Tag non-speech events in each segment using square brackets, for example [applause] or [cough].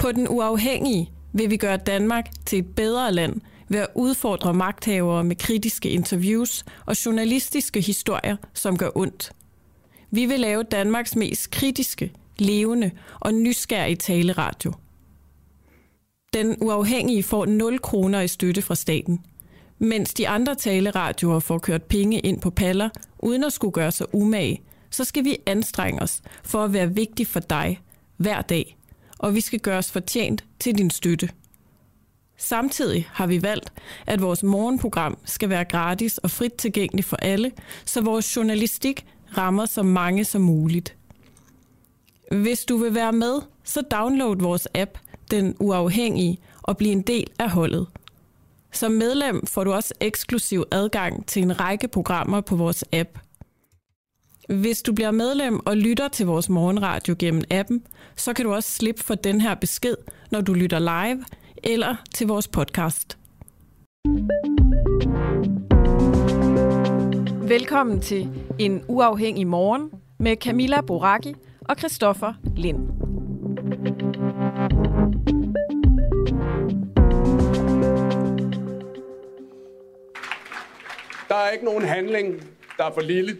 På den uafhængige vil vi gøre Danmark til et bedre land ved at udfordre magthavere med kritiske interviews og journalistiske historier, som gør ondt. Vi vil lave Danmarks mest kritiske, levende og nysgerrige taleradio. Den uafhængige får 0 kroner i støtte fra staten, mens de andre taleradioer får kørt penge ind på paller, uden at skulle gøre sig umage, så skal vi anstrenge os for at være vigtig for dig hver dag, og vi skal gøre os fortjent til din støtte. Samtidig har vi valgt, at vores morgenprogram skal være gratis og frit tilgængeligt for alle, så vores journalistik rammer så mange som muligt. Hvis du vil være med, så download vores app, Den Uafhængige, og bliv en del af holdet. Som medlem får du også eksklusiv adgang til en række programmer på vores app. Hvis du bliver medlem og lytter til vores morgenradio gennem appen, så kan du også slippe for den her besked, når du lytter live eller til vores podcast. Velkommen til En Uafhængig Morgen med Camilla Boraki og Christoffer Lind. Der er ikke nogen handling, der er for lille.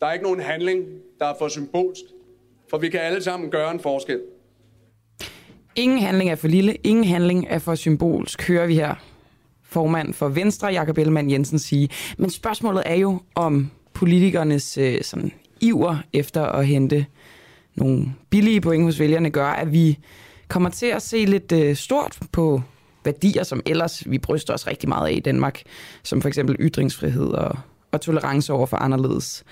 Der er ikke nogen handling, der er for symbolsk. For vi kan alle sammen gøre en forskel. Ingen handling er for lille, ingen handling er for symbolsk, hører vi her formand for Venstre, Jakob Ellemann Jensen, sige. Men spørgsmålet er jo, om politikernes øh, sådan, iver efter at hente nogle billige point hos vælgerne gør, at vi kommer til at se lidt øh, stort på værdier, som ellers vi bryster os rigtig meget af i Danmark, som for eksempel ytringsfrihed og, og tolerance over for anderledes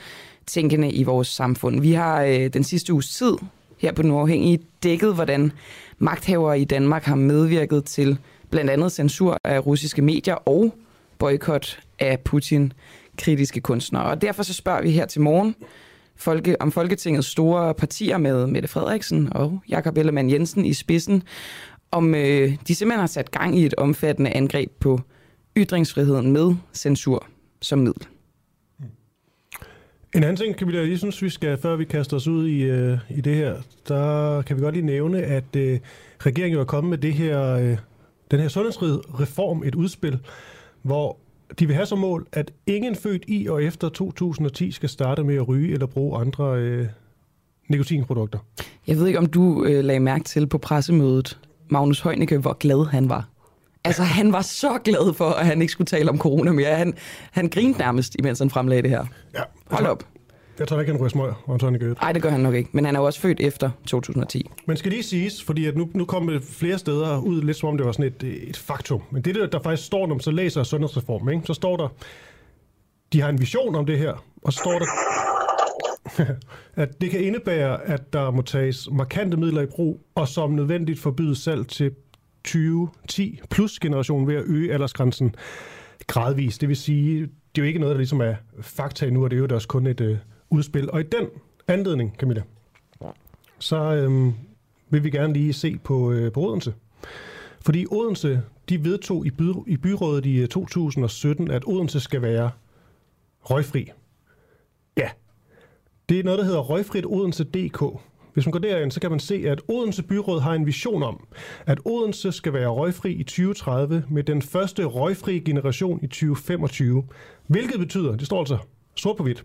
tænkende i vores samfund. Vi har øh, den sidste uges tid her på Den Uafhængige dækket, hvordan magthavere i Danmark har medvirket til blandt andet censur af russiske medier og boykot af Putin kritiske kunstnere. Og derfor så spørger vi her til morgen folke, om Folketingets store partier med Mette Frederiksen og Jakob Ellemann Jensen i spidsen, om øh, de simpelthen har sat gang i et omfattende angreb på ytringsfriheden med censur som middel. En anden ting, kan vi lige synes, vi skal, før vi kaster os ud i, øh, i det her, der kan vi godt lige nævne, at øh, regeringen er kommet med det her, øh, den her sundhedsreform, et udspil, hvor de vil have som mål, at ingen født i og efter 2010 skal starte med at ryge eller bruge andre øh, nikotinprodukter. Jeg ved ikke, om du øh, lagde mærke til på pressemødet, Magnus Heunicke, hvor glad han var. Altså, han var så glad for, at han ikke skulle tale om corona mere. Han, han grinede nærmest, imens han fremlagde det her. Ja, Hold op. Jeg tror ikke, han ryger smøger, Anton Gødt. Nej, det gør han nok ikke. Men han er jo også født efter 2010. Men skal lige siges, fordi at nu, nu kommer det flere steder ud, lidt som om det var sådan et, et faktum. Men det der, der faktisk står, når man så læser sundhedsreformen, ikke? så står der, de har en vision om det her, og så står der, [laughs] at det kan indebære, at der må tages markante midler i brug, og som nødvendigt forbyde salg til 2010 plus generation ved at øge aldersgrænsen gradvist. Det vil sige, det er jo ikke noget, der ligesom er fakta nu, og det er jo også kun et øh, udspil. Og i den anledning, Camilla, så øh, vil vi gerne lige se på, øh, på Odense. Fordi Odense, de vedtog i, by, i byrådet i øh, 2017, at Odense skal være røgfri. Ja, det er noget, der hedder røgfritodense.dk. Hvis man går derind, så kan man se, at Odense Byråd har en vision om, at Odense skal være røgfri i 2030 med den første røgfri generation i 2025. Hvilket betyder, det står altså sort på hvidt,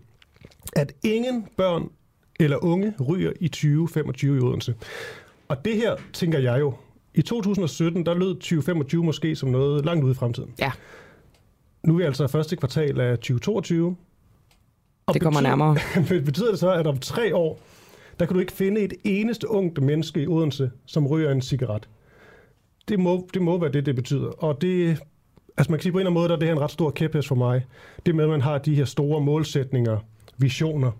at ingen børn eller unge ryger i 2025 i Odense. Og det her, tænker jeg jo, i 2017, der lød 2025 måske som noget langt ude i fremtiden. Ja. Nu er vi altså første kvartal af 2022. Og Det kommer betyder, nærmere. [laughs] betyder det så, at om tre år, der kan du ikke finde et eneste ungt menneske i Odense, som ryger en cigaret? Det må, det må være det, det betyder. Og det, altså man kan sige på en eller anden måde, der er det her en ret stor kæphest for mig. Det med, at man har de her store målsætninger, visioner.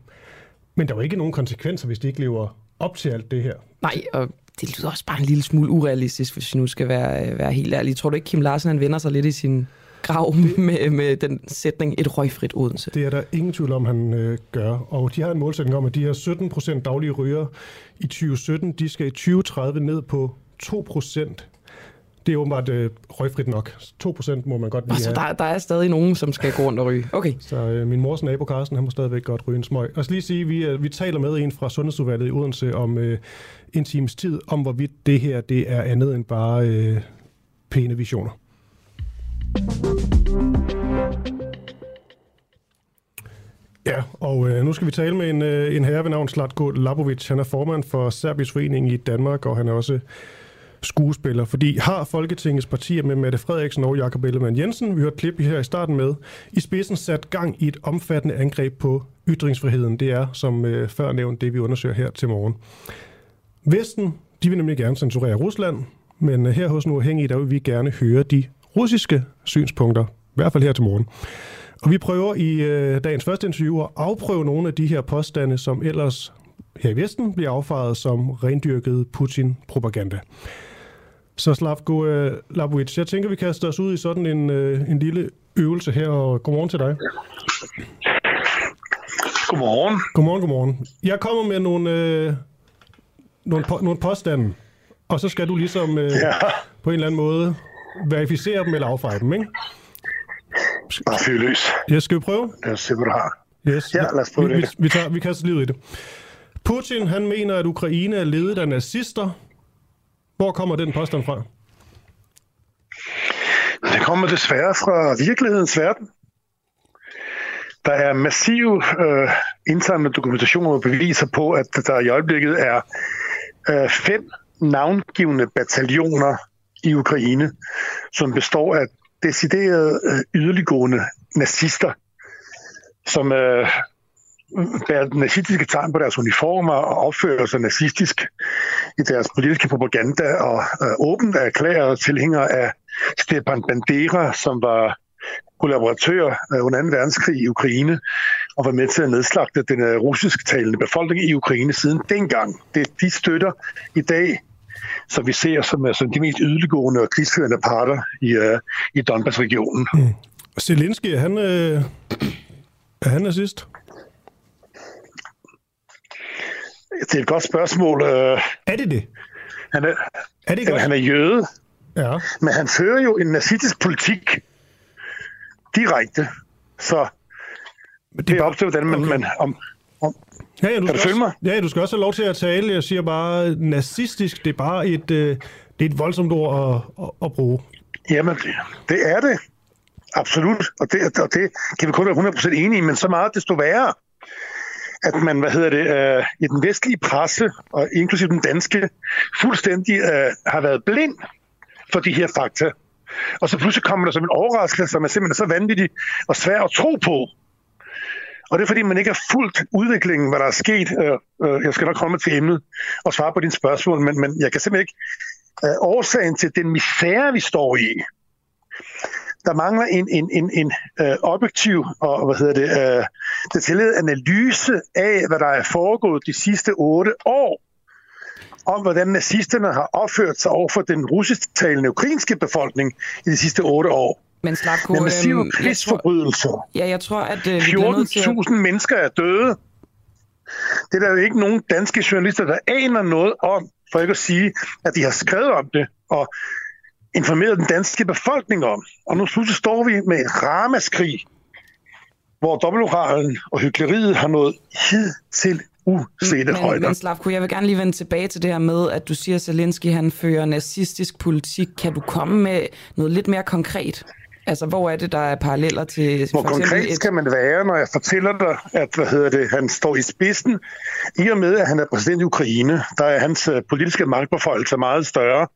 Men der er jo ikke nogen konsekvenser, hvis de ikke lever op til alt det her. Nej, og det lyder også bare en lille smule urealistisk, hvis vi nu skal være, øh, være helt ærlige. Tror du ikke, Kim Larsen han vender sig lidt i sin grav [laughs] med, med den sætning, et røgfrit Odense? Det er der ingen tvivl om, han øh, gør. Og de har en målsætning om, at de her 17 procent daglige ryger i 2017, de skal i 2030 ned på 2 procent. Det er åbenbart øh, røgfrit nok. 2% må man godt lige Altså, have. der, der er stadig nogen, som skal gå rundt og ryge. Okay. Så øh, min mors nabo Carsten, han må stadigvæk godt ryge en smøg. Og så lige sige, vi, øh, vi taler med en fra Sundhedsudvalget i Odense om øh, en times tid, om hvorvidt det her det er andet end bare øh, pæne visioner. Ja, og øh, nu skal vi tale med en, øh, en herre ved navn Slatko Labovic. Han er formand for Serbisk Forening i Danmark, og han er også skuespiller. Fordi har Folketingets partier med Mette Frederiksen og Jakob Ellemann Jensen, vi hørte klip her i starten med, i spidsen sat gang i et omfattende angreb på ytringsfriheden. Det er, som øh, før nævnt, det vi undersøger her til morgen. Vesten, de vil nemlig gerne censurere Rusland, men øh, her hos Nu Afhængige, der vil vi gerne høre de russiske synspunkter, i hvert fald her til morgen. Og vi prøver i øh, dagens første interview at afprøve nogle af de her påstande, som ellers her i Vesten bliver affaret som rendyrket Putin-propaganda. Så Slavko øh, Labovic, jeg tænker, vi kaster os ud i sådan en, øh, en lille øvelse her, og godmorgen til dig. Godmorgen. Godmorgen, godmorgen. Jeg kommer med nogle, øh, nogle, po- nogle påstande, og så skal du ligesom øh, Ja, på en eller anden måde verificere dem eller affeje dem, ikke? bare fyr løs. Jeg skal vi prøve? Lad os se, hvad du har. Yes. Ja, lad os prøve vi, vi, det. vi, tager, vi kaster livet i det. Putin, han mener, at Ukraine er ledet af nazister. Hvor kommer den påstand fra? Det kommer desværre fra virkelighedens verden. Der er massiv øh, indsamlet dokumentation og beviser på, at der i øjeblikket er øh, fem navngivende bataljoner i Ukraine, som består af deciderede øh, yderliggående nazister, som øh, bærer nazistiske tegn på deres uniformer og opfører sig nazistisk i deres politiske propaganda og øh, åbent erklærer tilhængere af Stepan Bandera, som var kollaboratør øh, under 2. verdenskrig i Ukraine og var med til at nedslagte den øh, russisk talende befolkning i Ukraine siden dengang. Det de støtter i dag, som vi ser som, øh, som de mest yderliggående og krigsførende parter i, øh, i Donbass-regionen. Zelensky, er han, øh, er han nazist? Det er et godt spørgsmål. Øh, Er det det? Han er, Er det ikke han er jøde, Ja. men han fører jo en nazistisk politik direkte. Så Men det er op til, hvordan man... Okay. man om, Ja, ja, du Kan du følge mig? Ja, du skal også have lov til at tale. Jeg siger bare, nazistisk, det er bare et, øh, det er et voldsomt ord at, at, at bruge. jamen, det, det er det. Absolut. Og det, og det kan vi kun være 100% enige i, men så meget desto værre, at man, hvad hedder det, øh, i den vestlige presse, og inklusive den danske, fuldstændig øh, har været blind for de her fakta. Og så pludselig kommer der som en overraskelse, som er simpelthen så vanvittig og svær at tro på. Og det er fordi, man ikke har fulgt udviklingen, hvad der er sket. Øh, øh, jeg skal nok komme til emnet og svare på dine spørgsmål, men, men jeg kan simpelthen ikke... Øh, årsagen til den misære, vi står i, der mangler en, en, en, en øh, objektiv og hvad hedder det, øh, detaljeret analyse af, hvad der er foregået de sidste otte år, om hvordan nazisterne har opført sig over for den russisktalende ukrainske befolkning i de sidste otte år. Men Slavko, Med massive øhm, krigsforbrydelser. ja, jeg tror, at øh, vi bliver nødt til at... 14.000 mennesker er døde. Det er der jo ikke nogen danske journalister, der aner noget om, for ikke at sige, at de har skrevet om det og informeret den danske befolkning om. Og nu pludselig står vi med et ramaskrig, hvor dobbeltmoralen og hyggeleriet har nået hidtil usete Men, højder. men Slavko, jeg vil gerne lige vende tilbage til det her med, at du siger, at Zelensky han fører nazistisk politik. Kan du komme med noget lidt mere konkret? Altså, hvor er det, der er paralleller til Hvor for konkret skal man være, når jeg fortæller dig, at hvad hedder det, han står i spidsen, i og med, at han er præsident i Ukraine, der er hans øh, politiske magtbeføjelse meget større,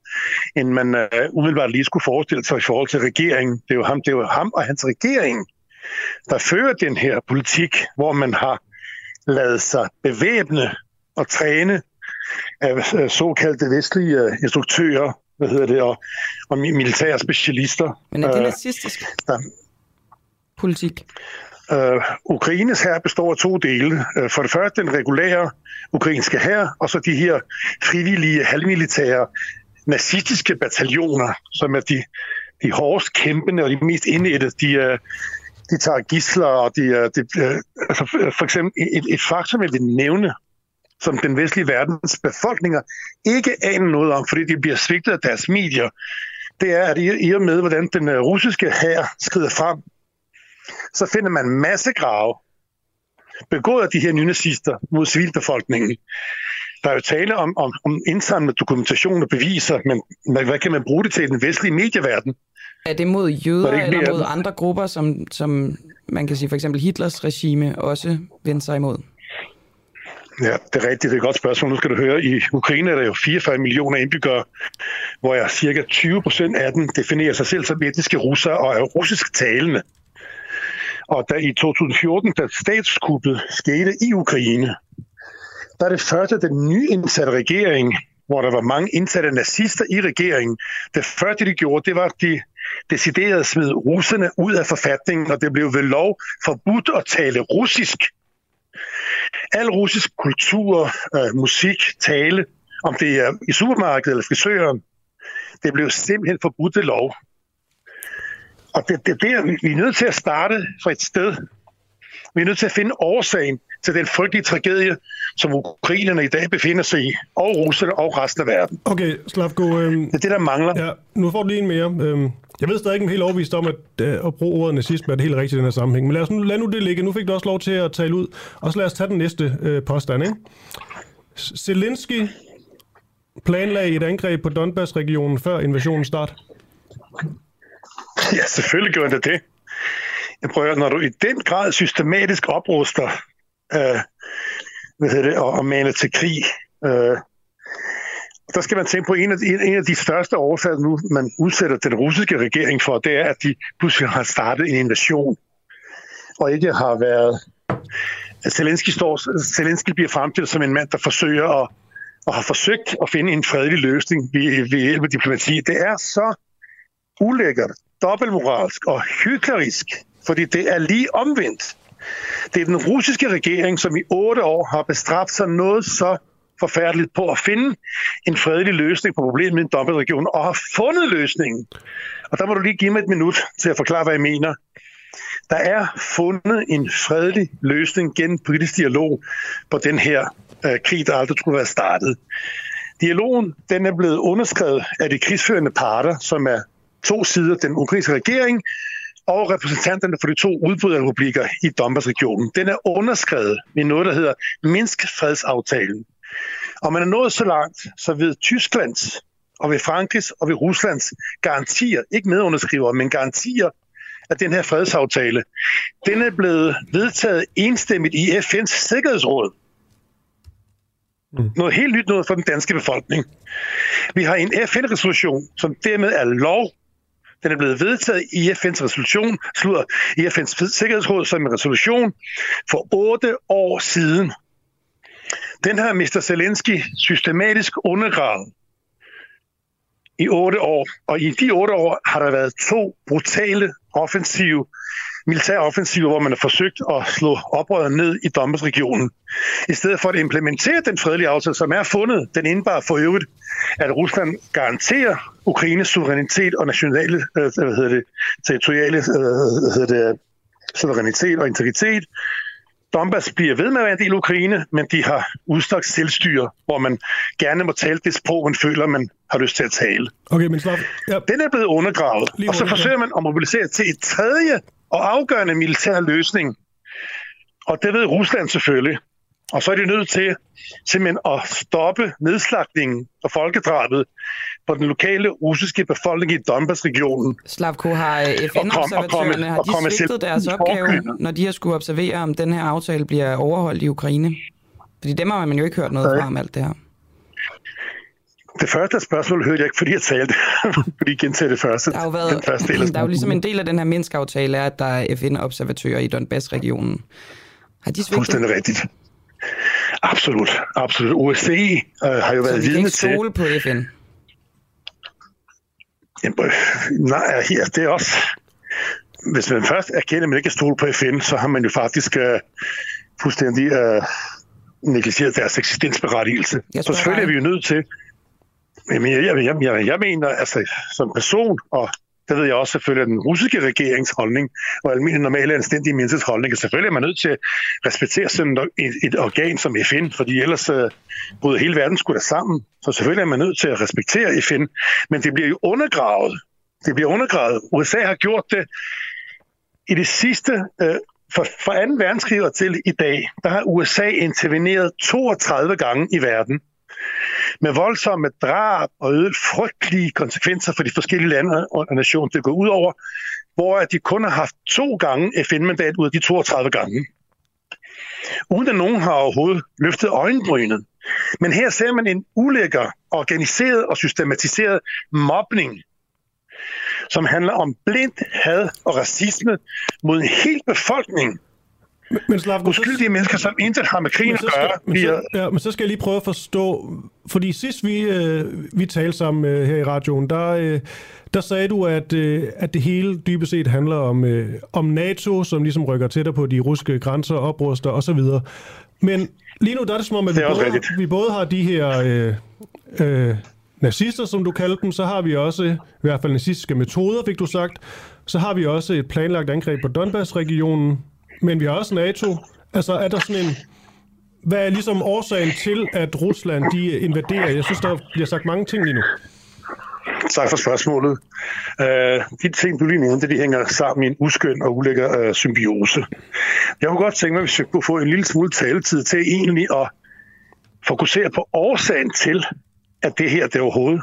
end man øh, umiddelbart lige skulle forestille sig i forhold til regeringen. Det er jo ham, det er jo ham og hans regering, der fører den her politik, hvor man har lavet sig bevæbne og træne af øh, såkaldte vestlige instruktører, hvad hedder det, og, og mi- militære specialister. Men er det Øh, nazistisk der- politik? Øh, Ukraines her består af to dele. Øh, for det første den regulære ukrainske her, og så de her frivillige, halvmilitære, nazistiske bataljoner, som er de, de hårdest kæmpende og de mest indætte. De, øh, de tager gisler, og de, øh, de, altså, for eksempel et, et faktum, jeg vil nævne, som den vestlige verdens befolkninger ikke aner noget om, fordi de bliver svigtet af deres medier. det er, at i, og med, hvordan den øh, russiske hær skrider frem, så finder man masse grave, begået af de her nynazister mod civilbefolkningen. Der er jo tale om, om, om indsamlet dokumentation og beviser, men hvad, kan man bruge det til i den vestlige medieverden? Er det mod jøder det eller mod andre grupper, som, som man kan sige for eksempel Hitlers regime også vendte sig imod? Ja, det er rigtigt. Det er et godt spørgsmål. Nu skal du høre, i Ukraine er der jo 44 millioner indbyggere, hvor jeg cirka 20 procent af dem definerer sig selv som etniske russere og er russisk talende. Og da i 2014, da statskuppet skete i Ukraine, der er det første, den nyindsatte regering, hvor der var mange indsatte nazister i regeringen, det første, de gjorde, det var, at de deciderede at smide russerne ud af forfatningen, og det blev ved lov forbudt at tale russisk al russisk kultur, øh, musik, tale, om det er i supermarkedet eller frisøren, det blev simpelthen forbudt ved lov. Og det, det, det er, vi er nødt til at starte fra et sted. Vi er nødt til at finde årsagen til den frygtelige tragedie, som ukrainerne i dag befinder sig i, og russerne og resten af verden. Okay, Slavko, øhm, Det er det, der mangler. ja, nu får du lige en mere. Øhm, jeg ved stadig ikke helt overbevist om, at, øh, at bruge ordet nazisme er det helt rigtigt i den her sammenhæng. Men lad, os nu, lad nu det ligge. Nu fik du også lov til at tale ud. Og så lad os tage den næste øh, påstand. Ikke? Zelensky planlagde et angreb på Donbass-regionen før invasionens start. Ja, selvfølgelig gør det det. Jeg prøver, når du i den grad systematisk opruster øh, hvad hedder det, og, og mane til krig, øh, der skal man tænke på en af, de, en af de største årsager, nu man udsætter den russiske regering for, det er, at de pludselig har startet en invasion, og ikke har været... Zelensky, står, Zelensky bliver fremstillet som en mand, der forsøger at, og har forsøgt at finde en fredelig løsning ved, ved hjælp af diplomati. Det er så ulækkert, dobbeltmoralsk og hyklerisk, fordi det er lige omvendt. Det er den russiske regering, som i otte år har bestræbt sig noget så forfærdeligt på at finde en fredelig løsning på problemet i en dobbeltregion, og har fundet løsningen. Og der må du lige give mig et minut til at forklare, hvad jeg mener. Der er fundet en fredelig løsning gennem politisk dialog på den her øh, krig, der aldrig skulle være startet. Dialogen den er blevet underskrevet af de krigsførende parter, som er to sider, den ukrainske regering og repræsentanterne for de to udbryderrepublikker i Donbass-regionen. Den er underskrevet med noget, der hedder Minsk-fredsaftalen. Og man er nået så langt, så ved Tysklands og ved Frankrigs og ved Ruslands garantier, ikke medunderskriver, men garantier af den her fredsaftale, den er blevet vedtaget enstemmigt i FN's Sikkerhedsråd. Noget helt nyt noget for den danske befolkning. Vi har en FN-resolution, som dermed er lov. Den er blevet vedtaget i FN's resolution, slutter i FN's Sikkerhedsråd som en resolution for otte år siden. Den har Mr. Zelensky systematisk undergravet i otte år. Og i de otte år har der været to brutale offensive, militære offensiver, hvor man har forsøgt at slå oprøret ned i Donbass-regionen. I stedet for at implementere den fredelige aftale, som er fundet, den indebar for øvrigt, at Rusland garanterer Ukraines suverænitet og nationale, øh, hvad hedder det, territoriale øh, hvad hedder det, suverænitet og integritet. Donbass bliver ved med at være en del af Ukraine, men de har udstrakt selvstyre, hvor man gerne må tale det sprog, man føler, man har lyst til at tale. Okay, men Slav, ja, Den er blevet undergravet, Lige og så forsøger man at mobilisere til et tredje og afgørende militær løsning. Og det ved Rusland selvfølgelig. Og så er de nødt til simpelthen at stoppe nedslagningen og folkedrabet på den lokale russiske befolkning i Donbass-regionen. Slavko, har øh, FN-observatørerne, har de svigtet deres opgave, når de har skulle observere, om den her aftale bliver overholdt i Ukraine? Fordi dem har man jo ikke hørt noget fra om alt det her. Det første spørgsmål hørte jeg ikke, fordi jeg talte. [laughs] fordi gentager det første. Der har jo den været, første del [clears throat] der er jo ligesom en del af den her Minsk-aftale, er, at der er FN-observatører i Donbass-regionen. Har de svigtet? Fuldstændig rigtigt. Absolut, absolut. OSCE øh, har jo Så været vidne ikke til... stole på FN? Jamen, nej, her, det er også... Hvis man først erkender, at man ikke kan stole på FN, så har man jo faktisk øh, fuldstændig øh, negligeret deres eksistensberettigelse. Så selvfølgelig er vi jo nødt til... Jamen, jeg, jeg, jeg, jeg, jeg mener, altså som person og det ved jeg også selvfølgelig, den russiske regerings holdning, og almindelig normale anstændige menneskers holdning, og selvfølgelig er man nødt til at respektere sådan et, et organ som FN, fordi ellers uh, bryder hele verden skulle da sammen. Så selvfølgelig er man nødt til at respektere FN, men det bliver jo undergravet. Det bliver undergravet. USA har gjort det i det sidste, øh, uh, fra, fra 2. verdenskrig til i dag, der har USA interveneret 32 gange i verden med voldsomme drab og øget frygtelige konsekvenser for de forskellige lande og nationer, det går ud over, hvor de kun har haft to gange FN-mandat ud af de 32 gange. Uden at nogen har overhovedet løftet øjenbrynet. Men her ser man en ulækker, organiseret og systematiseret mobning, som handler om blindt had og racisme mod en hel befolkning, men Slav, uskyldige så, mennesker, som intet har med krigen at gøre. Men så, ja, men så skal jeg lige prøve at forstå, fordi sidst vi, øh, vi talte sammen øh, her i radioen, der, øh, der sagde du, at, øh, at det hele dybest set handler om, øh, om NATO, som ligesom rykker tættere på de russiske grænser, opruster osv. Men lige nu der er det som om, at vi, både, vi både har de her øh, øh, nazister, som du kalder dem, så har vi også, i hvert fald nazistiske metoder, fik du sagt, så har vi også et planlagt angreb på Donbass-regionen, men vi har også NATO. Altså er der sådan en... Hvad er ligesom årsagen til, at Rusland de invaderer? Jeg synes, der bliver sagt mange ting lige nu. Tak for spørgsmålet. Uh, de ting, du lige nævnte, de hænger sammen i en uskøn og ulækker uh, symbiose. Jeg kunne godt tænke mig, hvis vi kunne få en lille smule taletid til egentlig at fokusere på årsagen til, at det her det overhovedet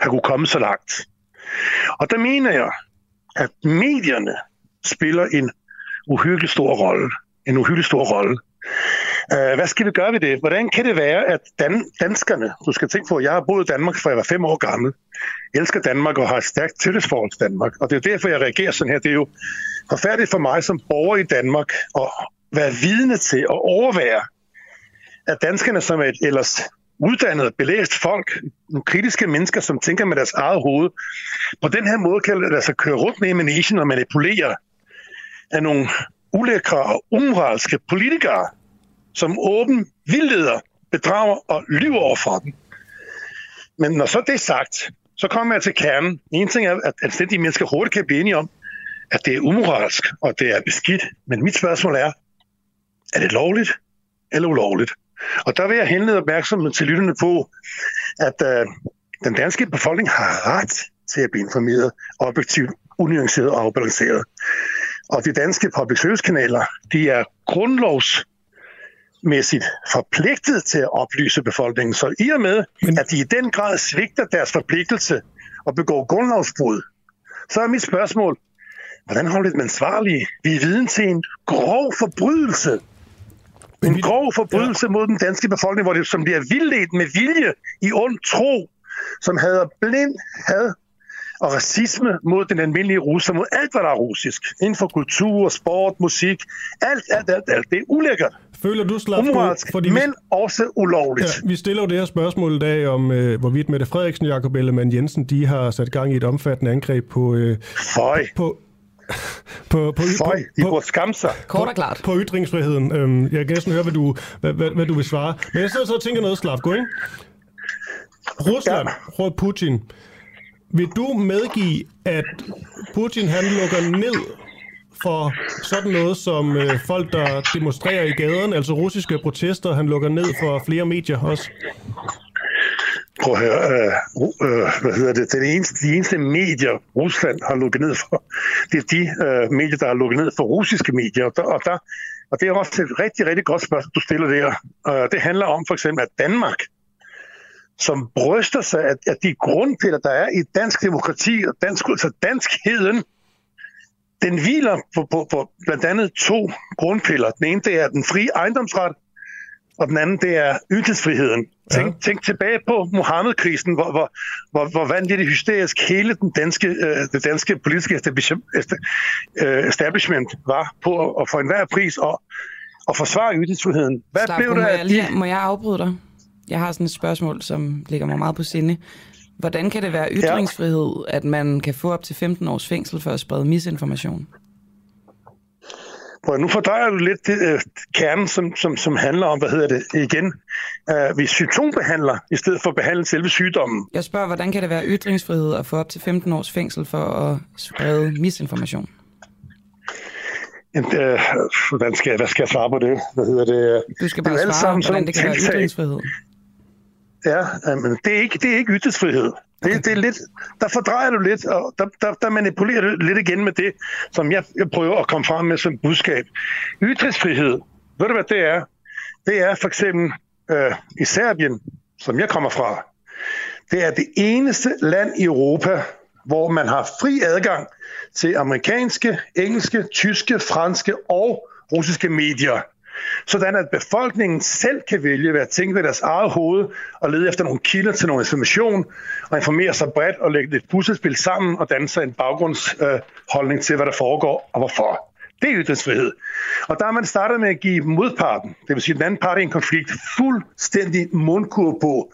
har kunne komme så langt. Og der mener jeg, at medierne spiller en uhyggelig stor rolle. En uhyggelig stor rolle. Uh, hvad skal vi gøre ved det? Hvordan kan det være, at dan- danskerne, du skal tænke på, at jeg har boet i Danmark, fra jeg var fem år gammel, elsker Danmark og har et stærkt tillidsforhold til Danmark. Og det er derfor, jeg reagerer sådan her. Det er jo forfærdeligt for mig som borger i Danmark at være vidne til og overvære, at danskerne som et ellers uddannet, belæst folk, nogle kritiske mennesker, som tænker med deres eget hoved, på den her måde kan lade sig køre rundt med i managen og manipulere af nogle ulækre og umoralske politikere, som åben vildleder, bedrager og lyver over for dem. Men når så det er sagt, så kommer jeg til kernen. En ting er, at anstændige mennesker hurtigt kan blive enige om, at det er umoralsk, og det er beskidt. Men mit spørgsmål er, er det lovligt eller ulovligt? Og der vil jeg henlede opmærksomheden til lytterne på, at øh, den danske befolkning har ret til at blive informeret, objektivt, unuanceret og afbalanceret. Og de danske public service kanaler, de er grundlovsmæssigt forpligtet til at oplyse befolkningen. Så i og med, at de i den grad svigter deres forpligtelse og begår grundlovsbrud, så er mit spørgsmål, hvordan holder det ansvarlige? Vi er viden til en grov forbrydelse. En grov forbrydelse mod den danske befolkning, hvor det, som bliver vildledt med vilje i ond tro, som havde blind had og racisme mod den almindelige russer, mod alt, hvad der er russisk. Inden for kultur, sport, musik, alt, alt, alt, alt. Det er ulækkert. Føler du, Slavko, Umoralsk, fordi men også ulovligt. Ja, vi stiller jo det her spørgsmål i dag om, øh, hvorvidt Mette Frederiksen og Jacob Ellemann Jensen, de har sat gang i et omfattende angreb på... Øh, Føj. På, på, på, Føj, de på, burde skamme sig. Kort og klart. På, på ytringsfriheden. Øhm, jeg kan næsten høre, hvad du, hvad, hvad, hvad du vil svare. Men jeg sidder så og tænker noget, Slavko, ikke? Rusland, ja. Putin, vil du medgive, at Putin han lukker ned for sådan noget som øh, folk, der demonstrerer i gaderne, altså russiske protester, han lukker ned for flere medier også? Prøv at høre, øh, øh, hvad hedder det, den eneste, de eneste medier, Rusland har lukket ned for, det er de øh, medier, der har lukket ned for russiske medier, og der, og, der, og det er også et rigtig, rigtig godt spørgsmål, du stiller der. Øh, det handler om for eksempel, at Danmark som bryster sig af, af de grundpiller, der er i dansk demokrati og dansk, altså danskheden, den hviler på, på, på blandt andet to grundpiller. Den ene, det er den frie ejendomsret, og den anden, det er ytringsfriheden. Tænk, ja. tænk tilbage på Mohammed-krisen, hvor, hvor, hvor, hvor vanvittigt hysterisk hele den danske, øh, det danske politiske øh, establishment var på at, at få enhver pris og, og forsvare ytringsfriheden. Hvad Slap, blev der af de... Må jeg afbryde dig? Jeg har sådan et spørgsmål, som ligger mig meget på sinde. Hvordan kan det være ytringsfrihed, ja. at man kan få op til 15 års fængsel for at sprede misinformation? Og nu fordrejer du lidt det, øh, kernen, som, som, som handler om, hvad hedder det igen, øh, vi symptombehandler, i stedet for at behandle selve sygdommen. Jeg spørger, hvordan kan det være ytringsfrihed at få op til 15 års fængsel for at sprede misinformation? Øh, hvordan skal, hvad skal jeg svare på det? Hvad hedder det? Du skal Det bare alle svare, sammen hvordan det kan være tiltag. ytringsfrihed. Ja, men det er ikke, det er ikke ytringsfrihed. Det, det er lidt, der fordrejer du lidt, og der, der, der manipulerer du lidt igen med det, som jeg, jeg prøver at komme frem med som budskab. Ytringsfrihed, ved du hvad det er? Det er for eksempel øh, i Serbien, som jeg kommer fra. Det er det eneste land i Europa, hvor man har fri adgang til amerikanske, engelske, tyske, franske og russiske medier. Sådan at befolkningen selv kan vælge hvad tænke ved deres eget hoved og lede efter nogle kilder til noget information og informere sig bredt og lægge et puslespil sammen og danne sig en baggrundsholdning øh, til, hvad der foregår og hvorfor. Det er ytringsfrihed. Og der er man startet med at give modparten, det vil sige den anden part i en konflikt, fuldstændig mundkur på.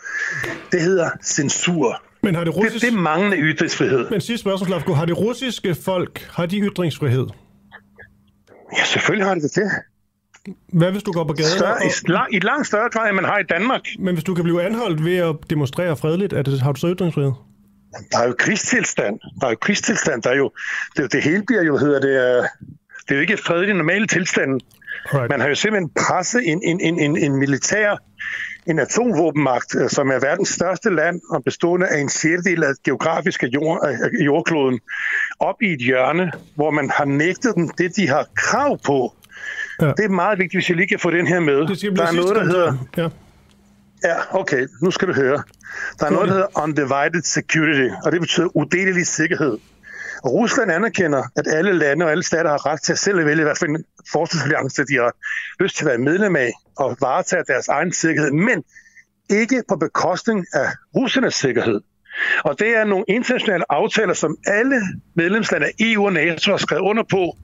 Det hedder censur. Men har det Det, russiske... det er manglende ytringsfrihed. Men sidste spørgsmål, Slavko. Har det russiske folk, har de ytringsfrihed? Ja, selvfølgelig har det det. Hvad hvis du går på gaden, Større, og, i, lang, I langt større grad, end man har i Danmark. men hvis du kan blive anholdt ved at demonstrere fredeligt, er det, har du så ytringsfrihed? Der er jo krigstilstand. Der er jo krigstilstand. Der er jo, det, det hele bliver jo, hedder det, øh, det er jo ikke et fredelig normale tilstand. Right. Man har jo simpelthen presset en, en, en, en, en militær, en atomvåbenmagt, øh, som er verdens største land og bestående af en sjettedel af geografiske jord, af jordkloden, op i et hjørne, hvor man har nægtet dem det, de har krav på. Ja. Det er meget vigtigt, hvis jeg lige kan få den her med. Det skal Der er noget, der hedder. Ja. Ja, okay, nu skal du høre. Der er noget, der hedder undivided security, og det betyder udelelig sikkerhed. Og Rusland anerkender, at alle lande og alle stater har ret til at selv at vælge, hvad for en forsvarsalliance de har lyst til at være medlem af og varetage deres egen sikkerhed, men ikke på bekostning af russernes sikkerhed. Og det er nogle internationale aftaler, som alle medlemslande af EU og NATO har skrevet under på,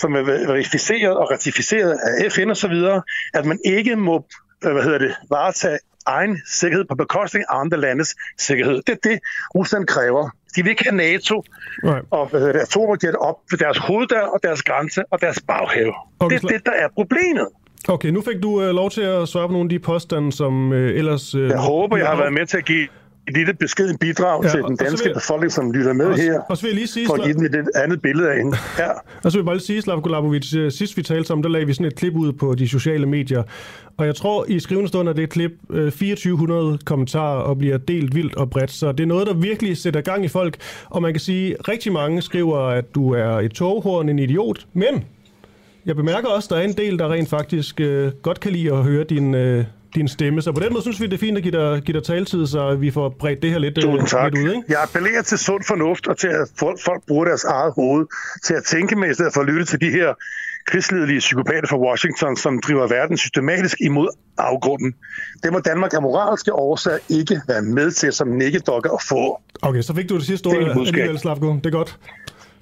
som er verificeret og ratificeret af FN og så videre, at man ikke må øh, hvad hedder det, varetage egen sikkerhed på bekostning af andre landes sikkerhed. Det er det, Rusland kræver. De vil ikke have NATO Right. og atomraketter op ved deres hoveddør og deres grænse og deres baghave. Okay, det er det, der er problemet. Okay, nu fik du øh, lov til at svare på nogle af de påstande, som øh, ellers... Øh, Jeg håber, jeg har været med til at give et lille beskeden bidrag Ja, til den danske vil- befolkning, som lytter med og, her, og så vil jeg lige sige, for at give dem et andet billede af hende. Ja. og så vil jeg bare lige sige, Slavko Labovic, øh, sidst vi talte sammen, der lagde vi sådan et klip ud på de sociale medier. Og jeg tror, i skrivende stund er det klip øh, 2400 kommentarer og bliver delt vildt og bredt. Så det er noget, der virkelig sætter gang i folk. Og man kan sige, at rigtig mange skriver, at du er et toghorn, en idiot. Men jeg bemærker også, at der er en del, der rent faktisk øh, godt kan lide at høre din, øh, din stemme. Så på den måde synes vi, det er fint at give dig, give dig taletid, så vi får bredt det her lidt, øh, Tusind tak. lidt ud. Ikke? Jeg appellerer til sund fornuft og til, at folk, folk bruger deres eget hoved til at tænke med, i stedet for at lytte til de her krigsledelige psykopater fra Washington, som driver verden systematisk imod afgrunden. Det må Danmark af moralske årsager ikke være med til som nikkedokker at få. Okay, så fik du det sidste ord alligevel, Slavko. Det er godt.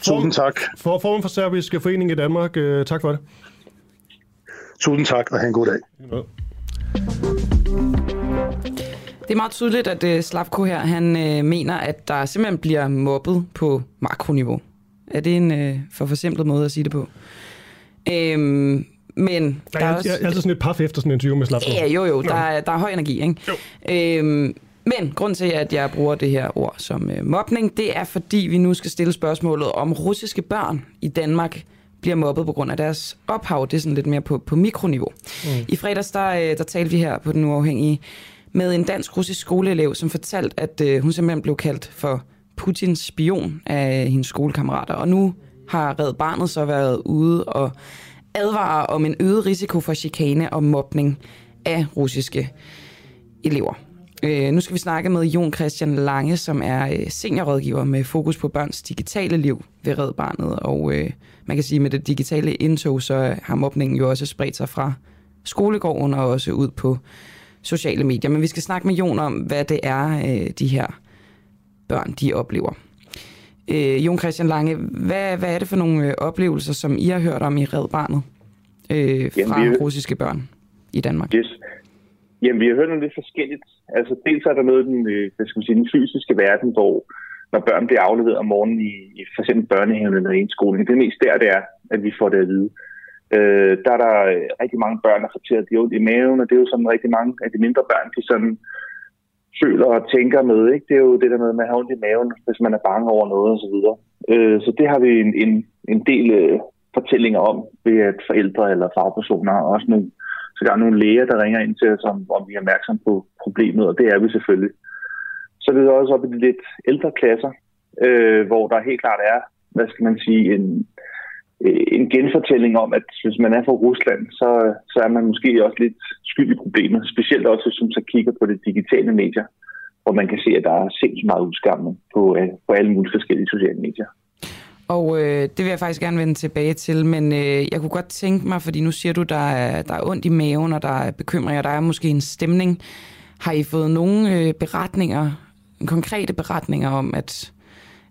Tusind tak. For Forum for Serbisk Forening i Danmark, øh, tak for det. Tusind tak, og have en god dag. Det er meget tydeligt, at uh, Slavko her, han uh, mener, at der simpelthen bliver mobbet på makroniveau. Er det en uh, for forsimplet måde at sige det på? Øhm, men Der der er, er jeg, også... jeg er altid sådan et paf efter sådan en interview med Slavko. Ja, jo, jo, der, er, der er høj energi, ikke? Øhm, men grund til, at jeg bruger det her ord som øh, mobning, det er, fordi vi nu skal stille spørgsmålet, om russiske børn i Danmark bliver mobbet på grund af deres ophav. Det er sådan lidt mere på, på mikroniveau. Mm. I fredags, der, øh, der talte vi her på Den Uafhængige med en dansk-russisk skoleelev, som fortalte, at øh, hun simpelthen blev kaldt for Putins spion af hendes skolekammerater. Og nu har Red Barnet så været ude og advare om en øget risiko for chikane og mobning af russiske elever. Øh, nu skal vi snakke med Jon Christian Lange, som er øh, seniorrådgiver med fokus på børns digitale liv ved Red Barnet. Og øh, man kan sige, at med det digitale indtog, så har mobningen jo også spredt sig fra skolegården og også ud på sociale medier. Men vi skal snakke med Jon om, hvad det er, øh, de her børn de oplever. Øh, Jon Christian Lange, hvad, hvad er det for nogle øh, oplevelser, som I har hørt om i Red Barnet øh, fra Jamen, vi- russiske børn i Danmark? Yes. Jamen, vi har hørt noget lidt forskelligt. Altså, dels er der noget i den, øh, hvad skal man sige, den fysiske verden, hvor når børn bliver afleveret om morgenen i, i for eksempel børnehaven eller i en skole, det er mest der, det er, at vi får det at vide øh, der er der øh, rigtig mange børn, der fortæller, at de har ondt i maven, og det er jo sådan rigtig mange af de mindre børn, de sådan føler og tænker med. Ikke? Det er jo det der med, at man har ondt i maven, hvis man er bange over noget osv. Så, øh, så det har vi en, en, en del øh, fortællinger om ved at forældre eller fagpersoner, og også nogle, så der er nogle læger, der ringer ind til os, om, om vi er opmærksom på problemet, og det er vi selvfølgelig. Så det er også op i de lidt ældre klasser, øh, hvor der helt klart er, hvad skal man sige, en, Øh, en genfortælling om, at hvis man er fra Rusland, så, så er man måske også lidt skyld i problemet. Specielt også, hvis man så kigger på de digitale medier, hvor man kan se, at der er sindssygt meget udskamning på, øh, på alle mulige forskellige sociale medier. Og øh, det vil jeg faktisk gerne vende tilbage til, men øh, jeg kunne godt tænke mig, fordi nu siger du, der er, der er ondt i maven, og der er bekymringer, der er måske en stemning. Har I fået nogle øh, beretninger, konkrete beretninger om, at,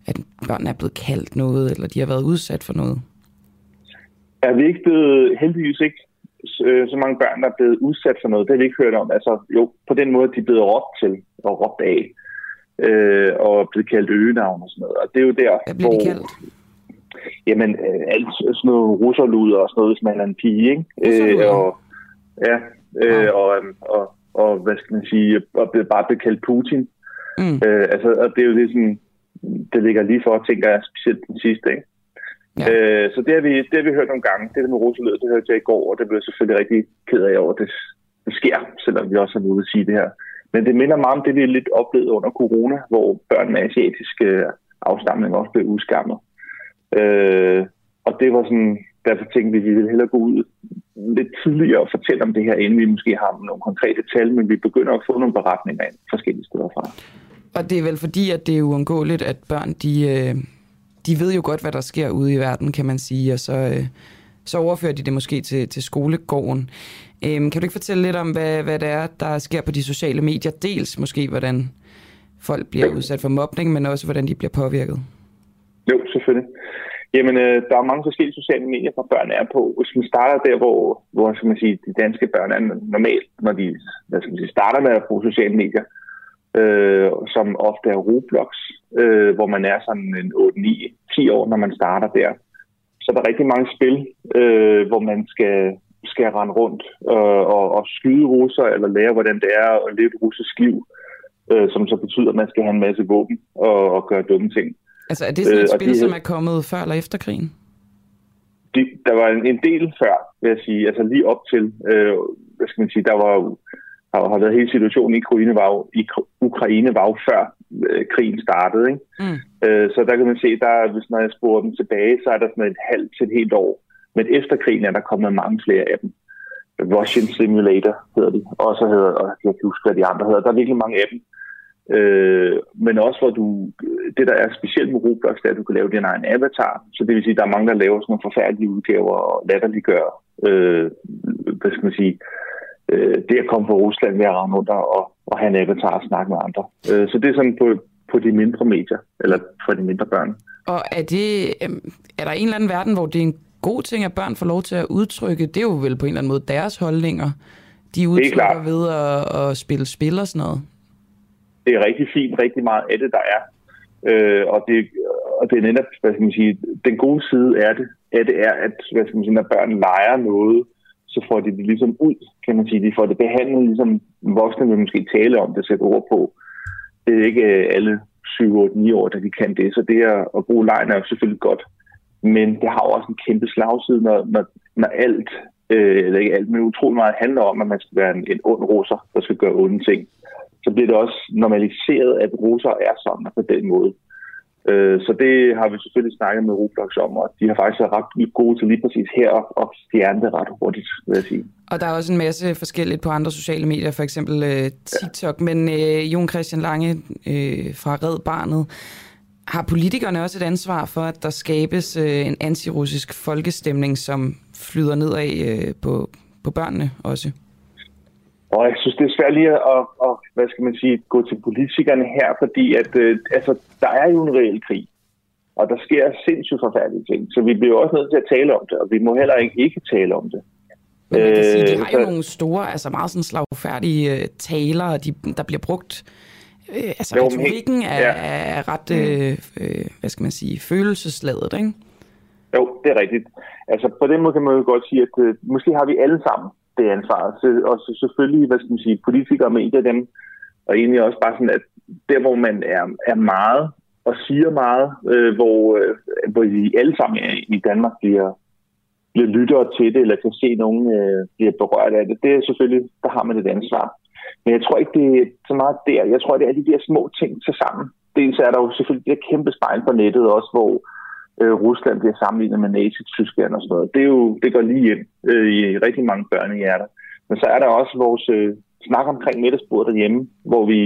at børn er blevet kaldt noget, eller de har været udsat for noget? Er vi ikke blevet, heldigvis ikke, så mange børn, der er blevet udsat for noget. Det har vi ikke hørt om. Altså, jo, på den måde, de er blevet råbt til og råbt af. Øh, og blevet kaldt øgenavn og sådan noget. Og det er jo der, Hvad bliver hvor... de kaldt? Jamen, øh, alt sådan noget russerluder og sådan noget, hvis man er en pige, ikke? Øh, og, ja, øh, ja. Og, øhm, og, og, hvad skal man sige, og bare blive kaldt Putin. Mm. Øh, altså, og det er jo det sådan, det ligger lige for, tænker jeg, specielt den sidste, ikke? Ja. Øh, så det har, vi, det har vi hørt nogle gange. Det der med roselød, det hørte jeg i går, og det blev jeg selvfølgelig rigtig ked af over, det, det sker, selvom vi også har ude at sige det her. Men det minder meget om det, vi lidt oplevede under corona, hvor børn med asiatiske afstamning også blev udskammet. Øh, og det var sådan, derfor tænkte vi, at vi ville hellere gå ud lidt tidligere og fortælle om det her, inden vi måske har nogle konkrete tal, men vi begynder at få nogle beretninger ind forskellige steder fra. Og det er vel fordi, at det er uundgåeligt, at børn, de, øh, de ved jo godt, hvad der sker ude i verden, kan man sige, og så, øh, så overfører de det måske til, til skolegården. Øhm, kan du ikke fortælle lidt om, hvad, hvad det er, der sker på de sociale medier? Dels måske, hvordan folk bliver udsat for mobning, men også hvordan de bliver påvirket. Jo, selvfølgelig. Jamen, øh, der er mange forskellige sociale medier, hvor børn er på. Hvis man starter der, hvor, hvor skal man sige, de danske børn er normalt, når de hvad skal man sige, starter med at bruge sociale medier, øh, som ofte er Roblox, øh, hvor man er sådan en 8, 9, 10 år, når man starter der. Så der er rigtig mange spil, øh, hvor man skal, skal rende rundt øh, og, og skyde russer, eller lære, hvordan det er at leve et russisk liv, øh, som så betyder, at man skal have en masse våben og, og gøre dumme ting. Altså er det sådan et øh, spil, de, som er kommet før eller efter krigen? De, der var en, en del før, vil jeg sige. Altså lige op til, øh, hvad skal man sige, der var har, har været hele situationen i Ukraine var jo, i Ukraine var jo før øh, krigen startede. Ikke? Mm. Øh, så der kan man se, der, hvis jeg sporer dem tilbage, så er der sådan et halvt til et helt år. Men efter krigen er der kommet mange flere af dem. Russian Simulator hedder de. Og så hedder, og jeg kan huske, hvad de andre hedder. Der er virkelig mange af dem. Øh, men også hvor du, det der er specielt med Roblox, det er, at du kan lave din egen avatar. Så det vil sige, at der er mange, der laver sådan nogle forfærdelige udgaver og latterliggør, øh, hvad skal man sige, øh, det at komme fra Rusland ved at ramme rundt og, og have en avatar og snakke med andre. Øh, så det er sådan på, på de mindre medier, eller for de mindre børn. Og er, det, øh, er der en eller anden verden, hvor det er en god ting, at børn får lov til at udtrykke? Det er jo vel på en eller anden måde deres holdninger. De udtrykker ved at, at spille spil og sådan noget. Det er rigtig fint, rigtig meget af det, der er. Øh, og, det, og det er netop, hvad skal man sige, den gode side er det, af det er, at hvad skal man sige, når børn leger noget, så får de det ligesom ud, kan man sige. De får det behandlet, ligesom voksne vil måske tale om det, sætte ord på. Det er ikke øh, alle 7, 8, 9 år, der de kan det. Så det at bruge lejen er jo selvfølgelig godt. Men det har jo også en kæmpe slagside, når, når, når alt, øh, eller ikke alt, men utrolig meget handler om, at man skal være en, en ond roser, der skal gøre onde ting. Så bliver det også normaliseret, at roser er sådan på den måde. Øh, så det har vi selvfølgelig snakket med Roblox om, og de har faktisk været ret gode til lige præcis her og fjerne det ret hurtigt, vil jeg sige. Og der er også en masse forskelligt på andre sociale medier, for eksempel øh, TikTok. Ja. Men øh, Jon Christian Lange øh, fra Red Barnet, har politikerne også et ansvar for, at der skabes øh, en antirussisk folkestemning, som flyder nedad øh, på, på børnene også? Og jeg synes, det er svært lige at, at, hvad skal man sige, gå til politikerne her, fordi at, øh, altså, der er jo en reel krig, og der sker sindssygt forfærdelige ting. Så vi bliver også nødt til at tale om det, og vi må heller ikke ikke tale om det. Men man kan sige, de øh, har jo nogle store, altså meget sådan slagfærdige øh, taler, de, der bliver brugt. Øh, altså jo, retorikken er, ja. er ret, øh, øh, hvad skal man sige, følelsesladet, ikke? Jo, det er rigtigt. Altså på den måde kan man jo godt sige, at øh, måske har vi alle sammen det ansvar. Så, og så selvfølgelig, hvad skal man sige, politikere, medier, dem, og egentlig også bare sådan, at der hvor man er, er meget og siger meget, øh, hvor, øh, hvor vi alle sammen i Danmark bliver, bliver lyttere til det, eller kan se nogen øh, bliver berørt af det, det er selvfølgelig, der har man et ansvar. Men jeg tror ikke, det er så meget der. Jeg tror, det er de der små ting til sammen. Dels er der jo selvfølgelig det kæmpe spejl på nettet også, hvor øh, Øh, Rusland bliver sammenlignet med Nazi-Tyskland og sådan noget. Det, er jo, det går lige hjem øh, i rigtig mange børnehjerter. Men så er der også vores øh, snak omkring middagsbordet derhjemme, hvor vi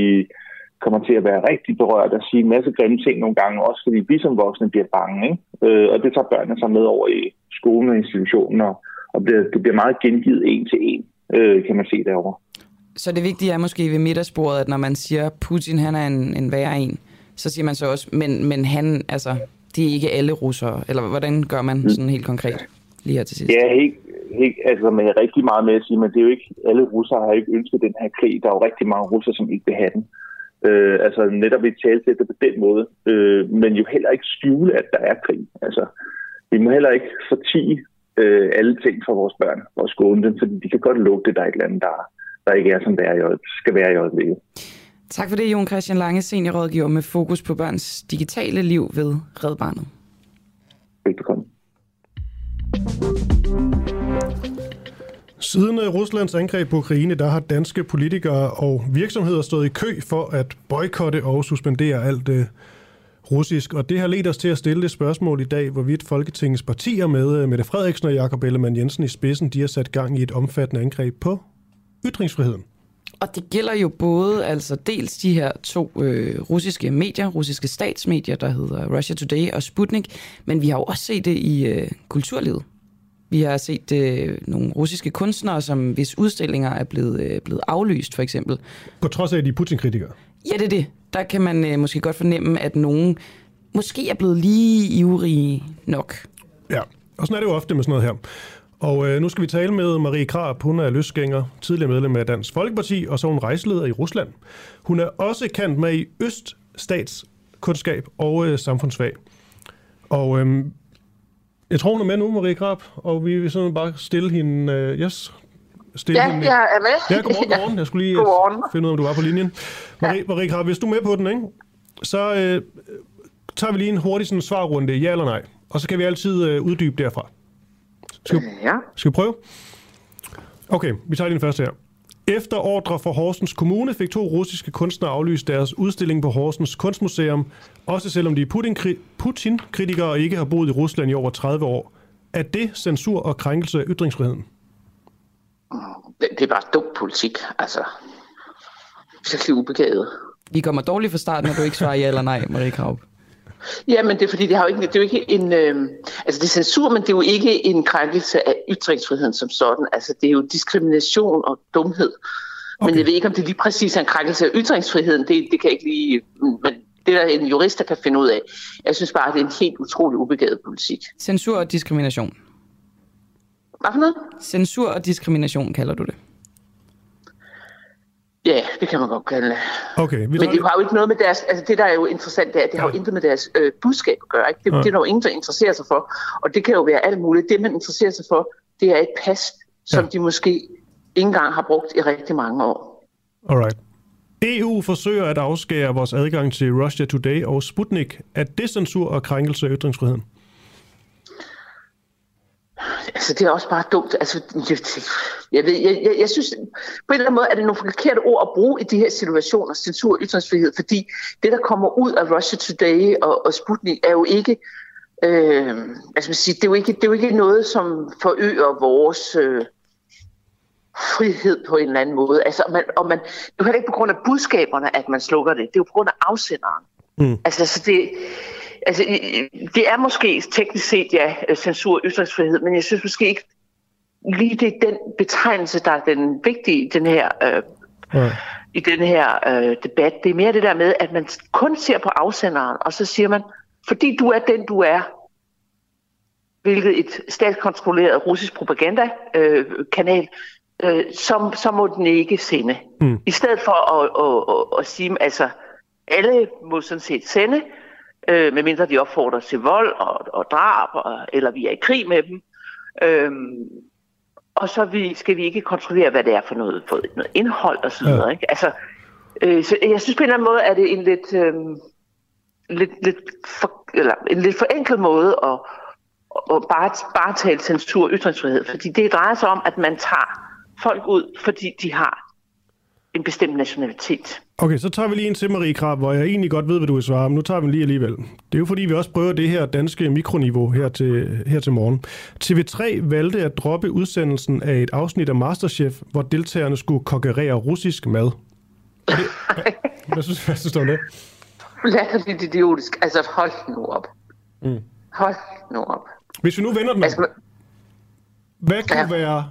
kommer til at være rigtig berørt og sige en masse grimme ting nogle gange, også fordi vi som voksne bliver bange. Ikke? Øh, og det tager børnene sig med over i skolen og institutionen, og, og bliver, det bliver meget gengivet en til en, øh, kan man se derovre. Så det vigtige er måske ved middagsbordet, at når man siger, Putin han er en, en værre en, så siger man så også, men, men han, altså, det er ikke alle russere, eller hvordan gør man sådan helt konkret lige her til sidst? Ja, helt, helt, altså med rigtig meget med at sige, men det er jo ikke, alle russere har ikke ønsket den her krig. Der er jo rigtig mange russere, som ikke vil have den. Øh, altså netop i tale det på den måde. Øh, men jo heller ikke skjule, at der er krig. Altså, vi må heller ikke fortige øh, alle ting for vores børn og skåne dem, fordi de kan godt lugte, at der er et eller andet, der, der ikke er, som det er i skal være i øjeblikket. Tak for det, Jon Christian Lange, seniorrådgiver med fokus på børns digitale liv ved Red Barnet. Velbekomme. Siden øh, Ruslands angreb på Ukraine, der har danske politikere og virksomheder stået i kø for at boykotte og suspendere alt det russisk. Og det har ledt os til at stille det spørgsmål i dag, hvorvidt Folketingets partier med øh, Mette Frederiksen og Jakob Ellemann Jensen i spidsen, de har sat gang i et omfattende angreb på ytringsfriheden. Og det gælder jo både altså dels de her to øh, russiske medier, russiske statsmedier, der hedder Russia Today og Sputnik, men vi har jo også set det i øh, kulturlivet. Vi har set øh, nogle russiske kunstnere, som hvis udstillinger er blevet, øh, blevet aflyst, for eksempel. På trods af, at de er Putin-kritikere? Ja, det er det. Der kan man øh, måske godt fornemme, at nogen måske er blevet lige ivrige nok. Ja, og sådan er det jo ofte med sådan noget her. Og øh, nu skal vi tale med Marie Krab. Hun er løsgænger, tidligere medlem af Dansk Folkeparti, og så er hun rejseleder i Rusland. Hun er også kendt med i Øststatskundskab og øh, samfundsfag. Og øh, jeg tror, hun er med nu, Marie Krab, og vi vil sådan bare stille hende... Øh, yes, stille ja, hende. jeg er med. Ja, godmorgen, godmorgen. Jeg skulle lige [laughs] godmorgen. finde ud af, om du var på linjen. Marie, ja. Marie Krab, hvis du er med på den, ikke? så øh, tager vi lige en hurtig sådan, svarrunde, ja eller nej. Og så kan vi altid øh, uddybe derfra. Skal, øh, ja. Skal vi prøve? Okay, vi tager lige den første her. Efter ordre fra Horsens Kommune fik to russiske kunstnere aflyst deres udstilling på Horsens Kunstmuseum, også selvom de er Putin-kritikere og ikke har boet i Rusland i over 30 år. Er det censur og krænkelse af ytringsfriheden? Det, det er bare dum politik, altså. Virkelig ubegavet. Vi kommer dårligt fra starten, når du ikke svarer ja eller nej, Marie Kraup. Ja, men det er fordi, det, har jo ikke, det er jo ikke en... Øh, altså det er censur, men det er jo ikke en krænkelse af ytringsfriheden som sådan. Altså det er jo diskrimination og dumhed. Okay. Men jeg ved ikke, om det lige præcis er en krænkelse af ytringsfriheden. Det, det kan jeg ikke lige... Men det er der en jurist, der kan finde ud af. Jeg synes bare, det er en helt utrolig ubegavet politik. Censur og diskrimination. Hvad for noget? Censur og diskrimination kalder du det. Ja, det kan man godt kalde. Okay, vi Men det har jo ikke noget med deres... Altså det, der er jo interessant, det er, at det ja. har jo intet med deres øh, budskab at gøre. Ikke? Det, ja. det er der jo ingen, der interesserer sig for. Og det kan jo være alt muligt. Det, man interesserer sig for, det er et pas, som ja. de måske ikke engang har brugt i rigtig mange år. Alright. EU forsøger at afskære vores adgang til Russia Today og Sputnik. Er det censur og krænkelse af ytringsfriheden? Altså, det er også bare dumt. Altså, jeg, ved, jeg, jeg, jeg synes, på en eller anden måde er det nogle forkerte ord at bruge i de her situationer, censur og ytringsfrihed, fordi det, der kommer ud af Russia Today og, og Sputnik, er jo ikke, øh, altså, sige, det, er jo ikke, det er jo ikke noget, som forøger vores øh, frihed på en eller anden måde. Altså, man, og man, du kan det ikke på grund af budskaberne, at man slukker det. Det er jo på grund af afsenderen. Mm. Altså, så det, altså, det er måske teknisk set, ja, censur og ytringsfrihed, men jeg synes måske ikke lige det er den betegnelse, der er den vigtige i den her, øh, ja. i den her øh, debat. Det er mere det der med, at man kun ser på afsenderen, og så siger man, fordi du er den, du er, hvilket et statskontrolleret russisk propagandakanal, øh, øh, så, så må den ikke sende. Mm. I stedet for at, at, at, at sige, altså alle må sådan set sende, øh, medmindre de opfordrer til vold og, og drab, og, eller vi er i krig med dem. Øhm, og så vi, skal vi ikke kontrollere, hvad det er for noget, for noget indhold og så videre. Ja. Ikke? Altså, øh, så jeg synes på en eller anden måde, er det en lidt, øh, lidt, lidt for, eller en lidt forenklet måde at, at bare, bare tale censur og ytringsfrihed. Fordi det drejer sig om, at man tager folk ud, fordi de har en bestemt nationalitet. Okay, så tager vi lige en til Marie Krab, hvor jeg egentlig godt ved, hvad du vil svare, men nu tager vi den lige alligevel. Det er jo fordi, vi også prøver det her danske mikroniveau her til, her til morgen. TV3 valgte at droppe udsendelsen af et afsnit af Masterchef, hvor deltagerne skulle konkurrere russisk mad. Det, [laughs] hvad, synes, hvad synes du om det? Latterligt idiotisk. Altså, hold nu op. Mm. Hold nu op. Hvis vi nu vender den altså, hvad kan ja. være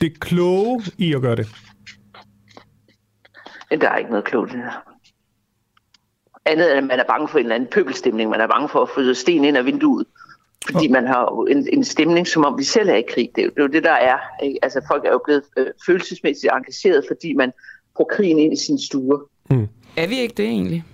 det kloge i at gøre det? Der er ikke noget klogt i det her. Andet end, at man er bange for en eller anden pøbelstemning. Man er bange for at få sten ind af vinduet. Fordi man har en, en stemning, som om vi selv er i krig. Det er jo det, er jo det der er. Ikke? Altså, folk er jo blevet øh, følelsesmæssigt engageret, fordi man får krigen ind i sine stuer. Mm. Er vi ikke det egentlig?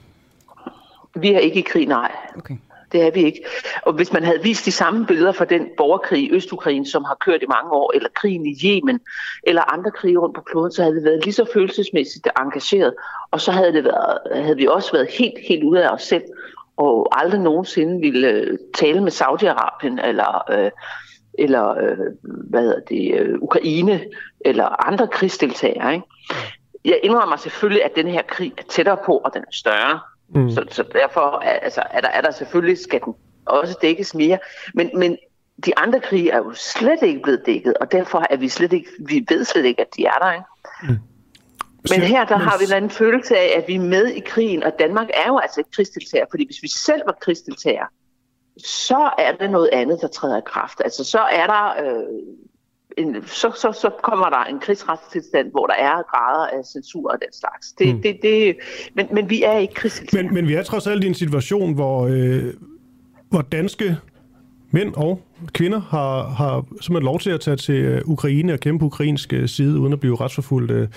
Vi er ikke i krig, nej. Okay. Det er vi ikke. Og hvis man havde vist de samme billeder fra den borgerkrig i Østukraine, som har kørt i mange år, eller krigen i Yemen, eller andre krige rundt på kloden, så havde det været lige så følelsesmæssigt engageret. Og så havde, det været, havde vi også været helt, helt ude af os selv, og aldrig nogensinde ville øh, tale med Saudi-Arabien, eller, øh, eller øh, hvad hedder det, øh, Ukraine, eller andre krigsdeltagere. Ikke? Jeg indrømmer selvfølgelig, at den her krig er tættere på, og den er større. Mm. Så, så derfor altså, er, der, er der selvfølgelig, skal den også dækkes mere. Men, men de andre krige er jo slet ikke blevet dækket, og derfor er vi slet ikke, vi ved slet ikke, at de er der. Ikke? Mm. Men her der har vi en følelse af, at vi er med i krigen, og Danmark er jo altså ikke krigsdeltager, fordi hvis vi selv var krigsdeltager, så er det noget andet, der træder i kraft. Altså så er der øh, en, så, så, så kommer der en krigsretstilstand, hvor der er grader af censur og den slags. Det, mm. det, det, men, men vi er ikke krigstilstand. Men, men vi er trods alt i en situation, hvor, øh, hvor danske mænd og kvinder har, har simpelthen lov til at tage til øh, Ukraine og kæmpe ukrainsk øh, side, uden at blive retsforfulgt øh,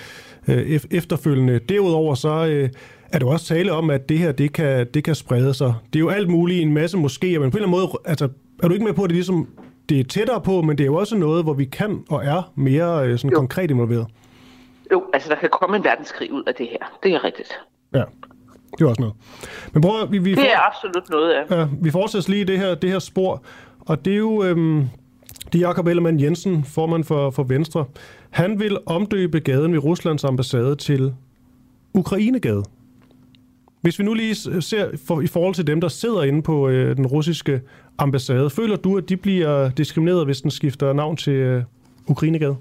øh efterfølgende. Derudover så øh, er der også tale om, at det her det kan, det kan sprede sig. Det er jo alt muligt, en masse måske, men på en eller anden måde, altså, er du ikke med på, at det ligesom det er tættere på, men det er jo også noget, hvor vi kan og er mere øh, sådan konkret involveret. Jo, altså der kan komme en verdenskrig ud af det her. Det er rigtigt. Ja, det er også noget. Men prøv, vi, vi det er absolut noget, ja. ja vi fortsætter lige det her, det her spor, og det er jo øhm, det er Jakob Ellemann Jensen, formand for, for Venstre. Han vil omdøbe gaden ved Ruslands ambassade til Ukrainegade. Hvis vi nu lige ser for, i forhold til dem, der sidder inde på øh, den russiske ambassade, føler du, at de bliver diskrimineret, hvis den skifter navn til øh, Ukrainegade?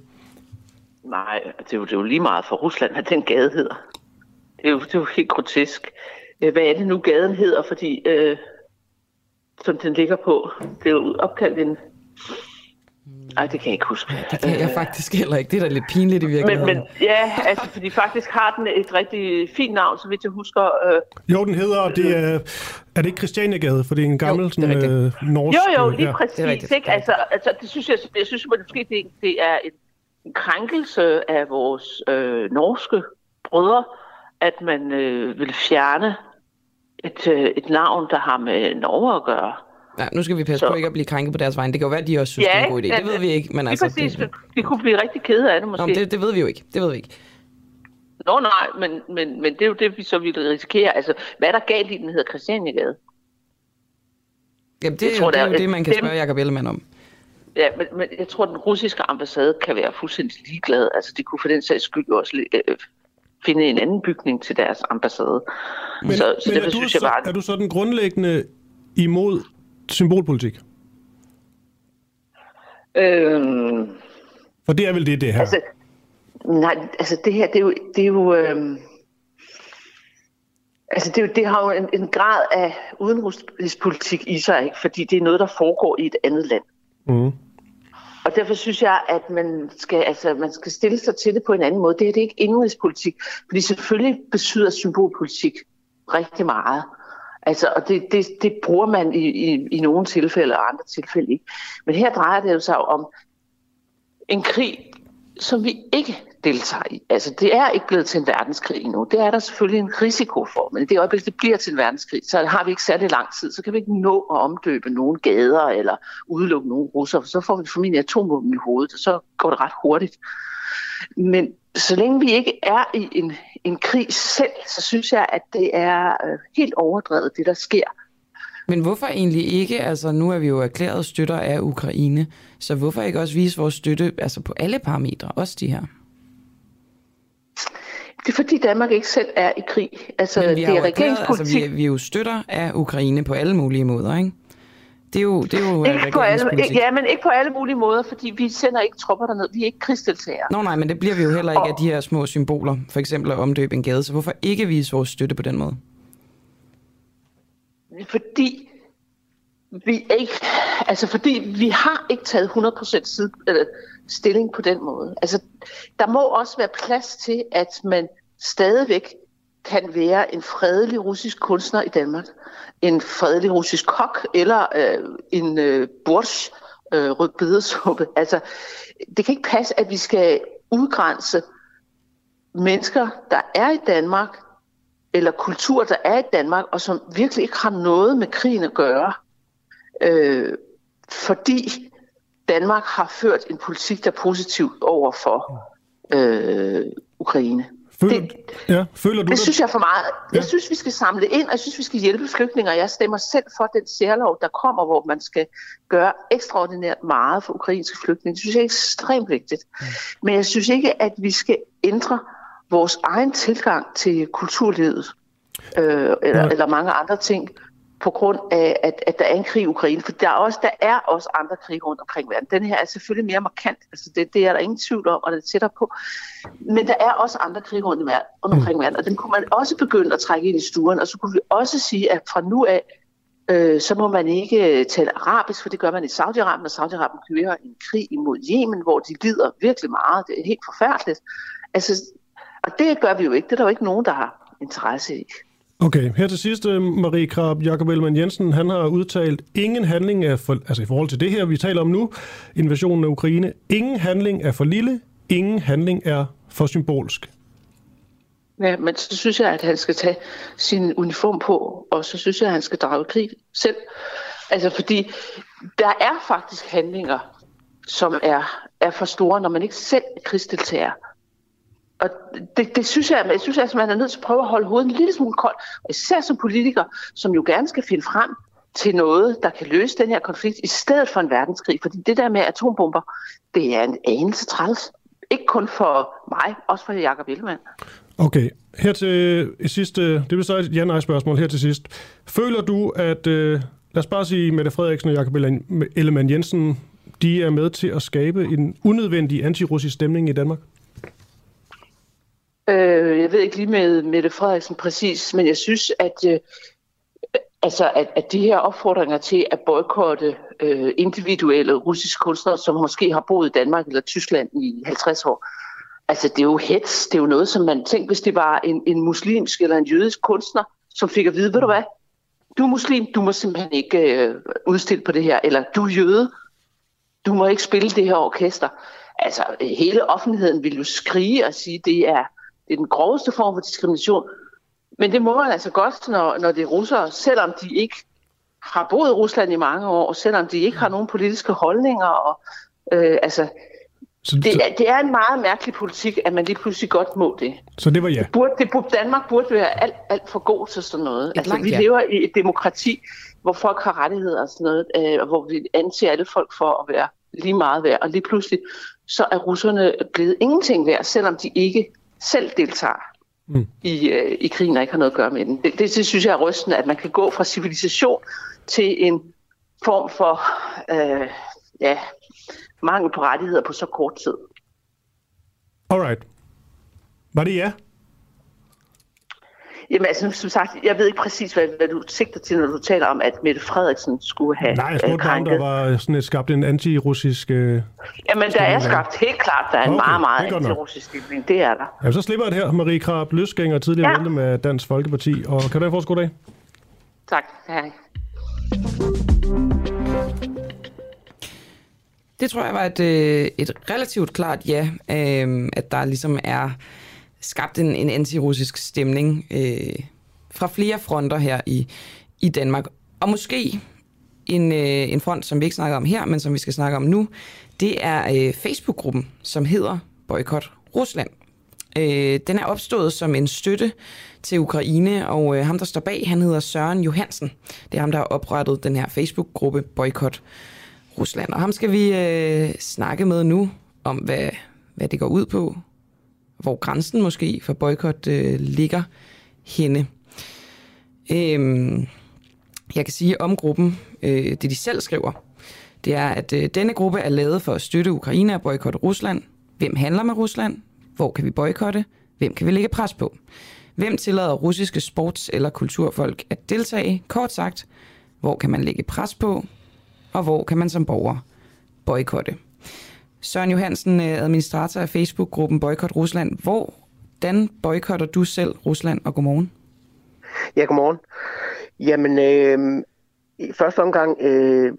Nej, altså, det er, jo, det er jo lige meget for Rusland, hvad den gade hedder. Det er jo, det er jo helt grotesk. Øh, hvad er det nu, gaden hedder? Fordi, øh, som den ligger på, det er jo opkaldt en Nej, det kan jeg ikke huske. Det kan jeg faktisk heller ikke. Det er da lidt pinligt i virkeligheden. Men, men ja, altså, fordi faktisk har den et rigtig fint navn, så vidt jeg husker. Øh, jo, den hedder, det er, er det ikke Christianiagade, for det er en gammel jo, sådan, øh, norsk... Jo, jo, lige ja. præcis. Det ikke? Altså, altså, det synes jeg, jeg synes måske, det, det er en, en krænkelse af vores øh, norske brødre, at man øh, vil fjerne et, øh, et navn, der har med Norge at gøre. Ja, nu skal vi passe så. på ikke at blive krænket på deres vegne. Det kan jo være, at de også synes, ja, det er en god idé. Ja, det ved vi ikke. Men altså, præcis. Det, vi kunne blive rigtig kede af det måske. Nå, det, det ved vi jo ikke. Det ved vi ikke. Nå nej, men, men, men det er jo det, vi så ville risikere. Altså, hvad er der galt i, den hedder Christianiagade? Jamen, det, jeg tror, det er jo det, man kan spørge Jacob Ellemann om. Ja, men, men jeg tror, den russiske ambassade kan være fuldstændig ligeglad. Altså, de kunne for den sags skyld også øh, finde en anden bygning til deres ambassade. Men, så, så men det, er, du synes så, jeg bare... er du så den grundlæggende imod symbolpolitik? Øhm, For det er vel det, det her? Altså, nej, altså det her, det er jo... Det er jo øhm, altså det, er jo, det har jo en, en grad af udenrigspolitik i sig, ikke? fordi det er noget, der foregår i et andet land. Mm. Og derfor synes jeg, at man skal, altså, man skal stille sig til det på en anden måde. Det her det er ikke indrigspolitik, fordi selvfølgelig betyder symbolpolitik rigtig meget. Altså, og det, det, det bruger man i, i, i nogle tilfælde og andre tilfælde ikke. Men her drejer det jo sig om en krig, som vi ikke deltager i. Altså, det er ikke blevet til en verdenskrig endnu. Det er der selvfølgelig en risiko for, men i det øjeblik, det bliver til en verdenskrig, så har vi ikke særlig lang tid. Så kan vi ikke nå at omdøbe nogle gader eller udelukke nogle russer, for så får vi formentlig atomvåben i hovedet, og så går det ret hurtigt. Men så længe vi ikke er i en, en krig selv, så synes jeg, at det er øh, helt overdrevet, det der sker. Men hvorfor egentlig ikke? Altså, nu er vi jo erklæret støtter af Ukraine, så hvorfor ikke også vise vores støtte altså på alle parametre, også de her? Det er fordi Danmark ikke selv er i krig. Altså, Men vi det er erklæret, altså, regeringspolitik. vi, vi er jo støtter af Ukraine på alle mulige måder, ikke? Det er jo, det er jo øh, Ikke på alle, ikke, ja, men ikke på alle mulige måder, fordi vi sender ikke tropper derned. Vi er ikke krigsdeltagere. Nå nej, men det bliver vi jo heller ikke af de her små symboler, for eksempel at omdøbe en gade, så hvorfor ikke vise vores støtte på den måde? Fordi vi ikke, altså fordi vi har ikke taget 100% side, eller stilling på den måde. Altså, der må også være plads til, at man stadigvæk kan være en fredelig russisk kunstner i Danmark. En fredelig russisk kok, eller øh, en øh, borsch, øh, rødbedesuppe. [laughs] Altså, det kan ikke passe, at vi skal udgrænse mennesker, der er i Danmark, eller kultur, der er i Danmark, og som virkelig ikke har noget med krigen at gøre, øh, fordi Danmark har ført en politik, der er positiv over for øh, Ukraine. Føler, Det- ja, føler du Det synes jeg er for meget. Ja. Jeg synes, vi skal samle ind, og jeg synes, vi skal hjælpe flygtninge, jeg stemmer selv for den særlov, der kommer, hvor man skal gøre ekstraordinært meget for ukrainske flygtninge. Det synes jeg er ekstremt vigtigt. Men jeg synes ikke, at vi skal ændre vores egen tilgang til kulturlivet, øh, eller, eller mange andre ting, på grund af, at, at der er en krig i Ukraine. For der er, også, der er også andre krige rundt omkring verden. Den her er selvfølgelig mere markant. Altså det, det er der ingen tvivl om, og det er tættere på. Men der er også andre krige rundt, i verden, rundt omkring verden, og den kunne man også begynde at trække ind i stuen. Og så kunne vi også sige, at fra nu af, øh, så må man ikke øh, tale arabisk, for det gør man i Saudi-Arabien, og Saudi-Arabien kører en krig imod Yemen, hvor de lider virkelig meget. Det er helt forfærdeligt. Altså, og det gør vi jo ikke. Det er der jo ikke nogen, der har interesse i. Okay, her til sidst, øh, Marie Krab, Jakob Ellemann Jensen, han har udtalt, ingen handling er for, altså i forhold til det her, vi taler om nu, invasionen af Ukraine, ingen handling er for lille, ingen handling er for symbolsk. Ja, men så synes jeg, at han skal tage sin uniform på, og så synes jeg, at han skal drage krig selv. Altså, fordi der er faktisk handlinger, som er, er for store, når man ikke selv krigsdeltager. Og det, det synes jeg, jeg synes, at man er nødt til at prøve at holde hovedet en lille smule koldt. Og især som politiker, som jo gerne skal finde frem til noget, der kan løse den her konflikt, i stedet for en verdenskrig. Fordi det der med atombomber, det er en anelse træls. Ikke kun for mig, også for Jakob Ellemann. Okay, her til sidste, det vil så et ja-nej-spørgsmål her til sidst. Føler du, at, øh, lad os bare sige, Mette Frederiksen og Jakob Ellemann Jensen, de er med til at skabe en unødvendig antirussisk stemning i Danmark? Øh, jeg ved ikke lige med Mette Frederiksen præcis, men jeg synes, at, øh, altså, at, at de her opfordringer til at boykotte øh, individuelle russiske kunstnere, som måske har boet i Danmark eller Tyskland i 50 år, altså det er jo hets. Det er jo noget, som man tænker, hvis det var en, en muslimsk eller en jødisk kunstner, som fik at vide, ved du hvad, du er muslim, du må simpelthen ikke øh, udstille på det her, eller du er jøde, du må ikke spille det her orkester. Altså, hele offentligheden vil jo skrige og sige, det er, det er den groveste form for diskrimination. Men det må man altså godt, når, når det er russere, selvom de ikke har boet i Rusland i mange år, og selvom de ikke har nogen politiske holdninger. Og, øh, altså, Så, det, er, det er en meget mærkelig politik, at man lige pludselig godt må det. så det var ja. Burde, det burde, Danmark burde være alt, alt for god til sådan noget. Et Altså, langt vi ja. lever i et demokrati, hvor folk har rettigheder og sådan noget, øh, og hvor vi anser alle folk for at være lige meget værd. Og lige pludselig, så er russerne blevet ingenting værd, selvom de ikke selv deltager Mm. i, øh, i krigen og ikke har noget at gøre med den. Det, det, det synes jeg er rystende, at man kan gå fra civilisation til en form for øh, ja, mangel på rettigheder på så kort tid. Alright. Var det ja? Jamen altså, som sagt, jeg ved ikke præcis, hvad, hvad du sigter til, når du taler om, at Mette Frederiksen skulle have Nej, jeg øh, spurgte om der var sådan et skabt en anti-russisk... Øh... Jamen, der er skabt helt klart, der er en Okay, meget, er meget nok. antirussisk stilling. Det er der. Ja, så slipper jeg det her. Marie Krab, løsgænger, tidligere Ja. medlem af Dansk Folkeparti. Og kan du have en fortsat god dag? Tak. Hej. Det tror jeg var et, øh, et relativt klart ja, øh, at der ligesom er skabt en, en antirussisk stemning øh, fra flere fronter her i, i Danmark. Og måske en, øh, en front, som vi ikke snakker om her, men som vi skal snakke om nu, det er øh, Facebook-gruppen, som hedder Boykot Rusland. Øh, den er opstået som en støtte til Ukraine, og øh, ham, der står bag, han hedder Søren Johansen. Det er ham, der har oprettet den her Facebook-gruppe Boykot Rusland. Og ham skal vi øh, snakke med nu om, hvad, hvad det går ud på, hvor grænsen måske for boykot øh, ligger henne. Øhm, jeg kan sige om gruppen, øh, det de selv skriver, det er, at øh, denne gruppe er lavet for at støtte Ukraine og boykotte Rusland. Hvem handler med Rusland? Hvor kan vi boykotte? Hvem kan vi lægge pres på? Hvem tillader russiske sports- eller kulturfolk at deltage? Kort sagt, hvor kan man lægge pres på? Og hvor kan man som borger boykotte? Søren Johansen, øh, administrator af Facebook-gruppen Boykot Rusland. Hvordan boykotter du selv Rusland, og godmorgen? Ja, godmorgen. Jamen, øh, i første omgang øh,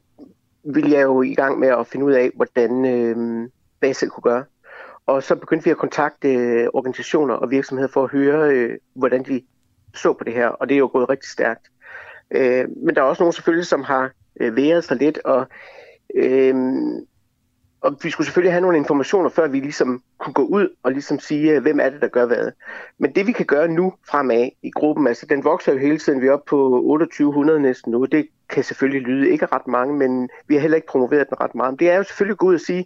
ville jeg jo i gang med at finde ud af, hvordan, øh, hvad jeg selv kunne gøre. Og så begyndte vi at kontakte øh, organisationer og virksomheder for at høre, øh, hvordan de så på det her, og det er jo gået rigtig stærkt. Øh, men der er også nogen selvfølgelig, som har øh, været sig lidt, og øh, og vi skulle selvfølgelig have nogle informationer, før vi ligesom kunne gå ud og ligesom sige, øh, hvem er det, der gør hvad. Men det vi kan gøre nu fremad i gruppen, altså den vokser jo hele tiden, vi er oppe på 2800 næsten nu, det kan selvfølgelig lyde ikke ret mange, men vi har heller ikke promoveret den ret meget. Men Det er jo selvfølgelig at sige,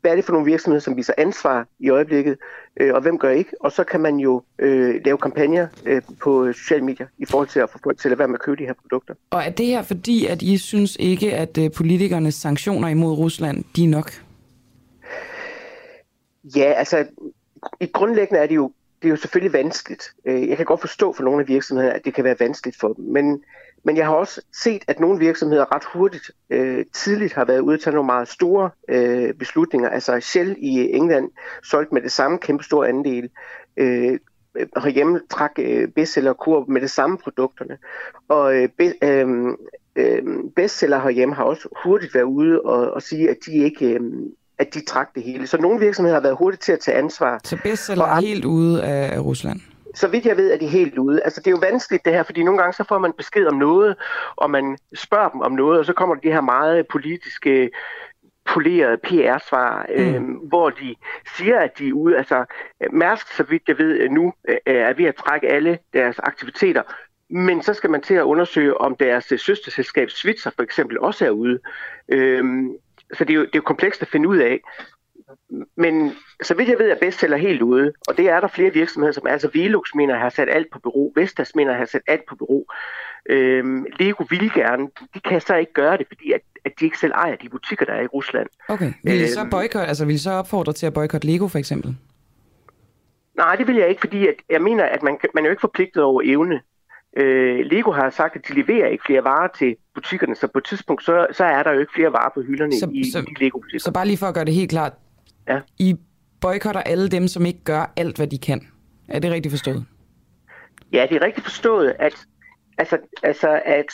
hvad er det for nogle virksomheder, som viser ansvar i øjeblikket, øh, og hvem gør ikke? Og så kan man jo øh, lave kampagner øh, på sociale medier i forhold til at få folk til at være med at købe de her produkter. Og er det her fordi, at I synes ikke, at øh, politikernes sanktioner imod Rusland, de er nok? Ja, altså i grundlæggende er det jo, det er jo selvfølgelig vanskeligt. Øh, jeg kan godt forstå for nogle af virksomhederne, at det kan være vanskeligt for dem, men, men jeg har også set, at nogle virksomheder ret hurtigt, øh, tidligt har været ude til nogle meget store øh, beslutninger. Altså Shell i England solgte med det samme kæmpe store andel. Øh, øh, herhjemme trak øh, bestseller med det samme produkterne. Og øh, be, øh, øh, bestseller herhjemme har også hurtigt været ude og, og sige, at de ikke øh, at de trak det hele. Så nogle virksomheder har været hurtigt til at tage ansvar. Så bestseller er helt ude af Rusland? Så vidt jeg ved, er de helt ude. Altså, det er jo vanskeligt det her, fordi nogle gange så får man besked om noget, og man spørger dem om noget, og så kommer de her meget politiske polerede PR-svar, mm. øh, hvor de siger, at de er ude. Altså, Mærsk, så vidt jeg ved nu, øh, er ved at trække alle deres aktiviteter, men så skal man til at undersøge, om deres søsterselskab Switzer for eksempel også er ude. Øhm, så det er, jo, det er jo komplekst at finde ud af. Men så vidt jeg ved, er bestseller helt ude, og det er der flere virksomheder, som altså Velux mener har sat alt på bureau, Vestas mener har sat alt på bureau. Øhm, Lego vil gerne, de kan så ikke gøre det, fordi at, at de ikke selv ejer de butikker, der er i Rusland. Okay, vil I øhm, så boycott, altså vil I så opfordre til at boykotte Lego for eksempel? Nej, det vil jeg ikke, fordi at jeg mener, at man, man er jo ikke forpligtet over evne. Øh, Lego har sagt, at de leverer ikke flere varer til butikkerne, så på et tidspunkt, så, så er der jo ikke flere varer på hylderne så, i, så, i Lego-butikker. Så bare lige for at gøre det helt klart. Ja. I boykotter alle dem, som ikke gør alt, hvad de kan. Er det rigtigt forstået? Ja, det er rigtigt forstået, at, altså, altså, at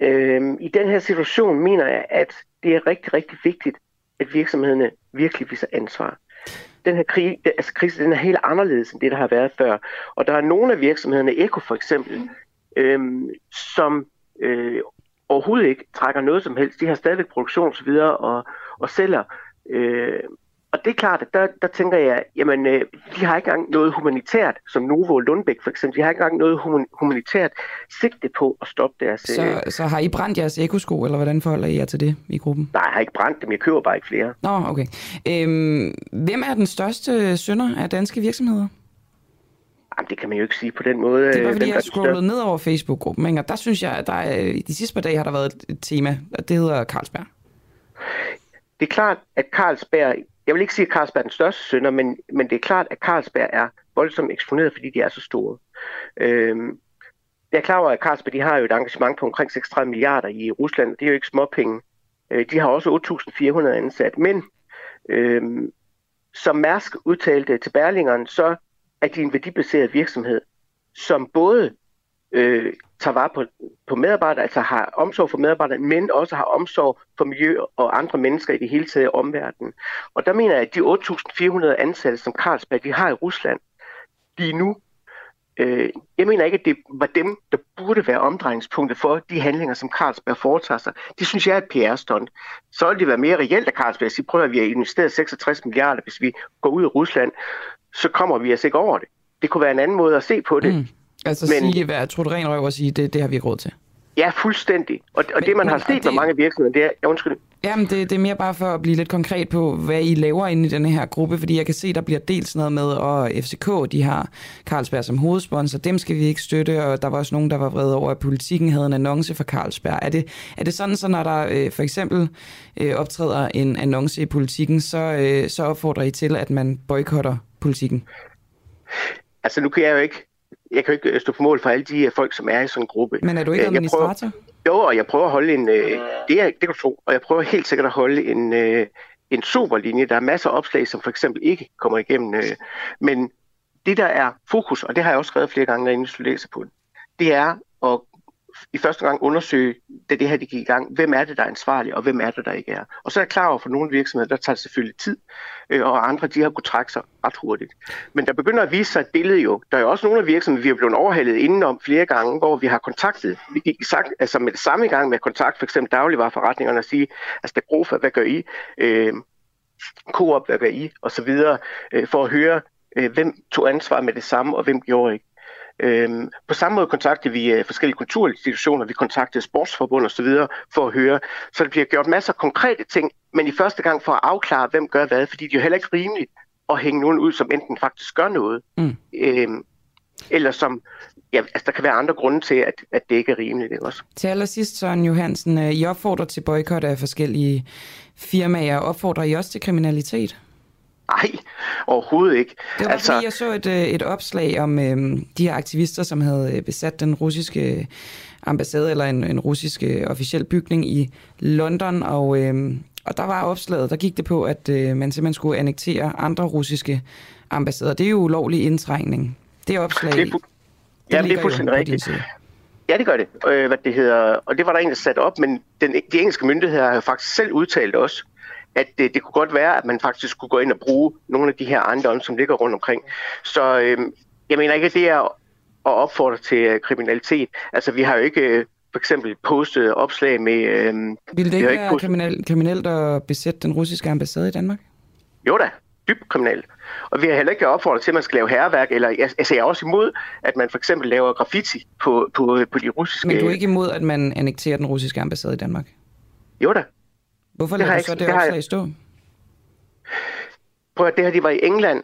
øh, i den her situation mener jeg, at det er rigtig, rigtig vigtigt, at virksomhederne virkelig viser ansvar. Den her krig, altså krise den er helt anderledes end det, der har været før. Og der er nogle af virksomhederne, Eko for eksempel, øh, som øh, overhovedet ikke trækker noget som helst. De har stadigvæk produktion osv. Og, og sælger. Øh, og det er klart, at der, der tænker jeg, jamen, øh, de har ikke engang noget humanitært, som Novo og Lundbæk for eksempel, de har ikke engang noget humanitært sigte på at stoppe deres... Så, øh... så har I brændt jeres ekosko, eller hvordan forholder I jer til det i gruppen? Nej, jeg har ikke brændt dem, jeg køber bare ikke flere. Nå, okay. Øhm, hvem er den største sønder af danske virksomheder? Jamen, det kan man jo ikke sige på den måde. Det var øh, fordi, jeg scrollede ned over Facebook-gruppen, ikke? og der synes jeg, at der er, de sidste par dage har der været et tema, og det hedder Carlsberg. Det er klart, at Carlsberg, jeg vil ikke sige, at Carlsberg er den største sønder, men, men det er klart, at Carlsberg er voldsomt eksponeret, fordi de er så store. Øhm, jeg er klar over, at Carlsberg de har jo et engagement på omkring 36 milliarder i Rusland. Det er jo ikke småpenge. Øh, de har også 8.400 ansat. Men øhm, som Mærsk udtalte til Berlingeren, så at de er en værdibaseret virksomhed, som både øh, tager vare på, på medarbejdere, altså har omsorg for medarbejdere, men også har omsorg for miljø og andre mennesker i det hele taget i omverdenen. Og der mener jeg, at de 8.400 ansatte, som Carlsberg de har i Rusland lige nu, øh, jeg mener ikke, at det var dem, der burde være omdrejningspunktet for de handlinger, som Carlsberg foretager sig. Det synes jeg er et PR-stunt. Så vil det være mere reelt af Carlsberg at sige, prøv at vi har investeret 66 milliarder, hvis vi går ud af Rusland, så kommer vi altså ikke over det. Det kunne være en anden måde at se på det. Mm. Altså men, sige, hvad tror du ren røv at sige, det, det har vi ikke råd til? Ja, fuldstændig. Og, og men, det, man har set med mange virksomheder, det er... Ja, undskyld. Jamen, det, det er mere bare for at blive lidt konkret på, hvad I laver inde i denne her gruppe, fordi jeg kan se, der bliver delt sådan noget med, og FCK, de har Carlsberg som hovedsponsor, dem skal vi ikke støtte, og der var også nogen, der var vrede over, at politikken havde en annonce for Carlsberg. Er det, er det sådan, så når der øh, for eksempel øh, optræder en annonce i politikken, så, øh, så opfordrer I til, at man boykotter politikken? Altså, nu kan jeg jo ikke jeg kan jo ikke øh, stå på mål for alle de øh, folk, som er i sådan en gruppe. Men er du ikke administrator? Prøver, jo, og jeg prøver at holde en... Øh, det, er, det kan du tro. Og jeg prøver helt sikkert at holde en, øh, en superlinje. Der er masser af opslag, som for eksempel ikke kommer igennem. Øh, men det, der er fokus, og det har jeg også skrevet flere gange, når jeg læser på det, det er at i første gang undersøge, da det her det gik i gang, hvem er det, der er ansvarlig, og hvem er det, der ikke er. Og så er jeg klar over, for nogle virksomheder, der tager det selvfølgelig tid, øh, og andre, de har kunnet trække sig ret hurtigt. Men der begynder at vise sig et billede jo. Der er jo også nogle af virksomheder, vi er blevet overhalet indenom flere gange, hvor vi har kontaktet. Vi gik sagt, altså med det samme gang med kontakt, for eksempel dagligvarerforretningerne, og sige, altså der Grofa, hvad gør I? Øh, Coop, hvad gør I? Og så videre, øh, for at høre, øh, hvem tog ansvar med det samme, og hvem gjorde ikke. Øhm, på samme måde kontaktede vi uh, forskellige kulturinstitutioner, vi kontaktede sportsforbund osv. for at høre. Så der bliver gjort masser af konkrete ting, men i første gang for at afklare, hvem gør hvad, fordi det er jo heller ikke rimeligt at hænge nogen ud, som enten faktisk gør noget, mm. øhm, eller som ja, altså der kan være andre grunde til, at, at det ikke er rimeligt. Ikke også? Til allersidst, Søren Johansen, øh, I opfordrer til boykot af forskellige firmaer. Opfordrer I også til kriminalitet? Nej, overhovedet ikke. Det var altså, fordi, jeg så et, øh, et opslag om øhm, de her aktivister, som havde øh, besat den russiske ambassade, eller en, en russisk øh, officiel bygning i London, og, øhm, og der var opslaget, der gik det på, at øh, man simpelthen skulle annektere andre russiske ambassader. Det er jo ulovlig indtrængning. Det er opslag. Det, er fu- det ja, det er fuldstændig rigtigt. Ja, det gør det. Øh, hvad det hedder, og det var der en, der satte op, men den, de engelske myndigheder har faktisk selv udtalt også, at det, det kunne godt være, at man faktisk skulle gå ind og bruge nogle af de her ejendomme, som ligger rundt omkring. Så øh, jeg mener ikke, at det er at opfordre til øh, kriminalitet. Altså, vi har jo ikke øh, for eksempel postet opslag med... Øh, Vil det ikke være ikke kriminel, kriminelt at besætte den russiske ambassade i Danmark? Jo da, dybt kriminelt. Og vi har heller ikke opfordret til, at man skal lave herværk, eller altså, jeg er også imod, at man for eksempel laver graffiti på, på, på de russiske... Men du er ikke imod, at man annekterer den russiske ambassade i Danmark? Jo da, Hvorfor lader du så det, det opslag stå? Prøv at det her, de var i England,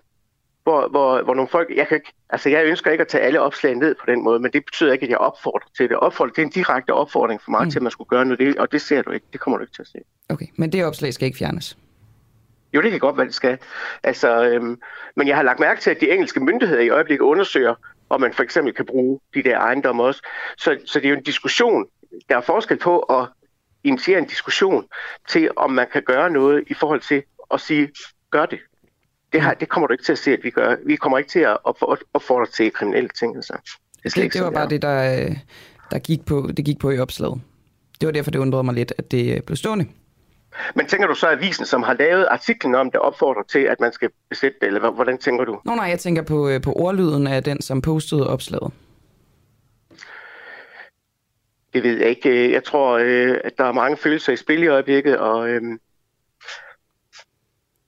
hvor, hvor, hvor nogle folk, jeg kan ikke, altså jeg ønsker ikke at tage alle opslag ned på den måde, men det betyder ikke, at jeg opfordrer til det. Opfordrer, det er en direkte opfordring for mig mm. til, at man skulle gøre noget, det, og det ser du ikke, det kommer du ikke til at se. Okay, men det opslag skal ikke fjernes? Jo, det kan godt være, det skal. Altså, øhm, men jeg har lagt mærke til, at de engelske myndigheder i øjeblikket undersøger, om man for eksempel kan bruge de der ejendomme også. Så, så det er jo en diskussion. Der er forskel på at initiere en diskussion til, om man kan gøre noget i forhold til at sige, gør det. Det, her, det kommer du ikke til at se, at vi gør. Vi kommer ikke til at opfordre til kriminelle ting. Altså. Det, det, det var bare det, der, der gik, på, det gik på i opslaget. Det var derfor, det undrede mig lidt, at det øh, blev stående. Men tænker du så, at avisen, som har lavet artiklen om det, opfordrer til, at man skal besætte det, eller hvordan tænker du? Nå nej, jeg tænker på, øh, på ordlyden af den, som postede opslaget. Det ved jeg ikke. Jeg tror, øh, at der er mange følelser i spil i øjeblikket, og øh,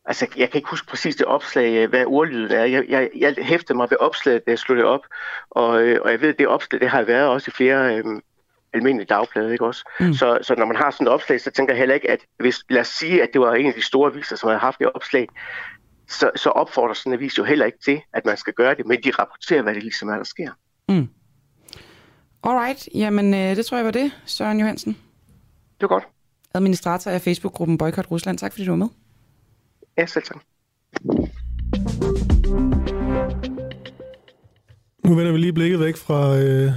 altså, jeg kan ikke huske præcis det opslag, øh, hvad ordlyden er. Jeg, jeg, jeg hæftede mig ved opslaget, da jeg slog det op, og, øh, og jeg ved, at det opslag, det har været også i flere øh, almindelige dagblade, ikke også? Mm. Så, så når man har sådan et opslag, så tænker jeg heller ikke, at hvis, lad os sige, at det var en af de store aviser, som havde haft det opslag, så, så opfordrer sådan en avis jo heller ikke til, at man skal gøre det, men de rapporterer, hvad det ligesom er, der sker. Mm. Alright, jamen øh, det tror jeg var det, Søren Johansen. Det var godt. Administrator af Facebook-gruppen Boykot Rusland. Tak fordi du var med. Ja, selv tak. Nu vender vi lige blikket væk fra øh,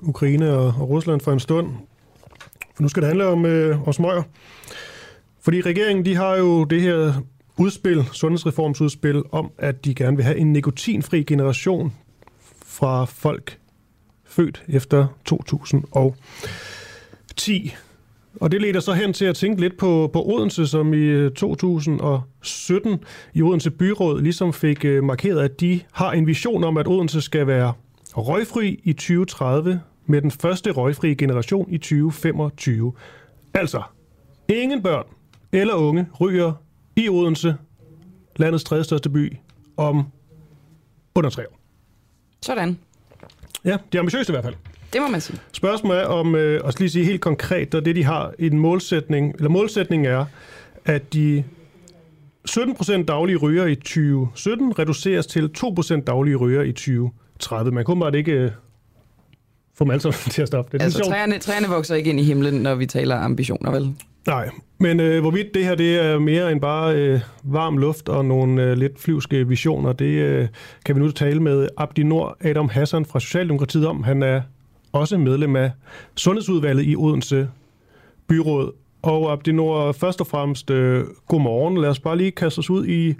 Ukraine og, og Rusland for en stund. For nu skal det handle om, øh, om smøger. Fordi regeringen de har jo det her udspil, sundhedsreformsudspil, om at de gerne vil have en nikotinfri generation fra folk født efter 2010. Og det leder så hen til at tænke lidt på, på Odense, som i øh, 2017 i Odense Byråd ligesom fik øh, markeret, at de har en vision om, at Odense skal være røgfri i 2030 med den første røgfri generation i 2025. Altså, ingen børn eller unge ryger i Odense, landets tredje største by, om under tre år. Sådan. Ja, det er ambitiøst i hvert fald. Det må man sige. Spørgsmålet er om, øh, og lige sige helt konkret, og det de har en målsætning, eller målsætningen er, at de 17% daglige ryger i 2017 reduceres til 2% daglige ryger i 2030. Man kunne bare ikke øh, få dem alle sammen [laughs] til at stoppe. Det er Altså, sjovt. træerne, træerne vokser ikke ind i himlen, når vi taler ambitioner, vel? Nej, men øh, hvorvidt det her det er mere end bare øh, varm luft og nogle øh, lidt flyvske visioner, det øh, kan vi nu tale med Abdi Nord Adam Hassan fra Socialdemokratiet om. Han er også medlem af Sundhedsudvalget i Odense Byråd. Og Abdi Nord, først og fremmest, øh, godmorgen. Lad os bare lige kaste os ud i,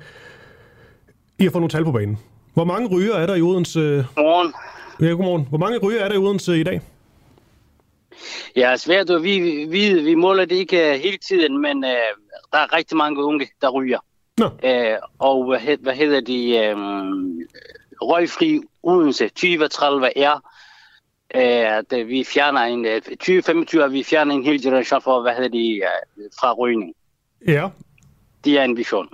i at få nogle tal på banen. Hvor mange ryger er der i Odense? Morgen. Ja, godmorgen. Hvor mange ryger er der i Odense i dag? Ja, svært at vide. Vi, vi måler det ikke øh, hele tiden, men øh, der er rigtig mange unge, der ryger. Nå. Øh, og hvad, hed- hvad hedder de? Øh, røgfri Odense 2030 er, øh, at vi fjerner en, øh, 2025 at vi fjerner en hel generation for, hvad hedder de, øh, fra rygning. Ja. Det er en vision.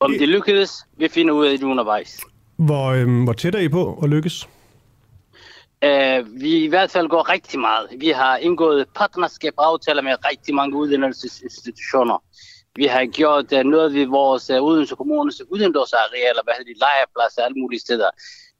Om det lykkedes, vi finder ud af det undervejs. Hvor, øh, hvor tæt er I på at lykkes? Uh, vi i hvert fald går rigtig meget. Vi har indgået partnerskab aftaler med rigtig mange uddannelsesinstitutioner. Vi har gjort uh, noget ved vores uh, Odense Kommunes udendørsarealer, hvad hedder de, lejrpladser, alle mulige steder.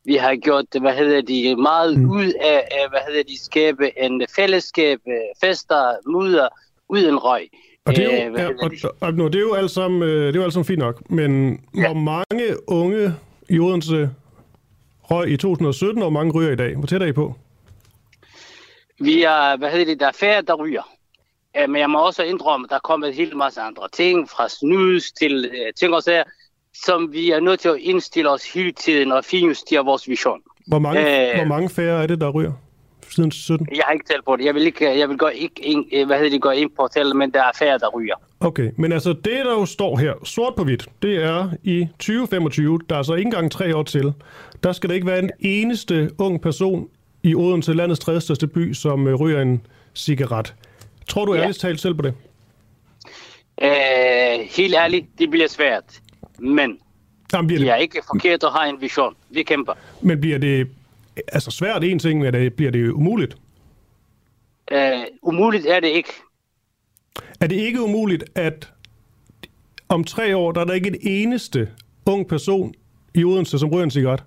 Vi har gjort, hvad hedder de, meget mm. ud af, af, hvad hedder de, skabe en fællesskab, uh, fester, mudder, uden røg. Og det er jo, hvad ja, og, de? og, og det er jo alt sammen, det er jo alt sammen fint nok, men ja. hvor mange unge i Odense røg i 2017, og hvor mange ryger i dag? Hvor tæt er I på? Vi er, hvad hedder det, der er færre, der ryger. Uh, men jeg må også indrømme, at der er kommet en hel masse andre ting, fra snus til uh, ting og sager, som vi er nødt til at indstille os hele tiden og finjustere vores vision. Hvor mange, Øh. hvor mange færre er det, der ryger siden 17? Jeg har ikke talt på det. Jeg vil ikke, jeg vil gå ikke ind, øh, hvad hedder det, gå ind på tallet, men der er færre, der ryger. Okay, men altså det, der jo står her, sort på hvidt, det er i 2025, der er så ikke engang tre år til, der skal der ikke være en eneste ung person i Odense, landets tredje største by, som øh, ryger en cigaret. Tror du Ja. ærligt talt selv på det? Øh, helt ærligt, det bliver svært. Men Jamen, bliver det er ikke forkert at have en vision. Vi kæmper. men bliver det altså svært en ting, men det, bliver det umuligt? Øh, umuligt er det ikke. Er det ikke umuligt, at om tre år, der er der ikke en eneste ung person i Odense, som ryger en cigaret?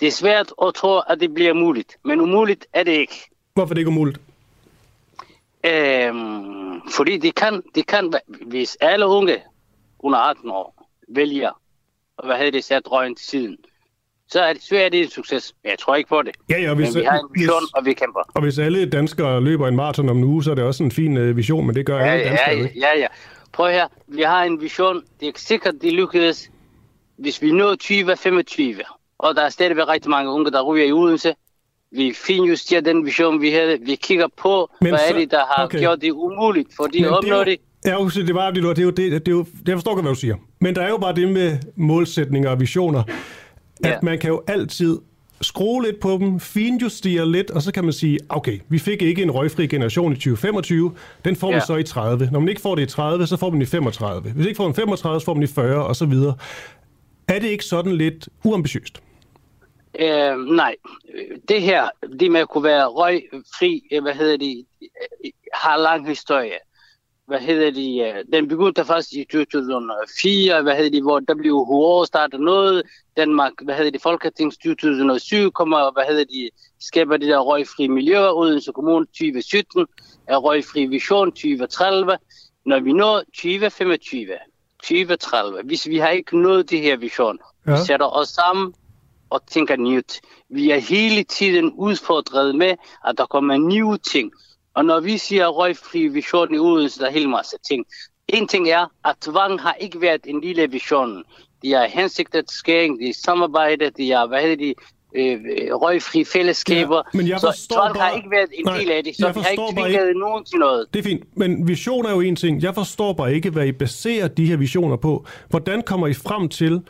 Det er svært at tro, at det bliver muligt. Men umuligt er det ikke. Hvorfor er det ikke umuligt? Øhm, fordi det kan, det kan, hvis alle unge under 18 år vælger, hvad hedder det, sat røgen til siden, så er det svært, det er en succes. Men jeg tror ikke på det. Ja, ja, hvis, Men vi har en vision, hvis, og vi kæmper. og hvis alle danskere løber en maraton om en uge, så er det også en fin øh, vision, men det gør Ja, alle danskere ja, ikke. ja, ja. Prøv her. Vi har en vision. Det er sikkert, det lykkedes, hvis vi når 2025. Og der er stadigvæk rigtig mange unge, der ryger i Odense. Vi finjusterer den vision, vi havde. Vi kigger på, Men hvad så- er det, der har okay. gjort det umuligt. Fordi Men at opnå jo- det, Ja, det var det, det er jo det, det er jo, jeg forstår godt, hvad du siger. Men der er jo bare det med målsætninger og visioner, at Ja. man kan jo altid skrue lidt på dem, finjustere lidt, og så kan man sige, okay, vi fik ikke en røgfri generation i 2025, den får man Ja. så i 30. Når man ikke får det i 30, så får man i 35. Hvis ikke får man 35, så får man i 40, og så videre. Er det ikke sådan lidt uambitiøst? Øh, nej, det her, det med at kunne være røgfri, øh, hvad hedder det, øh, har lang historie. Hvad hedder det, øh, den begyndte først i 2004, hvad hedder det, hvor WHO startede noget, Danmark, hvad hedder det, Folketings 2007 kommer, hvad hedder det, skaber det der røgfri miljø, Odense Kommune 2017, er røgfri vision 2030, når vi når 2025, 2030, hvis vi har ikke nået det her vision, ja. Vi sætter os sammen og tænker nyt. Vi er hele tiden udfordret med, at der kommer nye ting. Og når vi siger røgfri vision i Odense, der er helt masse ting. En ting er, at tvang har ikke været en lille vision. Det er hensigtet skæring, det er samarbejde, det er, hvad hedder det, øh, røgfri fællesskaber. Ja, men jeg så Trump har bare- ikke været en Nej, del af det, så jeg vi har ikke tvinget ikke- nogen til noget. Det er fint, men vision er jo en ting. Jeg forstår bare ikke, hvad I baserer de her visioner på. Hvordan kommer I frem til,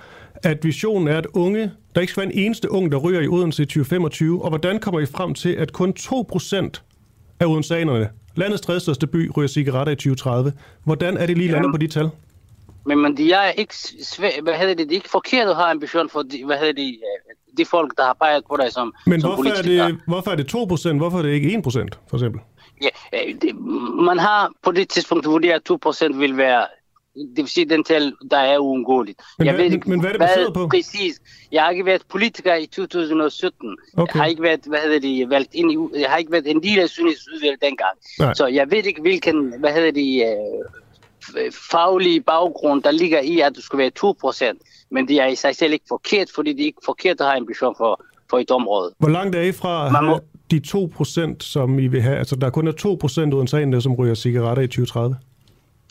at visionen er, at unge, der ikke skal være en eneste ung, der ryger i Odense i 2025, og hvordan kommer I frem til, at kun 2% af odenseanerne, landets tredje største by, ryger cigaretter i 2030? Hvordan er det lige landet på de tal? Men, men de er ikke hvad hedder det, det er ikke forkert at have ambition for hvad hedder det, øh, de folk, der har peget på dig som, Men som hvorfor er, politiker. det, hvorfor er det 2%? Hvorfor er det ikke 1%, for eksempel? Ja, øh, det, man har på det tidspunkt vurderet, at 2% vil være, det vil sige den tal, der er uundgåeligt. Men jeg hvad- ved men- ikke, men hvad er det baseret på? Præcis. Jeg har ikke været politiker i 2017. Okay. Jeg har ikke været, hvad hedder det, valgt ind i, jeg har ikke været en del af sundhedsudvalget dengang. Nej. Så jeg ved ikke, hvilken, hvad hedder det, øh, faglige baggrund, der ligger i, at du skal være 2%. Men det er i sig selv ikke forkert, fordi det er ikke forkert at have ambition for, for et område. Hvor langt er I fra må- de 2%, som I vil have? Altså, der er kun er 2% odenseanere, som ryger cigaretter i 2030.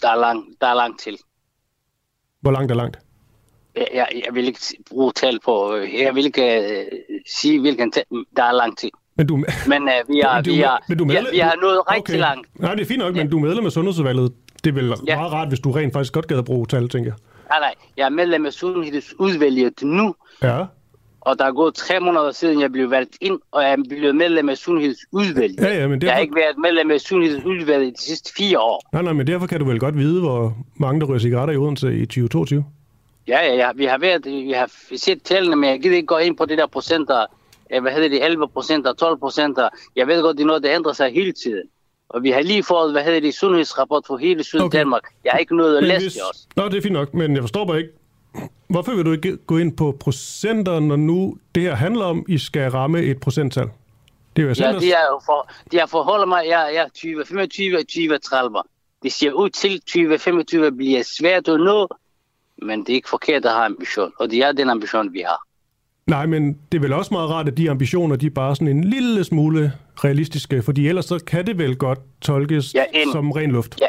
Der er langt, der er langt til. Hvor langt er langt? Jeg, jeg, jeg vil ikke bruge tal på, jeg vil ikke øh, sige, hvilken tal, der er langt til. Men du, Men øh, vi, er, du- vi, er, men du vi, har nået rigtig Okay. langt. Nej, det er fint nok, men du er medlem af Sundhedsudvalget. Det er vel Ja. meget rart, hvis du rent faktisk godt gad at bruge tal, tænker jeg. Nej, nej, jeg er medlem af Sundhedsudvalget nu, Ja, og der er gået tre måneder siden, jeg blev valgt ind, og jeg er blevet medlem af Sundhedsudvalget. ja, ja men Jeg har derfor, ikke været medlem af Sundhedsudvalget de sidste fire år. nej, nej, men derfor kan du vel godt vide, hvor mange, der ryger cigaretter i Odense i 2022. Ja, ja, ja, vi har været, vi har set tallene, men jeg gider ikke gå ind på det der procenter, eh, hvad hedder det, 11 procenter, 12 procenter. Jeg ved godt, det er noget, der ændrer sig hele tiden. Og vi har lige fået, hvad hedder det, sundhedsrapport for hele Syddanmark. Okay. Jeg har ikke noget at læse hvis- til os. Nå, det er fint nok, men jeg forstår bare ikke, hvorfor vil du ikke gå ind på procenter, når nu det her handler om, I skal ramme et procenttal? Det er jo Ja, det er for, det er forholder mig, jeg, jeg er 20, 25 og 20 30. Det ser ud til 2025 bliver svært at nå, men det er ikke forkert at have ambition, og det er den ambition, vi har. Nej, men det er vel også meget rart, at de ambitioner, de er bare sådan en lille smule realistiske, fordi ellers så kan det vel godt tolkes som ren luft. Ja,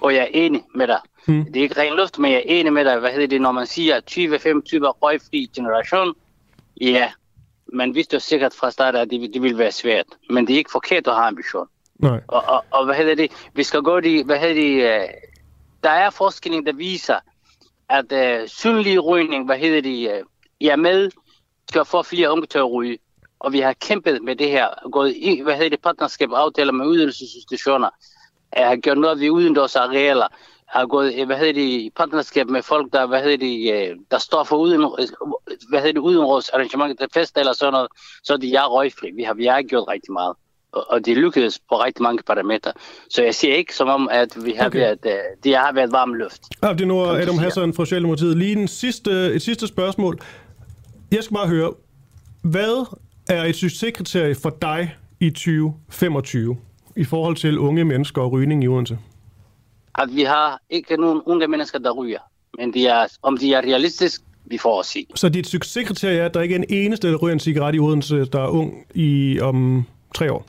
og jeg er enig med dig. Mm. Det er ikke ren luft, men jeg er enig med dig. Hvad hedder det, når man siger 2025 er røgfri generation? Ja, man vidste jo sikkert fra start, at det, det ville være svært. Men det er ikke forkert at have ambition. Nej. Og, og, og hvad hedder det, vi skal gå de, hvad hedder det, øh, der er forskning, der viser, at øh, synlig rygning, hvad hedder det, øh, er med, skal få flere unge til at ryge. Og vi har kæmpet med det her, gået i, hvad hedder det, partnerskab aftaler med uddannelsesinstitutioner, Jeg har gjort noget ved udendørs arealer, har gået, hvad hedder det, i partnerskab med folk, der, hvad hedder det, øh, der står for uden, hvad hedder det, udenrådsarrangement til fest eller sådan noget, så de er røgfri. Vi har, vi har gjort rigtig meget. Og, og det lykkedes på rigtig mange parametre. Så jeg siger ikke som om, at vi har Okay. været, øh, det har været varm luft. Ja, det er nu Adam. Hassan fra Socialdemokratiet. Lige en sidste, et sidste spørgsmål. Jeg skal bare høre, hvad er et succeskriterie for dig i 2025 i forhold til unge mennesker og rygning i Odense? At vi har ikke nogen unge mennesker, der ryger. Men de er, om de er realistisk, vi får at se. Så dit succeskriterie er, at der ikke er en eneste, der ryger en cigaret i Odense, der er ung i om tre år?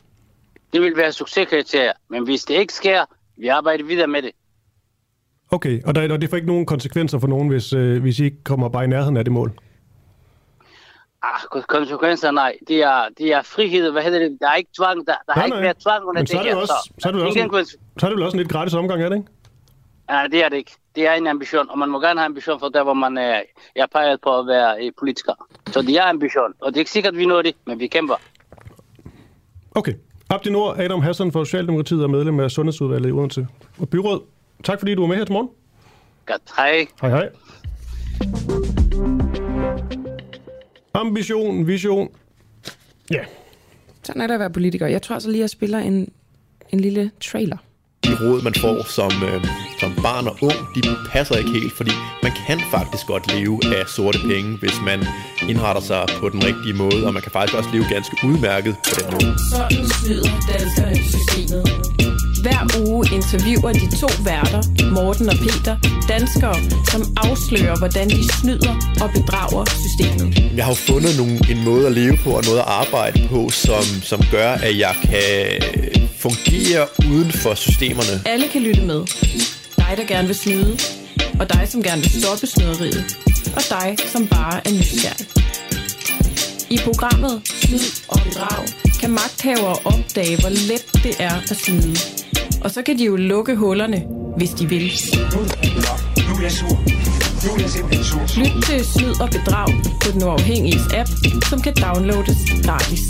Det vil være succeskriterier. Men hvis det ikke sker, vi arbejder videre med det. Okay, og, der, og det får ikke nogen konsekvenser for nogen, hvis, øh, hvis I ikke kommer bare i nærheden af det mål? Ah, konsekvenser, nej. Det er, det er frihed. Hvad hedder det? Der er ikke tvang. Der, der Nej, har ikke nej. været tvang under Men det så er det her. også, så er det også, en, så er det vel også en lidt gratis omgang, er det ikke? Nej, det er det ikke. Det er en ambition, og man må gerne have ambition for der, hvor man er, er peget på at være øh, politiker. Så det er ambition, og det er ikke sikkert, at vi når det, men vi kæmper. Okay. Abdi Nord, Adam Hassan fra Socialdemokratiet er medlem af Sundhedsudvalget i Odense og Byråd. Tak fordi du var med her til morgen. Godt, hej. Hej hej. Ambition, vision. Ja, Sådan er det at være politiker. Jeg tror altså lige, at jeg spiller en, en lille trailer. de råd, man får som, øh, som barn og ung, de passer ikke helt, fordi man kan faktisk godt leve af sorte penge, hvis man indretter sig på den rigtige måde, og man kan faktisk også leve ganske udmærket på den måde. Sådan snyder danskerne systemet. Hver uge interviewer de to værter, Morten og Peter, danskere, som afslører, hvordan de snyder og bedrager systemet. Jeg har jo fundet nogle, en måde at leve på og noget at arbejde på, som, som gør, at jeg kan fungere uden for systemerne. Alle kan lytte med. Dig, der gerne vil snyde, og dig, som gerne vil stoppe snyderiet, og dig, som bare er nysgerrig. I programmet Snyd og Bedrag kan magthavere opdage, hvor let det er at snyde. Og så kan de jo lukke hullerne, hvis de vil. Lyt til Snyd og Bedrag på den uafhængige app, som kan downloades gratis.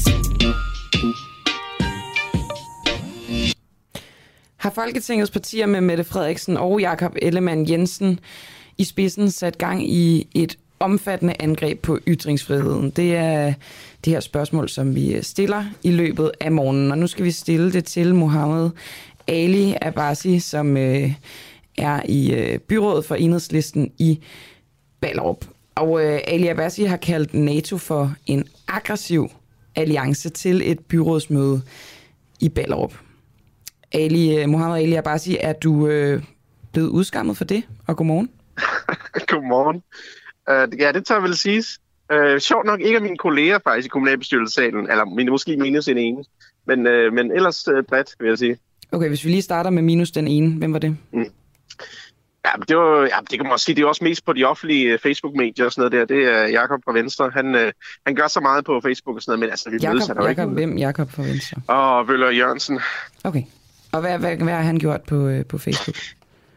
Har Folketingets partier med Mette Frederiksen og Jakob Ellemann Jensen i spidsen sat gang i et omfattende angreb på ytringsfriheden? Det er det her spørgsmål, som vi stiller i løbet af morgenen. Og nu skal vi stille det til Mohammed Ali Abasi, som øh, er i øh, byrådet for enhedslisten i Ballerup. Og øh, Ali Abasi har kaldt NATO for en aggressiv alliance til et byrådsmøde i Ballerup. Ali, øh, Mohammed Ali Abasi, er du øh, blevet udskammet for det? Og godmorgen. [laughs] godmorgen. Uh, ja, det tager vel siges. Uh, sjovt nok ikke af mine kolleger faktisk i kommunalbestyrelsessalen, eller min, måske minus en ene, men, uh, men ellers uh, bredt, vil jeg sige. Okay, hvis vi lige starter med minus den ene, hvem var det? Mm. Ja, det, var, ja, det kan sige, det er også mest på de offentlige Facebook-medier og sådan noget der. Det er Jakob fra Venstre. Han, øh, han gør så meget på Facebook og sådan noget, men altså, vi Jacob, mødes, Jacob, ikke... hvem Jakob fra Venstre? Og Vøller Jørgensen. Okay. Og hvad, hvad, hvad har han gjort på, øh, på Facebook?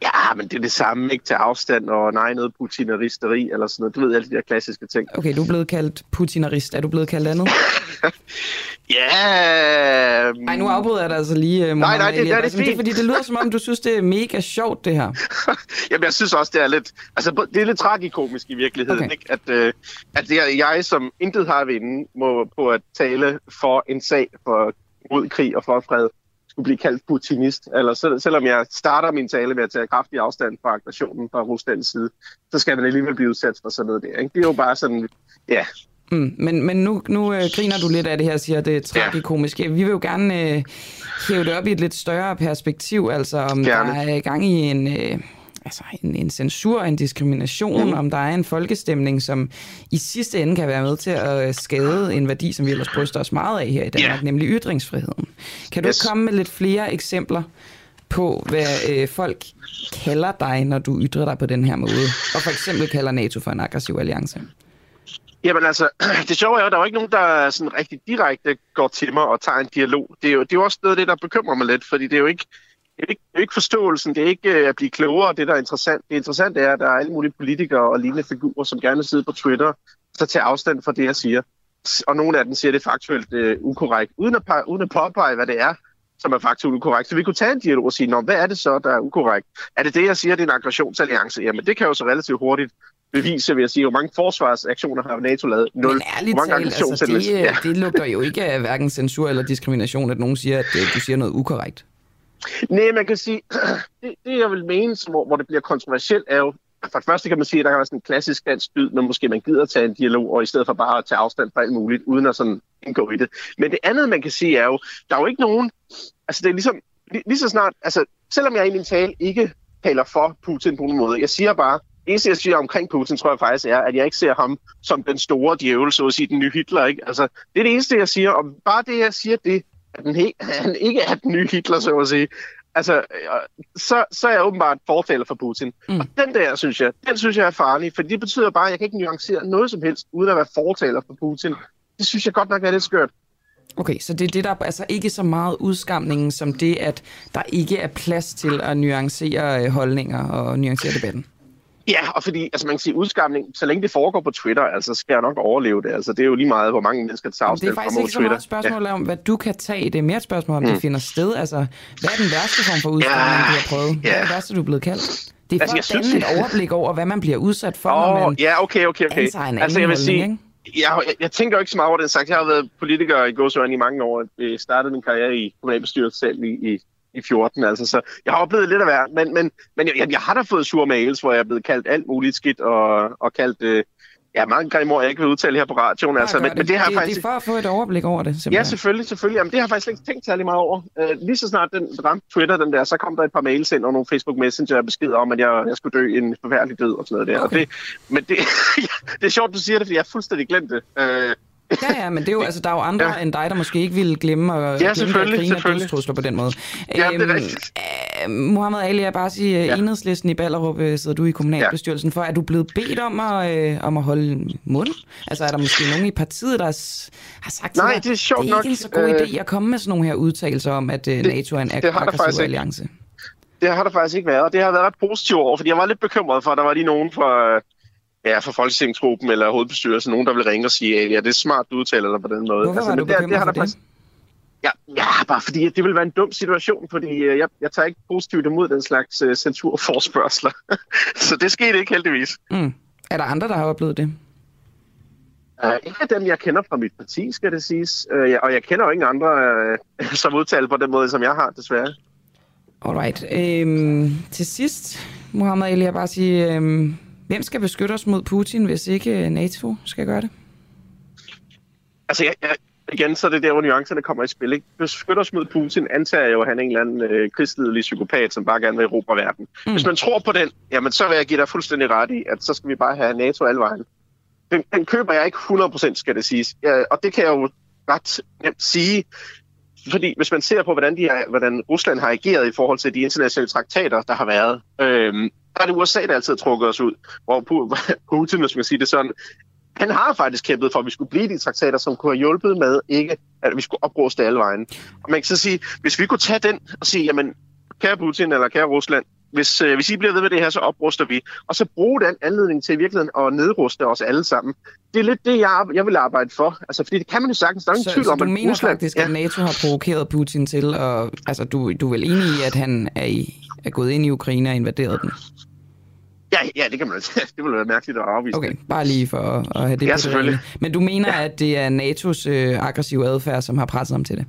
Ja, men det er det samme, ikke til afstand, og nej, noget putineristeri eller sådan noget. Du ved alle de der klassiske ting. Okay, du er blevet kaldt putinerist. Er du blevet kaldt andet? [laughs] ja... Um... Ej, nu afbryder jeg dig altså lige, uh, Nej, nej, det, det, er det fint. Det er fordi, det lyder som om, du synes, det er mega sjovt, det her. [laughs] Jamen, jeg synes også, det er lidt... Altså, det er lidt tragikomisk i virkeligheden, okay. ikke? At, uh, at det er jeg, som intet har vinde, må på at tale for en sag for mod krig og for fred skulle blive kaldt putinist, eller selv, selvom jeg starter min tale med at tage kraftig afstand fra aggressionen fra Ruslands side, så skal man alligevel blive udsat for sådan noget der. Ikke? Det er jo bare sådan, ja. Mm, men, men nu, nu øh, griner du lidt af det her, siger det er tragikomisk. Ja. Vi vil jo gerne øh, hæve det op i et lidt større perspektiv, altså om gerne. der er gang i en... Øh, altså en, en censur, en diskrimination, mm. om der er en folkestemning, som i sidste ende kan være med til at skade en værdi, som vi ellers bryster os meget af her i Danmark, yeah. nemlig ytringsfriheden. Kan du yes. komme med lidt flere eksempler på, hvad øh, folk kalder dig, når du ytrer dig på den her måde, og for eksempel kalder NATO for en aggressiv alliance? Jamen altså, [clears throat] det sjove er jo, at der er jo ikke nogen, der sådan rigtig direkte går til mig og tager en dialog. Det er jo, det er jo også noget af det, der bekymrer mig lidt, fordi det er jo ikke, det er ikke, det er ikke forståelsen, det er ikke øh, at blive klogere, det der er interessant. Det interessante er, at der er alle mulige politikere og lignende figurer, som gerne vil sidde på Twitter, så tage afstand fra det, jeg siger. Og nogle af dem siger det faktuelt uh, ukorrekt, uden at, uden at påpege, hvad det er, som er faktuelt ukorrekt. Så vi kunne tage en dialog og sige, Nå, hvad er det så, der er ukorrekt? Er det det, jeg siger, det er en aggressionsalliance? Jamen, det kan jo så relativt hurtigt bevise, vil jeg sige, hvor mange forsvarsaktioner har NATO lavet? Nul. Men ærligt mange talt, altså, det, ja. det lugter jo ikke af hverken censur eller diskrimination, at nogen siger, at øh, du siger noget ukorrekt. Nej, man kan sige, [clears throat] det, det jeg vil mene, hvor, hvor det bliver kontroversielt, er jo, for det første kan man sige, at der kan være sådan en klassisk dansk dyd, når måske man gider tage en dialog, og i stedet for bare at tage afstand fra alt muligt, uden at sådan indgå i det. Men det andet, man kan sige, er jo, der er jo ikke nogen, altså det er ligesom, lige, lige så snart, altså selvom jeg i min tale ikke taler for Putin på nogen måde, jeg siger bare, det eneste, jeg siger omkring Putin, tror jeg faktisk er, at jeg ikke ser ham som den store djævel, så at sige, den nye Hitler. Ikke? Altså, det er det eneste, jeg siger, og bare det, jeg siger det, at den he- [laughs] han ikke er den nye Hitler, så at sige, altså, så, så er jeg åbenbart fortaler for Putin. Mm. Og den der, synes jeg, den synes jeg er farlig, for det betyder bare, at jeg kan ikke nuancere noget som helst, uden at være fortaler for Putin. Det synes jeg godt nok er lidt skørt. Okay, så det er det, der er altså ikke så meget udskamningen, som det, at der ikke er plads til at nuancere øh, holdninger og nuancere debatten. Ja, og fordi, altså man kan sige, udskamning, så længe det foregår på Twitter, altså skal jeg nok overleve det. Altså det er jo lige meget, hvor mange mennesker tager afstand fra mod Twitter. Det er faktisk ikke så meget et spørgsmål ja. om, hvad du kan tage. Det er mere et spørgsmål om, mm. det finder sted. Altså, hvad er den værste form for udskamning, ja, du har prøvet? Hvad er det værste, du er blevet kaldt? Det er altså, for at danne et overblik over, hvad man bliver udsat for, oh, når man ja, okay, okay, okay. en altså, jeg vil sige, jeg, jeg, jeg tænker jo ikke så meget over det sagt. Jeg har været politiker i Gåsøren i mange år. Jeg startede min karriere i kommunalbestyrelsen selv i, i i 14. Altså, så jeg har oplevet lidt af hver, men, men, men jeg, jeg har da fået sure mails, hvor jeg er blevet kaldt alt muligt skidt og, og kaldt... Øh, Ja, mange grimme ord, jeg ikke vil udtale her på radioen. Altså, men, det. men det, har det, faktisk... det er for at få et overblik over det, simpelthen. Ja, selvfølgelig, selvfølgelig. Jamen, det har jeg faktisk ikke tænkt særlig meget over. Uh, lige så snart den ramte Twitter, den der, så kom der et par mails ind og nogle Facebook Messenger beskeder om, at jeg, jeg skulle dø en forfærdelig død og sådan noget der. Okay. Og det, men det, [laughs] det er sjovt, du siger det, fordi jeg har fuldstændig glemt det. Uh, Ja, ja, men det er jo, [laughs] altså, der er jo andre ja. end dig, der måske ikke ville glemme at Ja, selvfølgelig, grine selvfølgelig. dødstrusler på den måde. Ja, det er Øhm, rigtigt. øh, Mohammed Ali, jeg bare sige, ja. enhedslisten i Ballerup øh, sidder du i kommunalbestyrelsen for. Er du blevet bedt om at, øh, om at holde mund? Altså er der måske nogen i partiet, der har sagt til Nej, dig, det er sjovt det er ikke nok, en så god øh, idé at komme med sådan nogle her udtalelser om, at øh, NATO er en aggressiv faktisk ikke. alliance? Det har der faktisk ikke været, og det har været ret positivt over, fordi jeg var lidt bekymret for, at der var lige nogen fra, ja, fra Folketingsgruppen eller hovedbestyrelsen, nogen, der ville ringe og sige, at ja, det er smart, du udtaler dig på den måde. Hvorfor var men du bekymret har for der det? Ja, ja, bare fordi det ville være en dum situation, fordi øh, jeg, jeg tager ikke positivt imod den slags uh, censurforspørgsler. [laughs] så det skete ikke heldigvis. Mm. Er der andre, der har oplevet det? Uh, ikke af dem, jeg kender fra mit parti, skal det siges. Uh, ja, og jeg kender jo ingen andre, uh, [laughs] som udtaler på den måde, som jeg har, desværre. Alright. Øhm, til sidst, Mohammed Ali, jeg bare sige, øhm, hvem skal beskytte os mod Putin, hvis ikke øh, NATO skal gøre det? Altså, jeg, jeg, igen, så er det der, hvor nuancerne kommer i spil. Ikke? Beskytter os mod Putin, antager jo, at han er en eller anden øh, krigslidelig psykopat, som bare gerne vil erobre verden. Mm. Hvis man tror på den, jamen, så vil jeg give dig fuldstændig ret i, at så skal vi bare have NATO alle vejen. Den, den køber jeg ikke 100%, skal det siges. Ja, og det kan jeg jo ret nemt sige, fordi hvis man ser på, hvordan, de har, hvordan Rusland har ageret i forhold til de internationale traktater, der har været, øhm, der er det USA, der altid har trukket os ud. Hvor Pu- [laughs] Putin, hvis man kan sige det sådan, han har faktisk kæmpet for, at vi skulle blive de traktater, som kunne have hjulpet med, ikke at vi skulle opruste alle vejen. Og man kan så sige, hvis vi kunne tage den og sige, jamen, kære Putin eller kære Rusland, hvis, øh, hvis I bliver ved med det her, så opruster vi. Og så bruge den anledning til i virkeligheden at nedruste os alle sammen. Det er lidt det, jeg, jeg vil arbejde for. Altså, fordi det kan man jo sagtens. Der er ingen Så, tvivl så om, du at mener Rusland... faktisk, at NATO har provokeret Putin til, og altså, du, du er vel enig i, at han er, i, er gået ind i Ukraine og invaderet den? Ja, ja, det kan man [laughs] Det ville være mærkeligt at afvise. Okay, bare lige for at, at have det Ja, på det selvfølgelig. Men du mener, ja. at det er NATO's øh, aggressive adfærd, som har presset ham til det?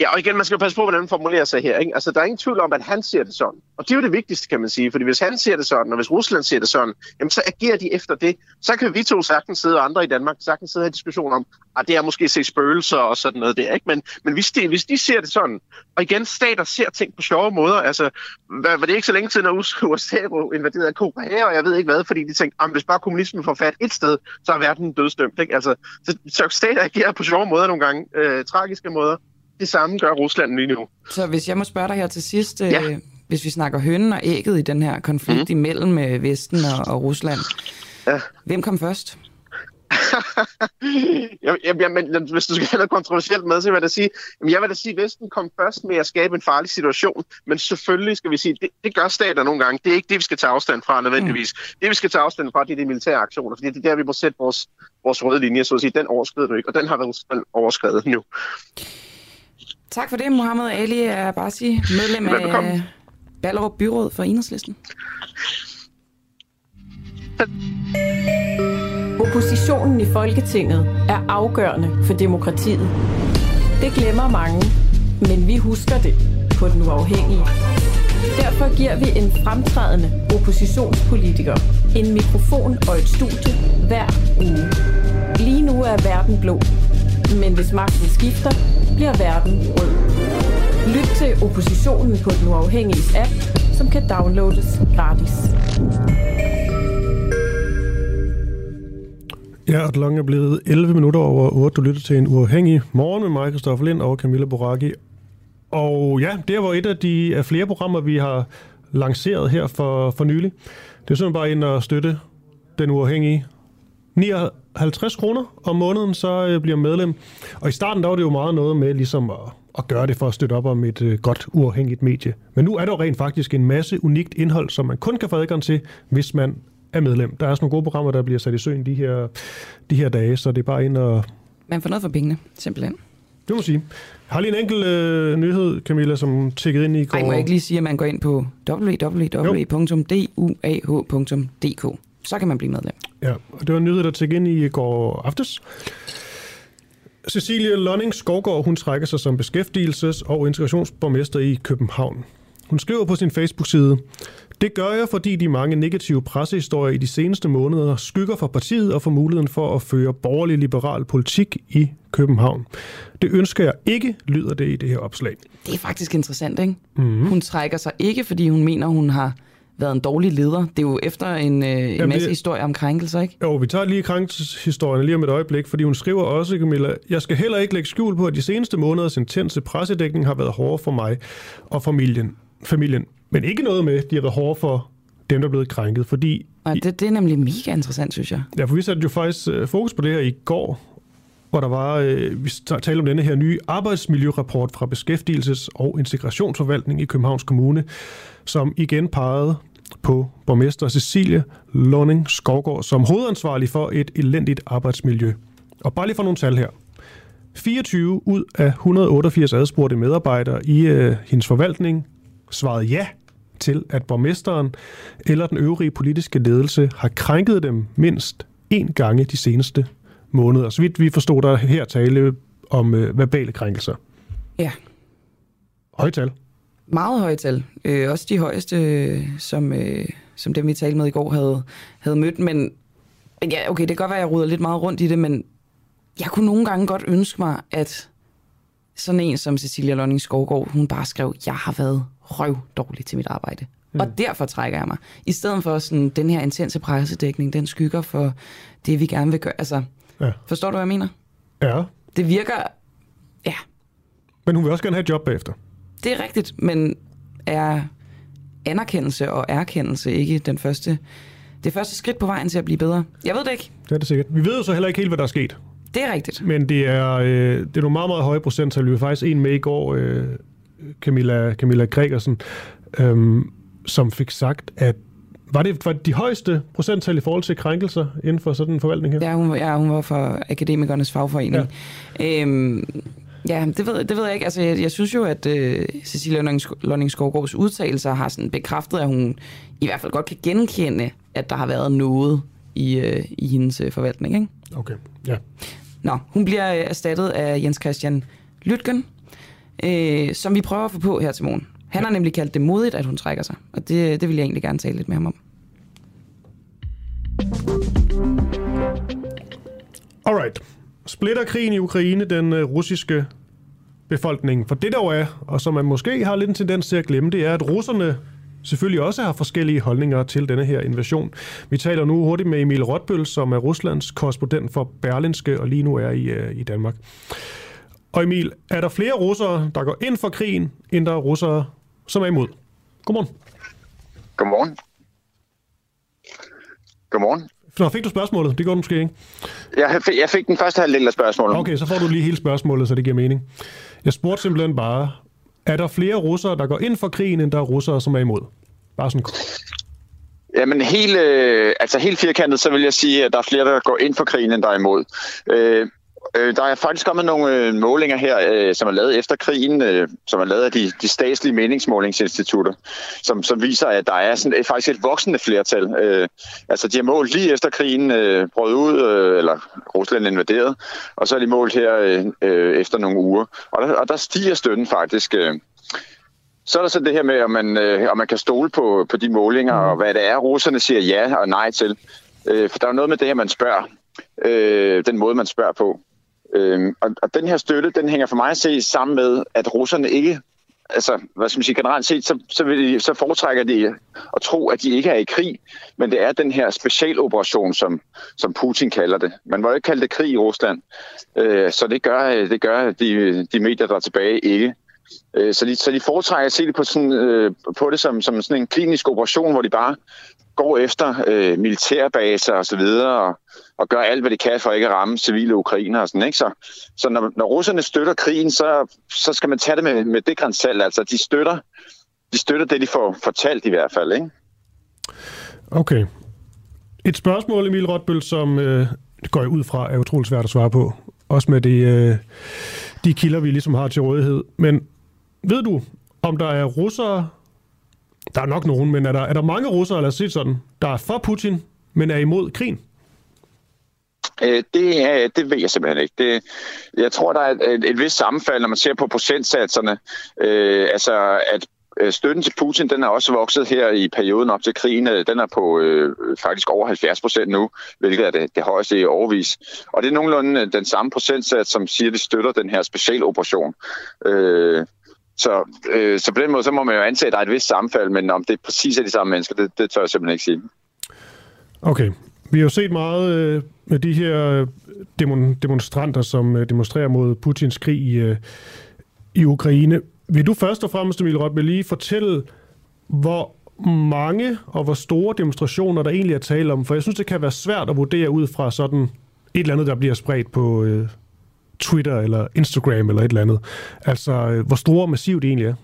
Ja, og igen, man skal jo passe på, hvordan man formulerer sig her. Ikke? Altså, der er ingen tvivl om, at han ser det sådan. Og det er jo det vigtigste, kan man sige. Fordi hvis han ser det sådan, og hvis Rusland ser det sådan, jamen, så agerer de efter det. Så kan vi to sagtens sidde, og andre i Danmark sagtens sidde og have diskussion om, at det er måske se spøgelser og sådan noget der. Ikke? Men, men hvis, de, hvis de ser det sådan, og igen, stater ser ting på sjove måder. Altså, var, var det ikke så længe siden, at USA [laughs] invaderede Korea, og jeg ved ikke hvad, fordi de tænkte, at hvis bare kommunismen får fat et sted, så er verden dødsdømt. Ikke? Altså, så, så stater agerer på sjove måder nogle gange, øh, tragiske måder. Det samme gør Rusland lige nu. Så hvis jeg må spørge dig her til sidst, øh, Ja. hvis vi snakker hønnen og ægget i den her konflikt mm. imellem øh, Vesten og, og Rusland, ja. hvem kom først? jeg, jeg, jeg, men, hvis du skal have noget kontroversielt med, så vil jeg da sige, jamen, jeg vil da sige, at Vesten kom først med at skabe en farlig situation, men selvfølgelig skal vi sige, det, det gør stater nogle gange. Det er ikke det, vi skal tage afstand fra nødvendigvis. Mm. Det, vi skal tage afstand fra, det er de militære aktioner, fordi det er der, vi må sætte vores, vores røde linje, så at sige, den overskrider du ikke, og den har været overskrevet nu. Tak for det, Mohammed Ali er bare sige medlem Velbekomme. af Ballerup Byråd for Enhedslisten. Oppositionen i Folketinget er afgørende for demokratiet. Det glemmer mange, men vi husker det på den uafhængige. Derfor giver vi en fremtrædende oppositionspolitiker en mikrofon og et studie hver uge. Lige nu er verden blå, men hvis magten skifter, bliver verden rød. Lyt til oppositionen på den uafhængige app, som kan downloades gratis. Ja, og klokken er blevet 11 minutter over 8. Du lytter til en uafhængig morgen med mig, Christoffer Lind og Camilla Boraki. Og ja, det var et af de af flere programmer, vi har lanceret her for, for nylig. Det er simpelthen bare ind og støtte den uafhængige. 59 kroner om måneden, så øh, bliver medlem. Og i starten der var det jo meget noget med ligesom at, at gøre det for at støtte op om et øh, godt uafhængigt medie. Men nu er der jo rent faktisk en masse unikt indhold, som man kun kan få adgang til, hvis man er medlem. Der er sådan nogle gode programmer, der bliver sat i søen de her, de her dage, så det er bare ind og... Man får noget for pengene, simpelthen. Det må sige. Jeg har lige en enkelt øh, nyhed, Camilla, som tækkede ind i går. Ej, må jeg ikke lige sige, at man går ind på www.duah.dk. Så kan man blive medlem. Ja, og det var en nyhed, der tækkede ind i går aftes. Cecilie Lonning Skovgaard, hun trækker sig som beskæftigelses- og integrationsborgmester i København. Hun skriver på sin Facebook-side, det gør jeg, fordi de mange negative pressehistorier i de seneste måneder skygger for partiet og for muligheden for at føre borgerlig-liberal politik i København. Det ønsker jeg ikke, lyder det i det her opslag. Det er faktisk interessant, ikke? Mhm. Hun trækker sig ikke, fordi hun mener, hun har været en dårlig leder. Det er jo efter en, øh, en masse det- historier om krænkelser, ikke? Jo, vi tager lige krænkelseshistorien lige om et øjeblik, fordi hun skriver også, Camilla, jeg skal heller ikke lægge skjul på, at de seneste måneders intense pressedækning har været hårde for mig og familien. familien. Men ikke noget med, at de har været hårde for dem, der er blevet krænket, fordi Og det, det er nemlig mega interessant, synes jeg. Ja, for vi satte jo faktisk øh, fokus på det her i går, hvor der var, øh, vi talte om denne her nye arbejdsmiljørapport fra Beskæftigelses- og Integrationsforvaltning i Københavns Kommune, som igen pegede på borgmester Cecilie Lonning Skovgaard som hovedansvarlig for et elendigt arbejdsmiljø. Og bare lige for nogle tal her. 24 ud af 188 adspurgte medarbejdere i øh, hendes forvaltning svarede ja til, at borgmesteren eller den øvrige politiske ledelse har krænket dem mindst én gange de seneste måneder. Så vidt vi forstod, der her tale om øh, verbale krænkelser. Ja. Højtal. Meget høje tal. Øh, også de højeste, som, øh, som dem vi talte med i går, havde, havde mødt. Men ja, okay, det kan godt være, at jeg ruder lidt meget rundt i det, men jeg kunne nogle gange godt ønske mig, at sådan en som Cecilia Lonning Skovgaard, hun bare skrev, jeg har været røv dårlig til mit arbejde. Mm. Og derfor trækker jeg mig. I stedet for sådan, den her intense pressedækning, den skygger for det, vi gerne vil gøre. Altså, Ja. forstår du, hvad jeg mener? Ja, Det virker, ja, men hun vil også gerne have et job bagefter. Det er rigtigt, men er anerkendelse og erkendelse ikke den første, det første skridt på vejen til at blive bedre? Jeg ved det ikke. Det er det sikkert. Vi ved jo så heller ikke helt, hvad der er sket. Det er rigtigt. Men det er, øh, det er nogle meget, meget høje procenttal. Vi var faktisk en med i går, øh, Camilla, Camilla Gregersen, øh, som fik sagt, at var det, var det de højeste procenttal i forhold til krænkelser inden for sådan en forvaltning her? Ja, hun, ja, hun var for Akademikernes Fagforening. Ja, øhm, ja det, ved, det ved jeg ikke. Altså, jeg, jeg synes jo, at øh, Cecilia Lonning- Lonning Skovgaards udtalelser har sådan bekræftet, at hun i hvert fald godt kan genkende, at der har været noget i, øh, i hendes øh, forvaltning. Ikke? Okay, ja. Nå, hun bliver øh, erstattet af Jens Christian Lytgen, øh, som vi prøver at få på her til morgen. Han har nemlig kaldt det modigt, at hun trækker sig, og det, det vil jeg egentlig gerne tale lidt med ham om. Alright. Splitter krigen i Ukraine den øh, russiske befolkning? For det der er, og som man måske har lidt en tendens til at glemme, det er, at russerne selvfølgelig også har forskellige holdninger til denne her invasion. Vi taler nu hurtigt med Emil Rotbøl, som er Ruslands korrespondent for Berlinske, og lige nu er i, øh, i Danmark. Og Emil, er der flere russere, der går ind for krigen, end der er russere, som er imod? Godmorgen. Godmorgen. Godmorgen. Nå, fik du spørgsmålet? Det går du måske ikke. Jeg fik, jeg fik den første halvdel af spørgsmålet. Okay, så får du lige hele spørgsmålet, så det giver mening. Jeg spurgte simpelthen bare, er der flere russere, der går ind for krigen, end der er russere, som er imod? Bare sådan Jamen helt, øh, altså helt firkantet, så vil jeg sige, at der er flere, der går ind for krigen, end der er imod. Øh, øh, der er faktisk kommet nogle øh, målinger her, øh, som er lavet efter krigen, øh, som er lavet af de, de statslige meningsmålingsinstitutter, som, som viser, at der er sådan, et, faktisk et voksende flertal. Øh, altså de har målt lige efter krigen øh, brød ud, øh, eller Rusland invaderede, og så er de målt her øh, øh, efter nogle uger. Og der, og der stiger støtten faktisk. Øh, så er der så det her med, om man, øh, om man kan stole på, på de målinger, og hvad det er, russerne siger ja og nej til. Øh, for der er noget med det her, man spørger. Øh, den måde, man spørger på. Øh, og, og den her støtte, den hænger for mig at se sammen med, at russerne ikke, altså, hvad skal man sige, generelt set, så, så, vil de, så foretrækker de at tro, at de ikke er i krig, men det er den her specialoperation, som, som Putin kalder det. Man må jo ikke kalde det krig i Rusland, øh, så det gør, det gør de, de medier, der er tilbage, ikke. Øh, Så de, så de foretrækker at se det på, sådan, øh, på det som, som sådan en klinisk operation, hvor de bare går efter øh, militærbaser og så videre, og, og gør alt, hvad de kan for ikke at ramme civile ukrainer og sådan, ikke? Så, så når, når russerne støtter krigen, så, så skal man tage det med, med det grænsalt, Altså, de støtter, de støtter det, de får fortalt i hvert fald, ikke? Okay. Et spørgsmål, Emil Rotbøl, som øh, det går jeg ud fra, er utroligt svært at svare på. Også med de, øh, de kilder, vi ligesom har til rådighed. Men ved du, om der er russere, der er nok nogen, men er der, er der mange russere, lad os sige sådan, der er for Putin, men er imod krigen? Øh, det, øh, det ved jeg simpelthen ikke. Det, jeg tror, der er et, et, vist sammenfald, når man ser på procentsatserne. Øh, altså, at øh, støtten til Putin, den er også vokset her i perioden op til krigen. Den er på øh, faktisk over 70 procent nu, hvilket er det, det højeste i overvis. Og det er nogenlunde den samme procentsats, som siger, at de støtter den her specialoperation. Øh, så, øh, så på den måde, så må man jo antage, at der er et vist sammenfald, men om det præcis er de samme mennesker, det, det tør jeg simpelthen ikke sige. Okay. Vi har jo set meget øh, med de her øh, demon- demonstranter, som øh, demonstrerer mod Putins krig i, øh, i Ukraine. Vil du først og fremmest, Emil Rotbe, lige fortælle, hvor mange og hvor store demonstrationer der egentlig er tale om? For jeg synes, det kan være svært at vurdere ud fra sådan et eller andet, der bliver spredt på øh, Twitter eller Instagram eller et eller andet. Altså, øh, hvor store og massivt det egentlig er.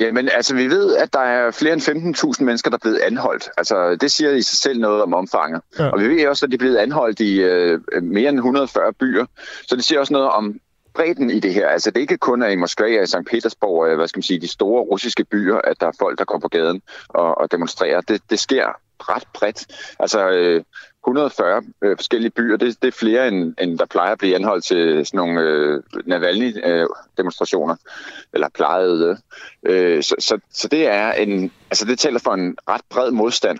Jamen, altså, vi ved, at der er flere end 15.000 mennesker, der er blevet anholdt. Altså, det siger i sig selv noget om omfanget. Ja. Og vi ved også, at de er blevet anholdt i øh, mere end 140 byer. Så det siger også noget om bredden i det her. Altså, det ikke kun er i Moskva og i St. Petersborg, og, hvad skal man sige, de store russiske byer, at der er folk, der går på gaden og, og demonstrerer. Det, det sker ret bredt. Altså, øh, 140 øh, forskellige byer, det, det er flere, end, end der plejer at blive anholdt til sådan nogle øh, Navalny-demonstrationer, øh, eller plejede. Øh, så, så, så det er en, altså det taler for en ret bred modstand.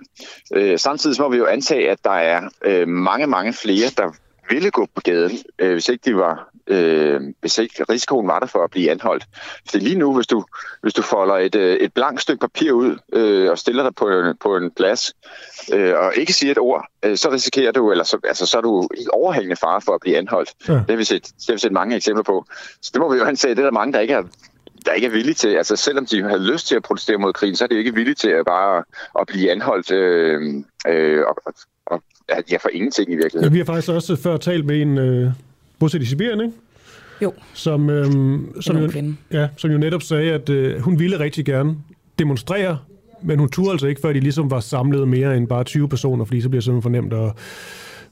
Øh, samtidig må vi jo antage, at der er øh, mange, mange flere, der ville gå på gaden, øh, hvis ikke de var øh, hvis ikke risikoen var der for at blive anholdt. For lige nu, hvis du, hvis du folder et, øh, et blankt stykke papir ud øh, og stiller dig på en, på en plads, øh, og ikke siger et ord, øh, så risikerer du, eller så, altså, så er du i overhængende fare for at blive anholdt. Ja. Det, har vi set, det har vi set mange eksempler på. Så det må vi jo anse, det er der mange, der ikke er der ikke er villige til, altså selvom de havde lyst til at protestere mod krigen, så er de ikke villige til at bare at blive anholdt øh, øh, og, og, ja, for ingenting i virkeligheden. Ja, vi har faktisk også før talt med en øh, bosat i Sibirien, ikke? Jo. Som, øhm, som, jo, ja, som jo netop sagde, at øh, hun ville rigtig gerne demonstrere, men hun turde altså ikke, før de ligesom var samlet mere end bare 20 personer, fordi så bliver det simpelthen fornemt at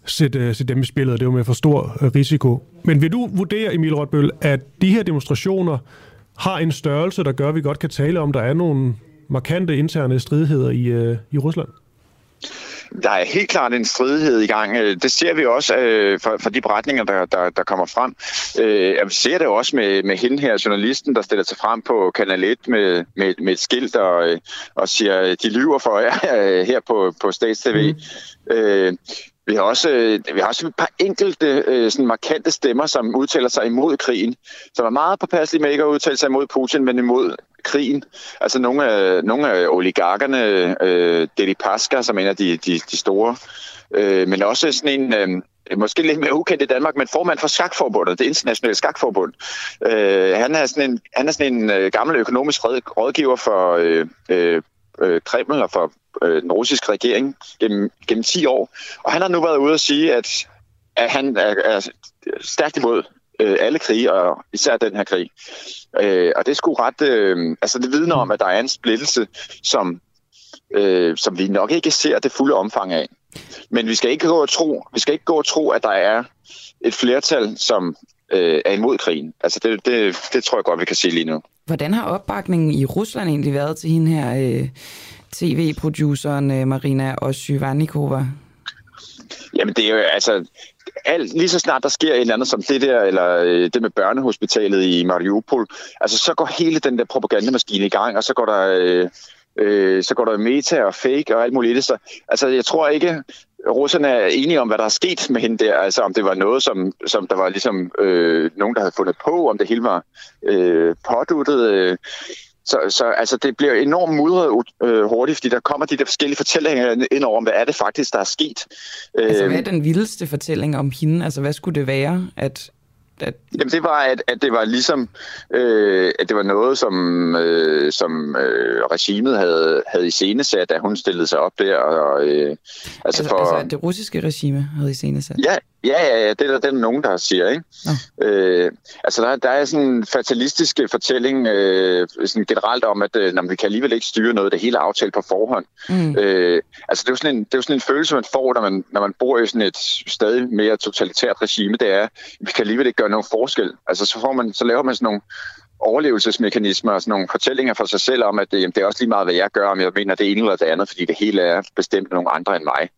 sætte, øh, sætte dem i spillet, og det var med for stor øh, risiko. Men vil du vurdere, Emil Rotbøl, at de her demonstrationer har en størrelse, der gør, at vi godt kan tale om, der er nogle markante interne stridigheder i, øh, i Rusland? Der er helt klart en stridighed i gang. Øh, det ser vi også øh, for, for de beretninger, der, der, der kommer frem. Øh, vi ser det også med, med hende her, journalisten, der stiller sig frem på Kanal 1 med, med, med et skilt og, øh, og siger, de lyver for jer [laughs] her på, på Stats TV. Mm. Øh, vi har også, vi har også et par enkelte øh, sådan markante stemmer, som udtaler sig imod krigen, som er meget påpasselige med ikke at udtale sig imod Putin, men imod krigen. Altså nogle af, nogle af oligarkerne, øh, Deli Paska, som er en af de, de, de store, øh, men også sådan en... Øh, måske lidt mere ukendt i Danmark, men formand for Skakforbundet, det internationale skakforbund. Øh, han er sådan en, han er sådan en øh, gammel økonomisk rådgiver for øh, øh, øh, Kreml og for øh, den russiske regering gennem, gennem 10 år. Og han har nu været ude og sige, at, at han er, er stærkt imod øh, alle krige, og især den her krig. Øh, og det sgu ret... Øh, altså det vidner om, at der er en splittelse, som, øh, som vi nok ikke ser det fulde omfang af. Men vi skal ikke gå og tro, vi skal ikke gå og tro, at der er et flertal, som øh, er imod krigen. Altså det, det, det tror jeg godt, vi kan se lige nu. Hvordan har opbakningen i Rusland egentlig været til hende her øh, tv-produceren øh, Marina Oshyvanikova? Jamen det er jo altså, alt, lige så snart der sker et eller andet som det der, eller øh, det med børnehospitalet i Mariupol, altså så går hele den der propagandamaskine i gang, og så går der... Øh, øh, så går der meta og fake og alt muligt. Så, altså, jeg tror ikke, russerne er enige om, hvad der er sket med hende der. Altså, om det var noget, som, som der var ligesom øh, nogen, der havde fundet på, om det hele var øh, påduttet. Øh. Så, så altså, det bliver enormt mudret øh, hurtigt, fordi der kommer de der forskellige fortællinger ind over, hvad er det faktisk, der er sket. Altså, hvad er den vildeste fortælling om hende? Altså, hvad skulle det være, at at... Jamen det var, at, at det var ligesom, øh, at det var noget, som, øh, som øh, regimet havde, havde i scenesat, da hun stillede sig op der. Og, øh, altså, altså, for, altså det russiske regime havde i scenesat? Ja, Ja, ja, ja, det er der, det er der nogen, der siger. Ikke? Ja. Øh, altså, der, der er sådan en fatalistisk fortælling øh, sådan generelt om, at øh, når vi kan alligevel ikke styre noget, det hele er aftalt på forhånd. Mm. Øh, altså, det er, jo sådan en, det er jo sådan en følelse, man får, når man, når man bor i sådan et stadig mere totalitært regime, det er, at vi kan alligevel ikke gøre nogen forskel. Altså, så, får man, så laver man sådan nogle overlevelsesmekanismer og sådan nogle fortællinger for sig selv om, at det, jamen, det er også lige meget, hvad jeg gør, om jeg mener det ene eller det andet, fordi det hele er bestemt af nogle andre end mig.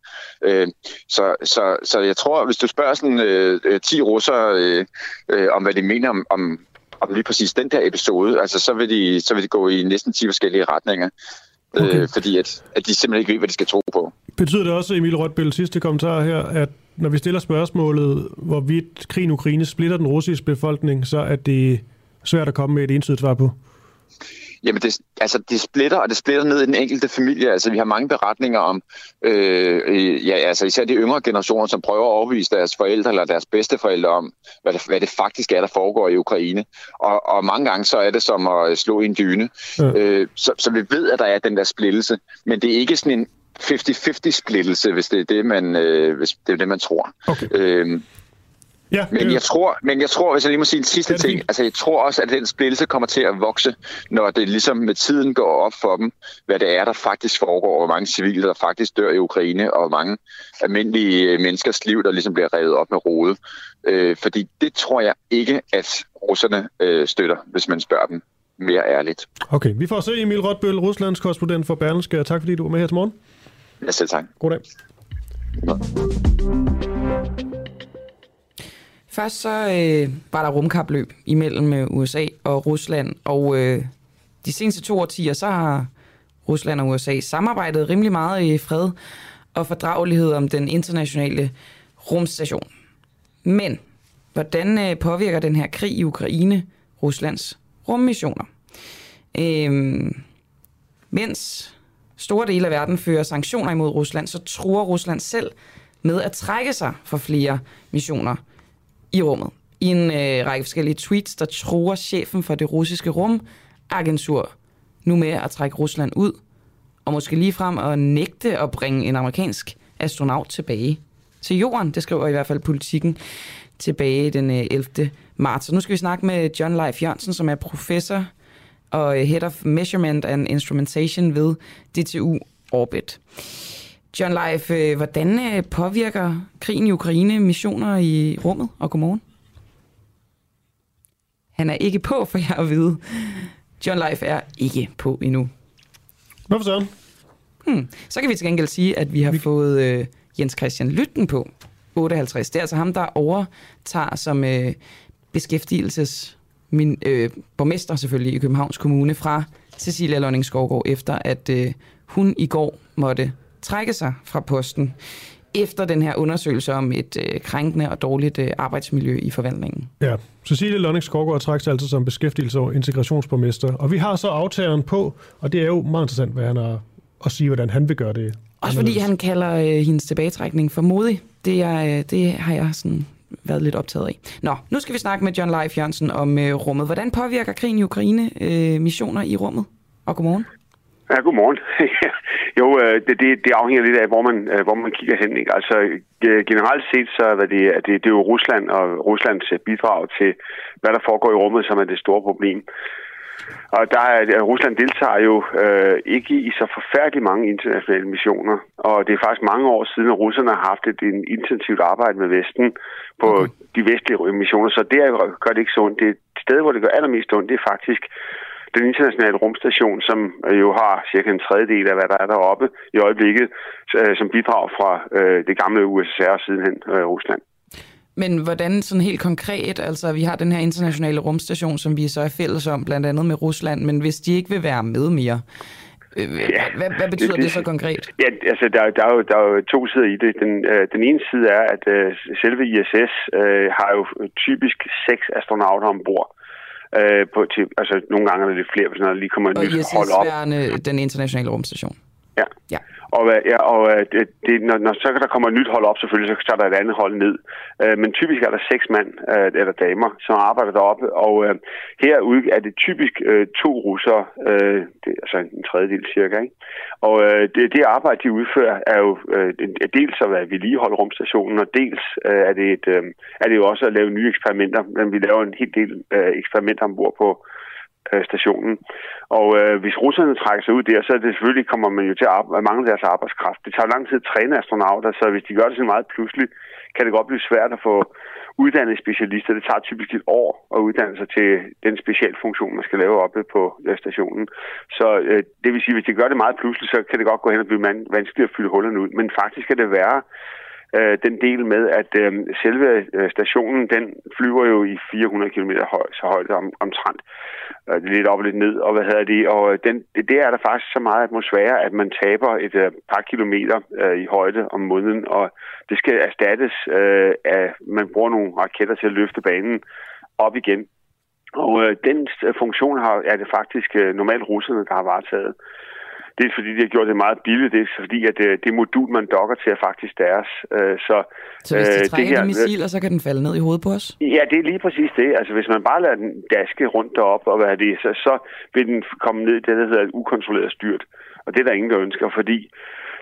Øh, så, så, så jeg tror, hvis du spørger sådan øh, 10 russere øh, øh, om, hvad de mener om, om, om lige præcis den der episode, altså så vil de, så vil de gå i næsten 10 forskellige retninger. Øh, okay. Øh, fordi at, at de simpelthen ikke ved, hvad de skal tro på. Betyder det også, Emil Rødbæl, sidste kommentar her, at når vi stiller spørgsmålet, hvorvidt krigen i Ukraine splitter den russiske befolkning, så er det svært at komme med et ensidigt svar på? Jamen, det, altså, det splitter, og det splitter ned i den enkelte familie. Altså, vi har mange beretninger om, øh, ja, altså især de yngre generationer, som prøver at overbevise deres forældre eller deres bedsteforældre om, hvad det, hvad det faktisk er, der foregår i Ukraine. Og, og mange gange så er det som at slå i en dyne. Ja. Øh, så, så vi ved, at der er den der splittelse. Men det er ikke sådan en 50-50 splittelse, hvis det er det, man, øh, hvis det er det, man tror. Okay. Øh, Ja, men jeg tror, men jeg tror, hvis jeg lige må sige en sidste ting, altså jeg tror også, at den splittelse kommer til at vokse, når det ligesom med tiden går op for dem, hvad det er, der faktisk foregår, hvor mange civile, der faktisk dør i Ukraine, og hvor mange almindelige øh, menneskers liv, der ligesom bliver revet op med rode. Øh, fordi det tror jeg ikke, at russerne øh, støtter, hvis man spørger dem mere ærligt. Okay, vi får se Emil Rotbøl, Ruslands korrespondent for Berlingske. Tak fordi du var med her til morgen. Ja, selv tak. God dag. Ja. Først så øh, var der rumkapløb imellem øh, USA og Rusland, og øh, de seneste to årtier, så har Rusland og USA samarbejdet rimelig meget i fred og fordragelighed om den internationale rumstation. Men hvordan øh, påvirker den her krig i Ukraine Ruslands rummissioner? Øh, mens store dele af verden fører sanktioner imod Rusland, så tror Rusland selv med at trække sig for flere missioner – i rummet. I en øh, række forskellige tweets, der tror chefen for det russiske rumagentur nu med at trække Rusland ud, og måske lige frem at nægte at bringe en amerikansk astronaut tilbage til jorden. Det skriver i hvert fald politikken tilbage den øh, 11. Marts. Og nu skal vi snakke med John Leif Jørgensen, som er professor og øh, Head of Measurement and Instrumentation ved DTU Orbit. John Leif, øh, hvordan øh, påvirker krigen i Ukraine missioner i rummet? Og godmorgen. Han er ikke på, for jeg at vide. John Leif er ikke på endnu. Hvorfor så? Hmm. Så kan vi til gengæld sige, at vi har vi... fået øh, Jens Christian Lytten på 58. Det er altså ham, der overtager som øh, beskæftigelses min, øh, borgmester selvfølgelig i Københavns Kommune fra Cecilia Lønning Skovgaard, efter at øh, hun i går måtte trække sig fra posten efter den her undersøgelse om et øh, krænkende og dårligt øh, arbejdsmiljø i forvaltningen. Ja, Cecilie Lønning Skovgaard trækker sig altså som beskæftigelse- og integrationsborgmester. Og vi har så aftageren på, og det er jo meget interessant, hvad han har at sige, hvordan han vil gøre det. Også fordi han kalder øh, hendes tilbagetrækning for modig. Det, er, øh, det har jeg sådan været lidt optaget af. Nå, nu skal vi snakke med John Leif Jørgensen om øh, rummet. Hvordan påvirker krigen i Ukraine øh, missioner i rummet? Og godmorgen. Ja, godmorgen. [laughs] jo, øh, det, det, det afhænger lidt af, hvor man, øh, hvor man kigger hen. Ikke? Altså, generelt set, så er det, det, det er jo Rusland og Ruslands bidrag til, hvad der foregår i rummet, som er det store problem. Og der er, Rusland deltager jo øh, ikke i så forfærdeligt mange internationale missioner. Og det er faktisk mange år siden, at russerne har haft et en intensivt arbejde med Vesten på okay. de vestlige missioner. Så det gør det ikke så ondt. Det sted, hvor det gør allermest ondt, det er faktisk den internationale rumstation, som øh, jo har cirka en tredjedel af, hvad der er deroppe i øjeblikket, øh, som bidrag fra øh, det gamle USSR og sidenhen Rusland. Men hvordan sådan helt konkret, altså vi har den her internationale rumstation, som vi så er fælles om, blandt andet med Rusland, men hvis de ikke vil være med mere, ja, hvad, hvad betyder det, det, det så konkret? Ja, altså der, der, er jo, der er jo to sider i det. Den, øh, den ene side er, at øh, selve ISS øh, har jo typisk seks astronauter ombord. Øh, på, til, altså, nogle gange er lidt flere, hvis der lige kommer et nyt hold op. Og den internationale rumstation. Ja. ja. Og, øh, ja, og øh, det, det, når, når så der kommer et nyt hold op, selvfølgelig, så tager der et andet hold ned. Øh, men typisk er der seks mand eller damer, som arbejder deroppe, og herude er det typisk to russere, det, altså en tredjedel cirka. Ikke? Og det, det arbejde, de udfører, er jo er dels at være vedligeholde rumstationen, og dels er, det et, er det jo også at lave nye eksperimenter, men vi laver en hel del eksperimenter ombord på øh, stationen. Og øh, hvis russerne trækker sig ud der, så er det selvfølgelig kommer man jo til at mangle deres arbejdskraft. Det tager lang tid at træne astronauter, så hvis de gør det så meget pludselig, kan det godt blive svært at få uddannet specialister. Det tager typisk et år at uddanne sig til den specialfunktion, man skal lave oppe på øh, stationen. Så øh, det vil sige, hvis de gør det meget pludselig, så kan det godt gå hen og blive vanskeligt at fylde hullerne ud. Men faktisk er det være, øh, den del med, at øhm, øh, selve stationen, den flyver jo i 400 km høj, så højt om, omtrent. Øh, lidt op og lidt ned, og hvad hedder det, og øh, den, det, det er der faktisk så meget atmosfære, at man taber et øh, par kilometer øh, i højde om måneden, og det skal erstattes øh, af, man bruger nogle raketter til at løfte banen op igen. Og øh, den øh, funktion har, er det faktisk øh, normalt russerne, der har varetaget er fordi, de har gjort det meget billigt. Det er fordi, at øh, det modul, man dokker til, er faktisk deres. Øh, så, Så hvis de øh, trækker her- de missiler, så kan den falde ned i hovedet på os? Ja, det er lige præcis det. Altså, hvis man bare lader den daske rundt derop, og hvad det, så, så vil den komme ned i det, der hedder et ukontrolleret styrt. Og det er der ingen, der ønsker, fordi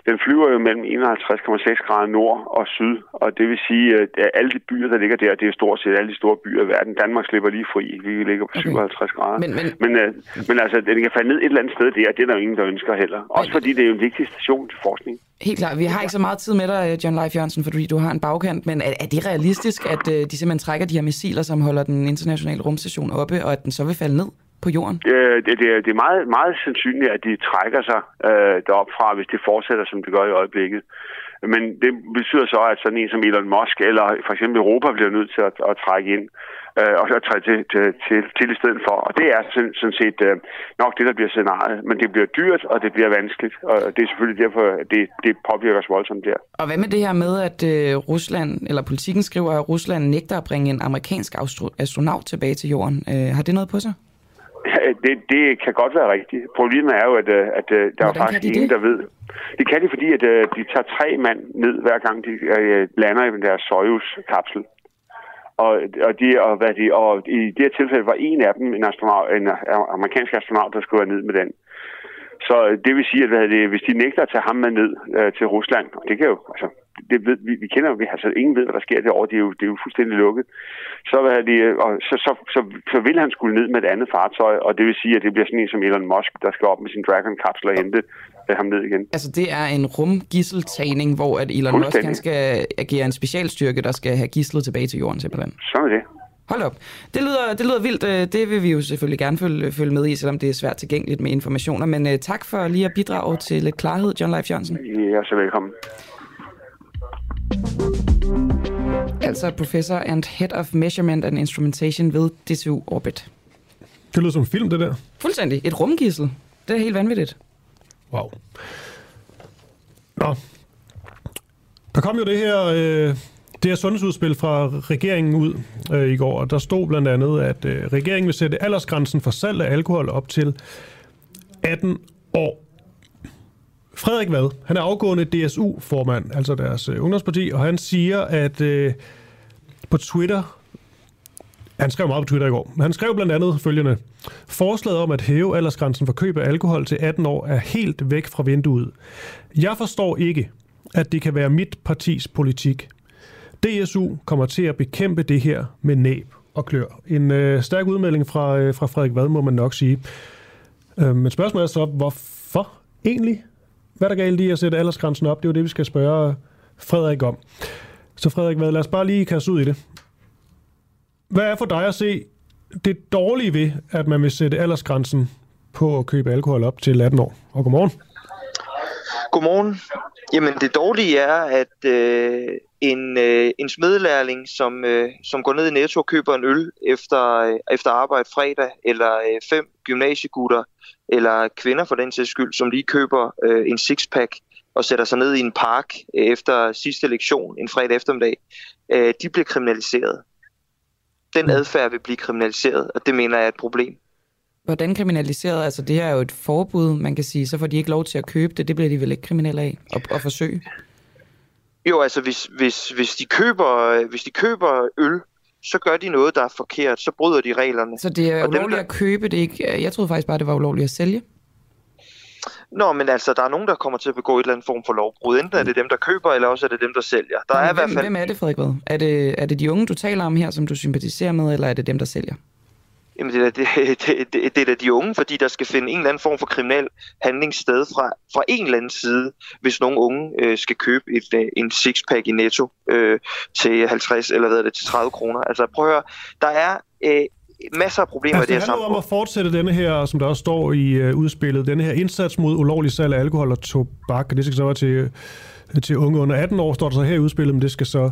den flyver jo mellem 51,6 grader nord og syd, og det vil sige, at alle de byer, der ligger der, det er stort set alle de store byer i verden. Danmark slipper lige fri. Vi ligger på 57 grader. Men, men... Men, øh, men altså, den kan falde ned et eller andet sted der, det er der jo ingen, der ønsker heller. Også fordi det er jo en vigtig station til forskning. Helt klart. Vi har ikke så meget tid med dig, John Leif Jørgensen, fordi du har en bagkant, men er, er det realistisk, at øh, de simpelthen trækker de her missiler, som holder den internationale rumstation oppe, og at den så vil falde ned på jorden? Øh, det, det, er, det er meget, meget sandsynligt, at de trækker sig øh, derop fra, hvis det fortsætter, som det gør i øjeblikket. Men det betyder så, at sådan en som Elon Musk eller for eksempel Europa bliver nødt til at, at trække ind øh, og så træde til, til, til, til i stedet for. Og det er sådan, sådan set øh, nok det, der bliver scenariet. Men det bliver dyrt, og det bliver vanskeligt. Og det er selvfølgelig derfor, at det, det påvirker os voldsomt der. Og hvad med det her med, at øh, Rusland, eller politikken skriver, at Rusland nægter at bringe en amerikansk astro- astronaut tilbage til jorden? Øh, har det noget på sig? [laughs] Det, det kan godt være rigtigt. Problemet er jo, at, øh, at, at der er Hvordan faktisk kan de ingen, det? der ved. Det kan de, fordi at, øh, de tager tre mand ned, hver gang de øh, lander i deres Soyuz-kapsel. Og, og, de, og, hvad de, og i det her tilfælde var en af dem en, astronaut, en øh, amerikansk astronaut, der skulle være ned med den. Så det vil sige, at hvad det, hvis de nægter at tage ham med ned øh, til Rusland, og det kan jo, altså, det ved, vi, vi kender jo, vi, altså ingen ved, hvad der sker derovre, det er jo, det er jo fuldstændig lukket. Så, hvad det, og så, så, så, så, vil han skulle ned med et andet fartøj, og det vil sige, at det bliver sådan en som Elon Musk, der skal op med sin Dragon-kapsel og hente øh, ham ned igen. Altså det er en rumgisseltagning, hvor at Elon Musk han skal agere en specialstyrke, der skal have gislet tilbage til jorden simpelthen. Sådan er det. Hold op. Det lyder, det lyder vildt. Øh, Det vil vi jo selvfølgelig gerne følge, følge med i, selvom det er svært tilgængeligt med informationer. Men uh, tak for lige at bidrage til lidt klarhed, John Leif Jørgensen. Er så velkommen. Altså professor and head of measurement and instrumentation ved DTU Orbit. Det lyder som en film, det der. Fuldstændig. Et rumgissel. Det er helt vanvittigt. Wow. Nå. Der kom jo det her, øh, det her sundhedsudspil fra regeringen ud øh, i går, og der stod blandt andet, at øh, regeringen vil sætte aldersgrænsen for salg af alkohol op til 18 år. Frederik Vad, han er afgående DSU-formand, altså deres øh, ungdomsparti, og han siger, at øh, på Twitter, han skrev meget på Twitter i går, men han skrev blandt andet følgende. Forslaget om at hæve aldersgrænsen for køb af alkohol til 18 år er helt væk fra vinduet. Jeg forstår ikke, at det kan være mit partis politik. DSU kommer til at bekæmpe det her med næb og klør. En øh, stærk udmelding fra, øh, fra Frederik Vad, må man nok sige. Øh, men spørgsmålet er så, hvorfor egentlig? Hvad er der galt i at sætte aldersgrænsen op? Det er jo det, vi skal spørge Frederik om. Så Frederik hvad, lad os bare lige kaste ud i det. Hvad er for dig at se det dårlige ved, at man vil sætte aldersgrænsen på at købe alkohol op til 18 år? Og godmorgen. Godmorgen. Jamen det dårlige er, at øh, en, øh, en smedlærling, som, øh, som går ned i Netto og køber en øl efter, øh, efter arbejde fredag, eller øh, fem gymnasiegutter, eller kvinder for den sags skyld, som lige køber øh, en sixpack og sætter sig ned i en park øh, efter sidste lektion en fredag eftermiddag, øh, de bliver kriminaliseret. Den adfærd vil blive kriminaliseret, og det mener jeg er et problem. Hvordan kriminaliseret? Altså det her er jo et forbud, man kan sige. Så får de ikke lov til at købe det. Det bliver de vel ikke kriminelle af at, at forsøge? Jo, altså hvis, hvis, hvis, de køber, hvis de køber øl, så gør de noget, der er forkert. Så bryder de reglerne. Så det er Og dem, ulovligt der- at købe det ikke? Jeg troede faktisk bare, det var ulovligt at sælge. Nå, men altså, der er nogen, der kommer til at begå et eller andet form for lovbrud. Enten er det dem, der køber, eller også er det dem, der sælger. Der er i hvem, hvert fald... hvem er det, Frederik? Er det, er det de unge, du taler om her, som du sympatiserer med, eller er det dem, der sælger? Jamen, det er, [laughs] det, det, det, det er da de unge, fordi der skal finde en eller anden form for kriminel handling sted fra, fra en eller anden side, hvis nogle unge øh, skal købe et, øh, en sixpack i Netto øh, til 50 eller hvad er det, til 30 kroner. Altså prøv at høre, der er øh, masser af problemer Altså, i det det her handler om samfund. at fortsætte denne her, som der også står i øh, udspillet, denne her indsats mod ulovlig salg af alkohol og tobak, det skal så være til, øh, til unge under 18 år, står der så her i udspillet, men det skal så...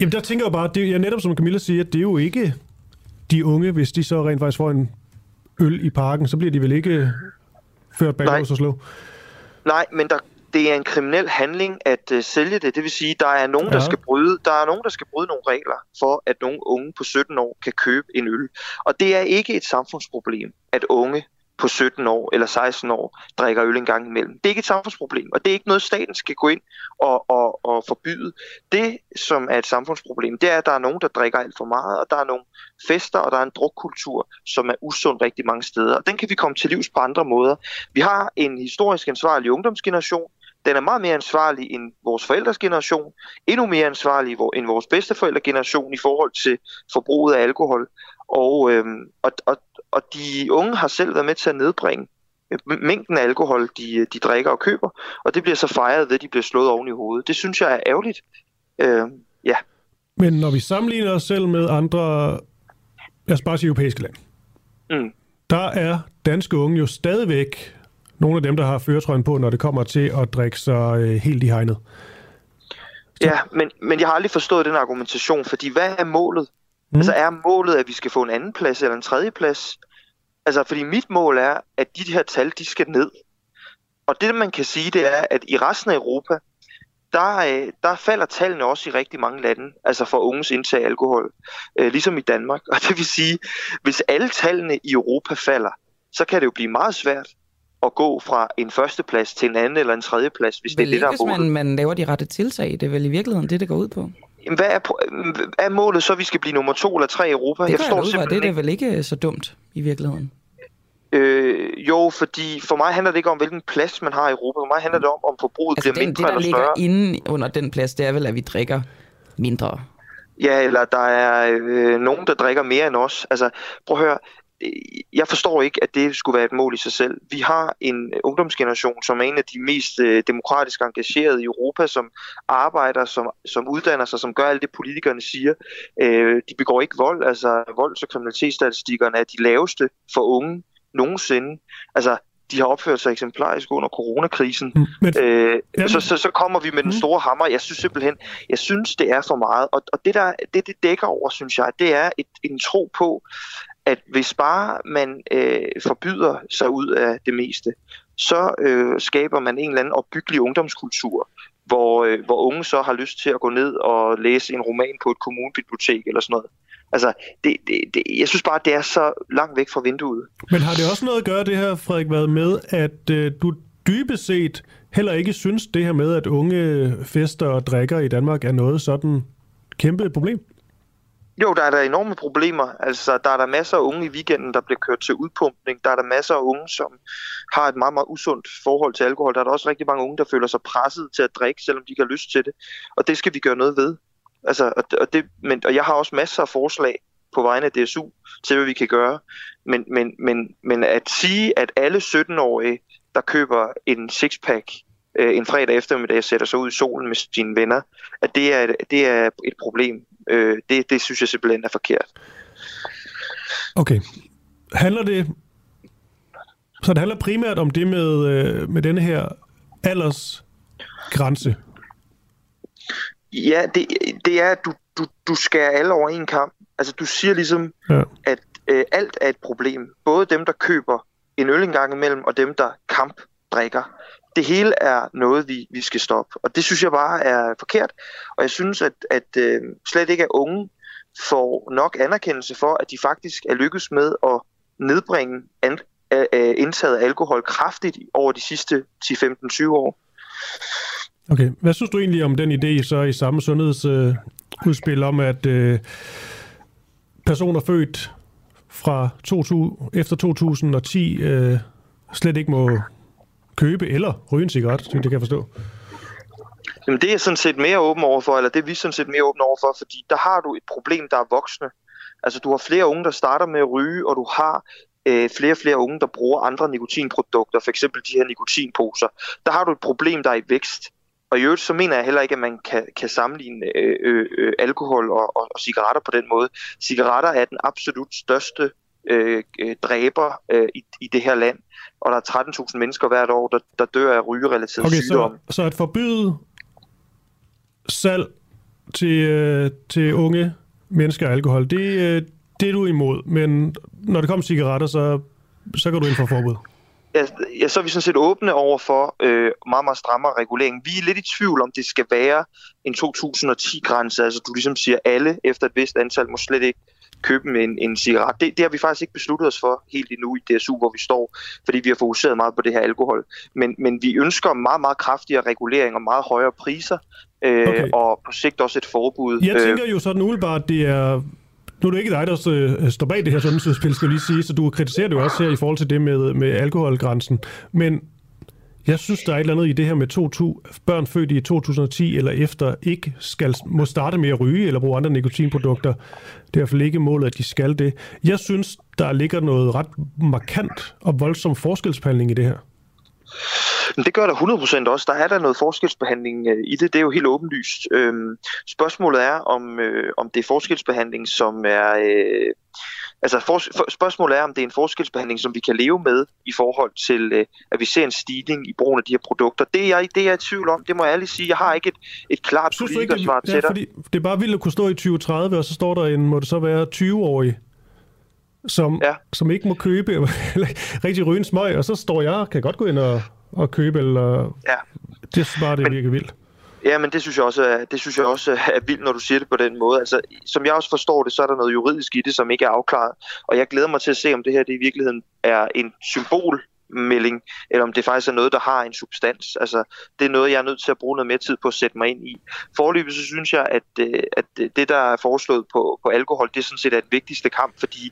Jamen der tænker jeg bare, det er netop som Camilla siger, det er jo ikke de unge, hvis de så rent faktisk får en øl i parken, så bliver de vel ikke ført bag Nej. lås og slå. Nej, men der, det er en kriminel handling at uh, sælge det. Det vil sige, der er nogen, ja. der skal bryde, der er nogen, der skal bryde nogle regler for, at nogle unge på 17 år kan købe en øl. Og det er ikke et samfundsproblem, at unge på 17 år eller 16 år drikker øl en gang imellem. Det er ikke et samfundsproblem, og det er ikke noget, staten skal gå ind og, og, og forbyde. Det, som er et samfundsproblem, det er, at der er nogen, der drikker alt for meget, og der er nogle fester, og der er en drukkultur, som er usund rigtig mange steder. Og den kan vi komme til livs på andre måder. Vi har en historisk ansvarlig ungdomsgeneration, den er meget mere ansvarlig end vores forældres generation, endnu mere ansvarlig end vores bedsteforældregeneration i forhold til forbruget af alkohol. Og, øhm, og, og, og de unge har selv været med til at nedbringe øh, mængden af alkohol, de, de drikker og køber, og det bliver så fejret ved, at de bliver slået oven i hovedet. Det synes jeg er ærgerligt. Øh, ja. Men når vi sammenligner os selv med andre, lad os bare sige europæiske lande, mm. der er danske unge jo stadigvæk nogle af dem, der har føretrøjen på, når det kommer til at drikke sig øh, helt i hegnet. Ja, men, men jeg har aldrig forstået den argumentation, fordi hvad er målet? Mm. Altså er målet, at vi skal få en anden plads eller en tredje plads? Altså, fordi mit mål er, at de her tal, de skal ned. Og det, man kan sige, det er, at i resten af Europa, der, øh, der falder tallene også i rigtig mange lande, altså for unges indtag af alkohol, øh, ligesom i Danmark. Og det vil sige, hvis alle tallene i Europa falder, så kan det jo blive meget svært at gå fra en førsteplads til en anden eller en tredje plads, hvis vel det er det, der er målet. hvis man, man laver de rette tiltag, det er vel i virkeligheden det, det går ud på? Hvad er, er målet så, at vi skal blive nummer to eller tre i Europa? Det jeg forstår jeg simpelthen det er vel ikke så dumt i virkeligheden? Øh, jo, fordi for mig handler det ikke om, hvilken plads man har i Europa. For mig handler det om, om forbruget altså bliver mindre eller større. det, der ligger inde under den plads, det er vel, at vi drikker mindre. Ja, eller der er øh, nogen, der drikker mere end os. Altså, prøv at høre, jeg forstår ikke, at det skulle være et mål i sig selv. Vi har en ungdomsgeneration, som er en af de mest øh, demokratisk engagerede i Europa, som arbejder, som, som uddanner sig, som gør alt det, politikerne siger. Øh, de begår ikke vold, altså volds- og kriminalitetsstatistikkerne er de laveste for unge nogensinde. Altså, de har opført sig eksemplarisk under coronakrisen. Mm, men, øh, så, så, så kommer vi med den mm. store hammer. Jeg synes simpelthen, jeg synes, det er for meget. Og, og det, der, det, det dækker over, synes jeg, det er et, en tro på, at hvis bare man øh, forbyder sig ud af det meste, så øh, skaber man en eller anden opbyggelig ungdomskultur, hvor, øh, hvor unge så har lyst til at gå ned og læse en roman på et kommunebibliotek eller sådan noget. Altså, det, det, det, jeg synes bare, det er så langt væk fra vinduet. Men har det også noget at gøre, det her, Frederik, været med, at øh, du dybest set heller ikke synes, det her med, at unge fester og drikker i Danmark er noget sådan kæmpe problem? Jo, der er der enorme problemer. Altså, der er der masser af unge i weekenden, der bliver kørt til udpumpning. Der er der masser af unge, som har et meget, meget usundt forhold til alkohol. Der er der også rigtig mange unge, der føler sig presset til at drikke, selvom de ikke har lyst til det. Og det skal vi gøre noget ved. Altså, og, og, det, men, og jeg har også masser af forslag på vegne af DSU til, hvad vi kan gøre. Men, men, men, men at sige, at alle 17-årige, der køber en sixpack øh, en fredag eftermiddag sætter sig ud i solen med sine venner, at det er, det er et problem. Øh, det, det synes jeg simpelthen er forkert. Okay. Handler det... Så det handler primært om det med, øh, med denne her aldersgrænse? Ja, det, det er, at du, du, du skærer alle over en kamp. Altså, du siger ligesom, ja. at øh, alt er et problem. Både dem, der køber en øl en gang imellem, og dem, der kampdrikker det hele er noget, vi, vi skal stoppe. Og det synes jeg bare er forkert. Og jeg synes, at, at øh, slet ikke at unge får nok anerkendelse for, at de faktisk er lykkedes med at nedbringe an, øh, øh indtaget af alkohol kraftigt over de sidste 10-15-20 år. Okay. Hvad synes du egentlig om den idé så i samme sundhedsudspil øh, om, at øh, personer født fra 2000, efter 2010 øh, slet ikke må købe eller ryge en cigaret, det kan jeg forstå. Jamen det er jeg sådan set mere åben overfor, eller det er vi sådan set mere åben overfor, fordi der har du et problem, der er voksne. Altså du har flere unge, der starter med at ryge, og du har øh, flere og flere unge, der bruger andre nikotinprodukter, f.eks. de her nikotinposer. Der har du et problem, der er i vækst. Og i øvrigt så mener jeg heller ikke, at man kan, kan sammenligne øh, øh, øh alkohol og, og, og cigaretter på den måde. Cigaretter er den absolut største øh, øh dræber øh, i, i det her land og der er 13.000 mennesker hvert år, der, der dør af rygerelateret okay, sygdom. Så, så at forbyde salg til, øh, til unge mennesker af alkohol, det, øh, det er du imod, men når det kommer cigaretter, så, så går du ind for forbud? ja, ja, så er vi sådan set åbne over for øh, meget, meget strammere regulering. Vi er lidt i tvivl om, det skal være en 2010-grænse, altså du ligesom siger, alle efter et vist antal må slet ikke købe en, en cigaret. Det, det har vi faktisk ikke besluttet os for helt endnu i DSU, hvor vi står, fordi vi har fokuseret meget på det her alkohol. Men, men vi ønsker meget, meget kraftigere regulering og meget højere priser, øh, okay. og på sigt også et forbud. Jeg tænker jo sådan umiddelbart, det er nu er det ikke dig, der øh, står bag det her sundhedsudspil, skal jeg lige sige, så du kritiserer det jo også her i forhold til det med, med alkoholgrænsen. Men jeg synes, der er et eller andet i det her med to, to børn født i 2010 eller efter ikke skal, må starte med at ryge eller bruge andre nikotinprodukter. Det er i hvert fald ikke målet, at de skal det. Jeg synes, der ligger noget ret markant og voldsom forskelsbehandling i det her. Men det gør der 100% også. Der er der noget forskelsbehandling øh, i det. Det er jo helt åbenlyst. Øhm, spørgsmålet er, om, øh, om det er forskelsbehandling, som er... Øh, altså for, for, spørgsmålet er, om det er en forskelsbehandling, som vi kan leve med i forhold til, øh, at vi ser en stigning i brugen af de her produkter. Det er jeg, det er jeg i tvivl om. Det må jeg ærligt sige. Jeg har ikke et, et klart politikersvar til dig. Fordi det er bare vildt at kunne stå i 2030, og så står der en, må det så være 20-årig, som, ja. som ikke må købe [laughs] rigtig ryge en smøg, og så står jeg, kan godt gå ind og, og købe, eller... Ja. Det er bare, det Men, virker vildt. Ja, men det synes jeg også er, det synes jeg også er vildt, når du siger det på den måde. Altså, som jeg også forstår det, så er der noget juridisk i det, som ikke er afklaret. Og jeg glæder mig til at se, om det her det i virkeligheden er en symbol melding, eller om det faktisk er noget, der har en substans. Altså, det er noget, jeg er nødt til at bruge noget mere tid på at sætte mig ind i. Forløbet så synes jeg, at, øh, at det, der er foreslået på, på alkohol, det er sådan set er den vigtigste kamp, fordi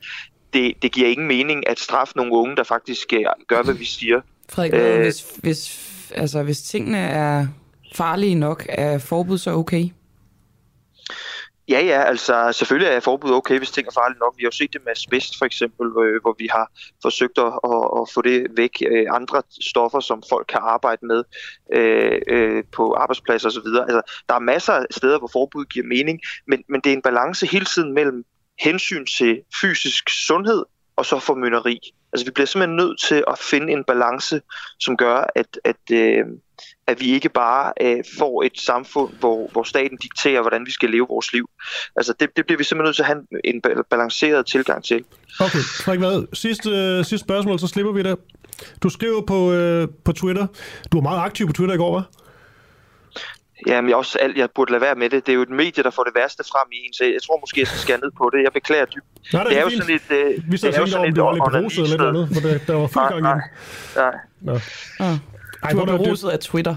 det, det giver ingen mening at straffe nogle unge, der faktisk øh, gør, hvad vi siger. Frederik, øh, hvis, hvis, altså, hvis tingene er farlige nok, er forbud så okay? Ja, ja, altså selvfølgelig er forbud okay, hvis ting er farlige nok. Vi har jo set det med asbest for eksempel, øh, hvor vi har forsøgt at, at, at få det væk. Øh, andre stoffer, som folk kan arbejde med øh, øh, på arbejdspladser osv. Altså, der er masser af steder, hvor forbud giver mening, men, men det er en balance hele tiden mellem hensyn til fysisk sundhed og så formynderi. Altså vi bliver simpelthen nødt til at finde en balance, som gør, at, at, øh, at vi ikke bare øh, får et samfund, hvor, hvor staten dikterer, hvordan vi skal leve vores liv. Altså det, det bliver vi simpelthen nødt til at have en, en balanceret tilgang til. Okay, Frederik Vad, sidste, øh, sidste spørgsmål, så slipper vi det. Du skriver på, øh, på Twitter. Du var meget aktiv på Twitter i går, hva'? Jamen, jeg, også, alt, jeg burde lade være med det. Det er jo et medie, der får det værste frem i en, så jeg tror måske, jeg skal skære ned på det. Jeg beklager dybt. Nej, det, det er jo fint. sådan et... Øh, Vi så det er jo tænkte sådan over, et om det var lidt beruset eller andet, for der, der var fuld gang i nej, nej. Nå. Ah. Ej, Du er beruset af Twitter.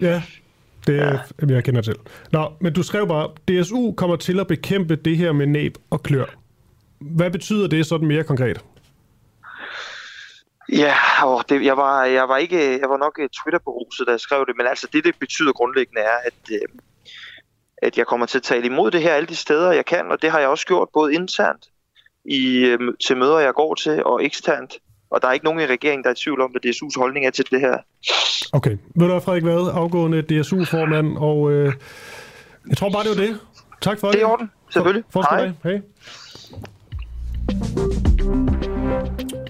Ja, det er, ja. jeg kender til. Nå, men du skrev bare, DSU kommer til at bekæmpe det her med næb og klør. Hvad betyder det sådan mere konkret? Ja, og det, jeg, var, jeg, var ikke, jeg var nok øh, Twitter-beruset, da jeg skrev det, men altså det, det betyder grundlæggende er, at, øh, at jeg kommer til at tale imod det her alle de steder, jeg kan, og det har jeg også gjort både internt i, øh, til møder, jeg går til, og eksternt. Og der er ikke nogen i regeringen, der er i tvivl om, hvad DSU's holdning er til det her. Okay, ved du Frederik Vad, afgående DSU-formand, og øh, jeg tror bare, det var det. Tak for det. Det er orden, selvfølgelig. For, for Hej. Hej.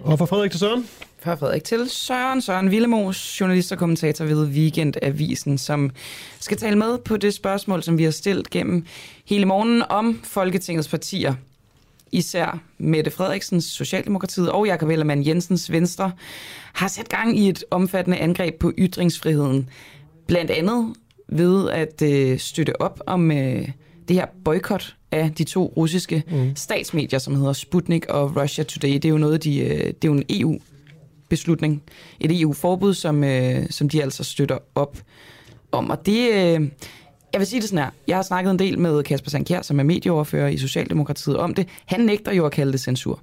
Og fra Frederik til Søren. Fra Frederik til Søren. Søren Villemos, journalist og kommentator ved Weekendavisen, som skal tale med på det spørgsmål, som vi har stillet gennem hele morgenen om Folketingets partier. Især Mette Frederiksens Socialdemokratiet og Jakob Ellemann Jensens Venstre har sat gang i et omfattende angreb på ytringsfriheden. Blandt andet ved at øh, støtte op om øh, det her boykot af de to russiske mm. statsmedier, som hedder Sputnik og Russia Today. Det er jo noget, de, øh, det er jo en EU beslutning, et EU-forbud, som, øh, som de altså støtter op om. Og det, øh, jeg vil sige det sådan her, jeg har snakket en del med Kasper Sankjær, som er medieoverfører i Socialdemokratiet om det. Han nægter jo at kalde det censur,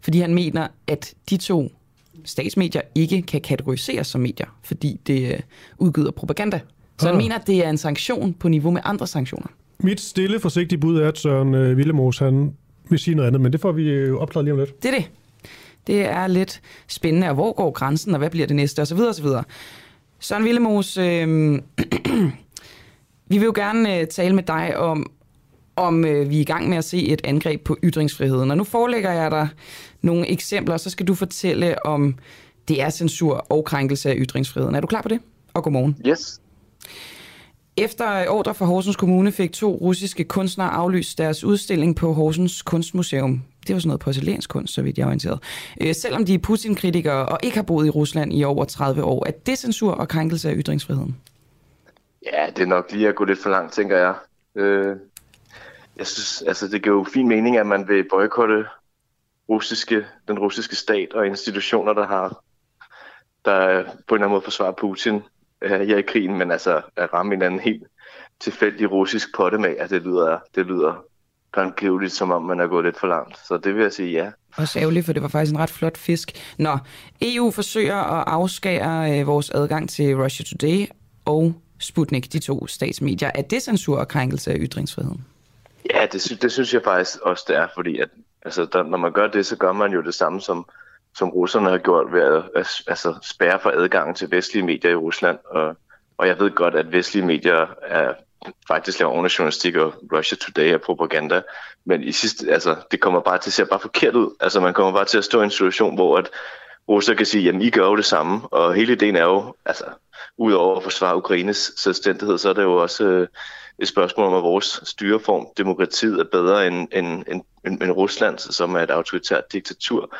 fordi han mener, at de to statsmedier ikke kan kategoriseres som medier, fordi det øh, udgyder propaganda. Så han Ah. mener, at det er en sanktion på niveau med andre sanktioner. Mit stille, forsigtige bud er, at Søren øh, Villemos, han vil sige noget andet, men det får vi øh, opklaret lige om lidt. Det er det. Det er lidt spændende, og hvor går grænsen, og hvad bliver det næste, osv. osv. Søren Villemos, øh, [clears throat] vi vil jo gerne øh, tale med dig om, om øh, vi er i gang med at se et angreb på ytringsfriheden. Og nu forelægger jeg dig nogle eksempler, så skal du fortælle om det er censur og krænkelse af ytringsfriheden. Er du klar på det? Og godmorgen. Yes. Efter ordre fra Horsens Kommune fik to russiske kunstnere aflyst deres udstilling på Horsens Kunstmuseum. Det var sådan noget porcelænskunst, så vidt jeg er orienteret. Øh, selvom de er Putin-kritikere og ikke har boet i Rusland i over 30 år, er det censur og krænkelse af ytringsfriheden? Ja, det er nok lige at gå lidt for langt, tænker jeg. Øh, jeg synes, altså det giver jo fin mening, at man vil boykotte russiske, den russiske stat og institutioner, der har der på en eller anden måde forsvarer Putin øh, her i krigen, men altså at ramme en anden helt tilfældig russisk potte med, at det lyder, det lyder grangivligt, som om man er gået lidt for langt. Så det vil jeg sige ja. Også ærgerligt, for det var faktisk en ret flot fisk. Nå, EU forsøger at afskære øh, vores adgang til Russia Today og Sputnik, de to statsmedier. Er det censur og krænkelse af ytringsfriheden? Ja, det, sy- det synes jeg faktisk også, det er, fordi at, altså, der, når man gør det, så gør man jo det samme, som, som russerne har gjort ved at altså, spærre for adgang til vestlige medier i Rusland. Og, og jeg ved godt, at vestlige medier er faktisk laver underjournalistik og Russia Today er propaganda, men i sidste, altså, det kommer bare til at se bare forkert ud. Altså, man kommer bare til at stå i en situation, hvor at Rusland kan sige, jamen I gør jo det samme, og hele ideen er jo, altså, udover at forsvare Ukraines selvstændighed, så er det jo også øh, et spørgsmål om, at vores styreform, demokratiet, er bedre end, end, end, end, end Rusland, som er et autoritært diktatur.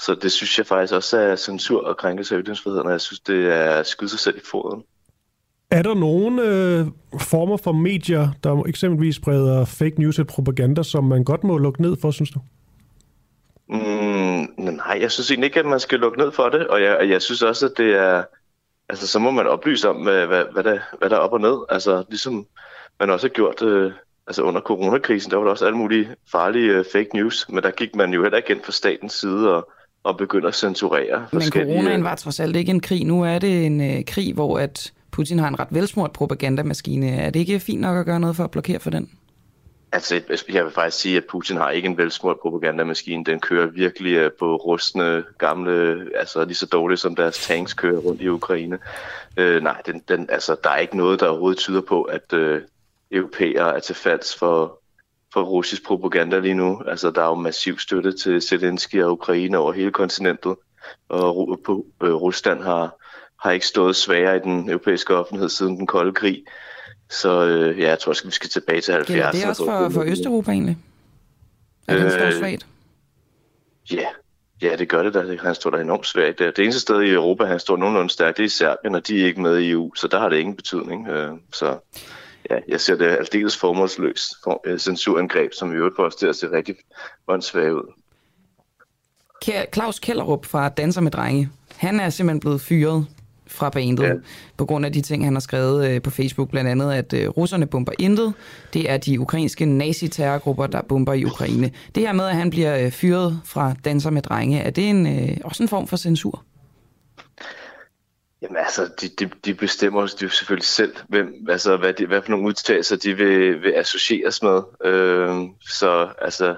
Så det synes jeg faktisk også er censur og krænkelse af ytringsfriheden, og jeg synes, det er at skyde sig selv i foden. Er der nogle øh, former for medier, der eksempelvis spreder fake news og propaganda, som man godt må lukke ned for, synes du? Mm, nej, jeg synes egentlig ikke, at man skal lukke ned for det, og jeg, jeg synes også, at det er... Altså, så må man oplyse om, hvad, hvad, hvad, der, hvad der er op og ned. Altså, ligesom man også har gjort øh, altså under coronakrisen, der var der også alle mulige farlige øh, fake news, men der gik man jo heller ikke ind fra statens side og, og begyndte at censurere Men forskellige... coronaen var trods alt ikke en krig. Nu er det en øh, krig, hvor at Putin har en ret velsmurt propagandamaskine. Er det ikke fint nok at gøre noget for at blokere for den? Altså, jeg vil faktisk sige, at Putin har ikke en velsmurt propagandamaskine. Den kører virkelig øh, på rustne, gamle, altså lige så dårligt som deres tanks kører rundt i Ukraine. Øh, nej, den, den, altså, der er ikke noget, der overhovedet tyder på, at øh, europæere er til falds for, for russisk propaganda lige nu. Altså, der er jo massiv støtte til Zelensky og Ukraine over hele kontinentet, og på, øh, Rusland har, har ikke stået sværere i den europæiske offentlighed siden den kolde krig. Så øh, ja, jeg tror også, vi skal tilbage til 70'erne. Gælder det også for, for Østeuropa egentlig? Er den står svagt? Ja, ja, det gør det da. Han står der enormt svagt. Det eneste sted i Europa, han står nogenlunde stærkt, det er i Serbien, og de er ikke med i EU, så der har det ingen betydning. Øh, så ja, jeg ser det aldeles formålsløst for, uh, censurangreb, som i øvrigt får os til at se rigtig åndssvagt ud. Claus Kellerup fra Danser med Drenge, han er simpelthen blevet fyret fra bandet, ja. på grund af de ting, han har skrevet øh, på Facebook, blandt andet, at øh, russerne bomber intet. Det er de ukrainske nazi-terrorgrupper, der bomber i Ukraine. Det her med, at han bliver øh, fyret fra Danser med Drenge, er det en, øh, også en form for censur? Jamen altså, de, de, de bestemmer jo selvfølgelig selv, hvem, altså, hvad, de, hvad for nogle udtalelser de vil, vil associeres med. Øh, så altså,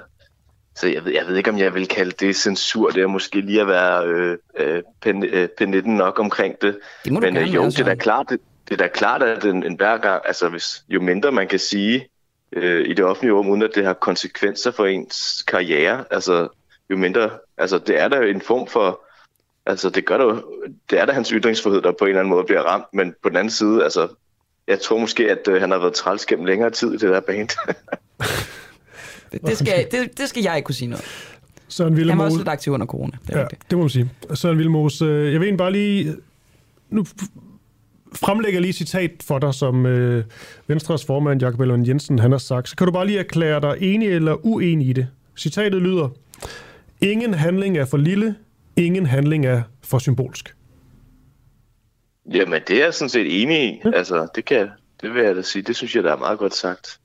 så jeg ved, jeg ved ikke, om jeg vil kalde det censur. Det er måske lige at være øh, øh, pen, øh, penitten nok omkring det. det Men øh, jo, det er da klart, det, det er da klart, at en, en hver gang, altså hvis, jo mindre man kan sige øh, i det offentlige rum, uden at det har konsekvenser for ens karriere, altså jo mindre, altså det er der jo en form for, altså det gør der jo, det er der hans ytringsfrihed, der på en eller anden måde bliver ramt, men på den anden side, altså jeg tror måske, at øh, han har været træls gennem længere tid i det der band. [laughs] Det, det, skal, det, det skal jeg ikke kunne sige noget. Søren Villemose. Han var også lidt aktiv under corona. Det, ja, det må man sige. Søren Villemose, jeg vil bare lige... Nu fremlægger jeg lige et citat for dig, som øh, Venstres formand, Jakob Ellemann Jensen, han har sagt. Så kan du bare lige erklære dig enig eller uenig i det. Citatet lyder, Ingen handling er for lille, ingen handling er for symbolsk. Jamen, det er jeg sådan set enig i. Ja. Altså, det, kan, det vil jeg da sige. Det synes jeg, der er meget godt sagt.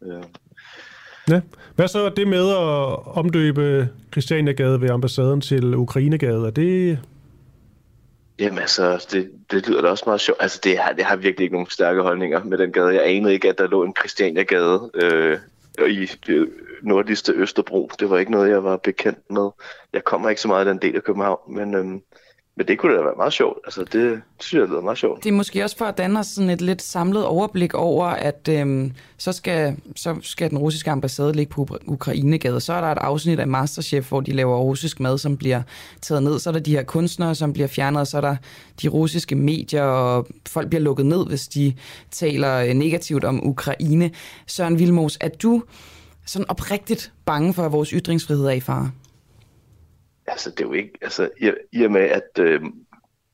Ja. Hvad så det med at omdøbe Christianiagade ved ambassaden til Ukrainegade? Er det... Jamen altså, det, det lyder da også meget sjovt. Altså, det har, det har virkelig ikke nogen stærke holdninger med den gade. Jeg anede ikke, at der lå en Christianiagade øh, i det nordligste Østerbro. Det var ikke noget, jeg var bekendt med. Jeg kommer ikke så meget af den del af København, men øhm, men det kunne da være meget sjovt. Altså, det, det synes jeg lyder meget sjovt. Det er måske også for at danne os sådan et lidt samlet overblik over, at øhm, så, skal, så skal den russiske ambassade ligge på Ukrainegade. Så er der et afsnit af Masterchef, hvor de laver russisk mad, som bliver taget ned. Så er der de her kunstnere, som bliver fjernet, og så er der de russiske medier, og folk bliver lukket ned, hvis de taler øh, negativt om Ukraine. Søren Vilmos, er du sådan oprigtigt bange for, at vores ytringsfrihed er i fare? Altså, det er jo ikke, altså, i, i og med, at øh,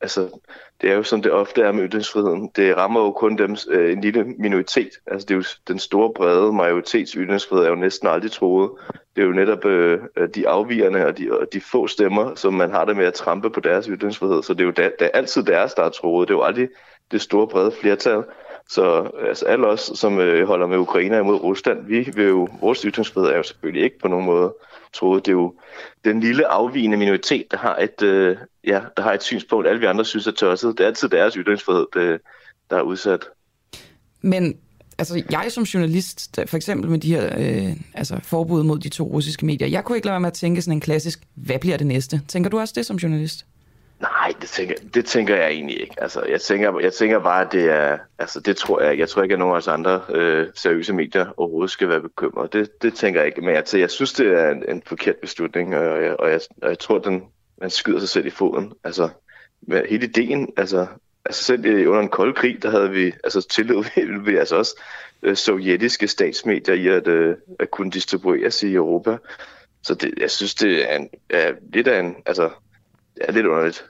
altså, det er jo som det ofte er med ytringsfriheden. Det rammer jo kun dem, øh, en lille minoritet. Altså, det er jo den store, brede majoritets ytringsfrihed er jo næsten aldrig troet. Det er jo netop øh, de afvigerne og de, og de få stemmer, som man har det med at trampe på deres ytringsfrihed. Så det er jo da, det er altid deres, der er troet. Det er jo aldrig det store, brede flertal. Så øh, altså, alle os, som øh, holder med Ukraine imod Rusland, vi vil jo, vores ytringsfrihed er jo selvfølgelig ikke på nogen måde troede. Det er jo den lille afvigende minoritet, der har et, øh, ja, der har et synspunkt, alle vi andre synes er tosset. Det er altid deres ytringsfrihed, det, der er udsat. Men altså, jeg som journalist, for eksempel med de her øh, altså, forbud mod de to russiske medier, jeg kunne ikke lade være med at tænke sådan en klassisk, hvad bliver det næste? Tænker du også det som journalist? Nej, det tænker, det tænker jeg egentlig ikke. Altså, jeg, tænker, jeg tænker bare, at det er... Altså, det tror jeg Jeg tror ikke, at nogen af os andre øh, seriøse medier overhovedet skal være bekymret. Det, det tænker jeg ikke. Men jeg, jeg synes, det er en, en forkert beslutning, og jeg, og jeg, og jeg tror, den, man skyder sig selv i foden. Altså, hele ideen, altså, altså selv under en kold krig, der havde vi, altså tillod [laughs] vi, vi altså også øh, sovjetiske statsmedier i at, øh, at kunne distribueres i Europa. Så det, jeg synes, det er, en, er lidt af en, altså, det er lidt underligt.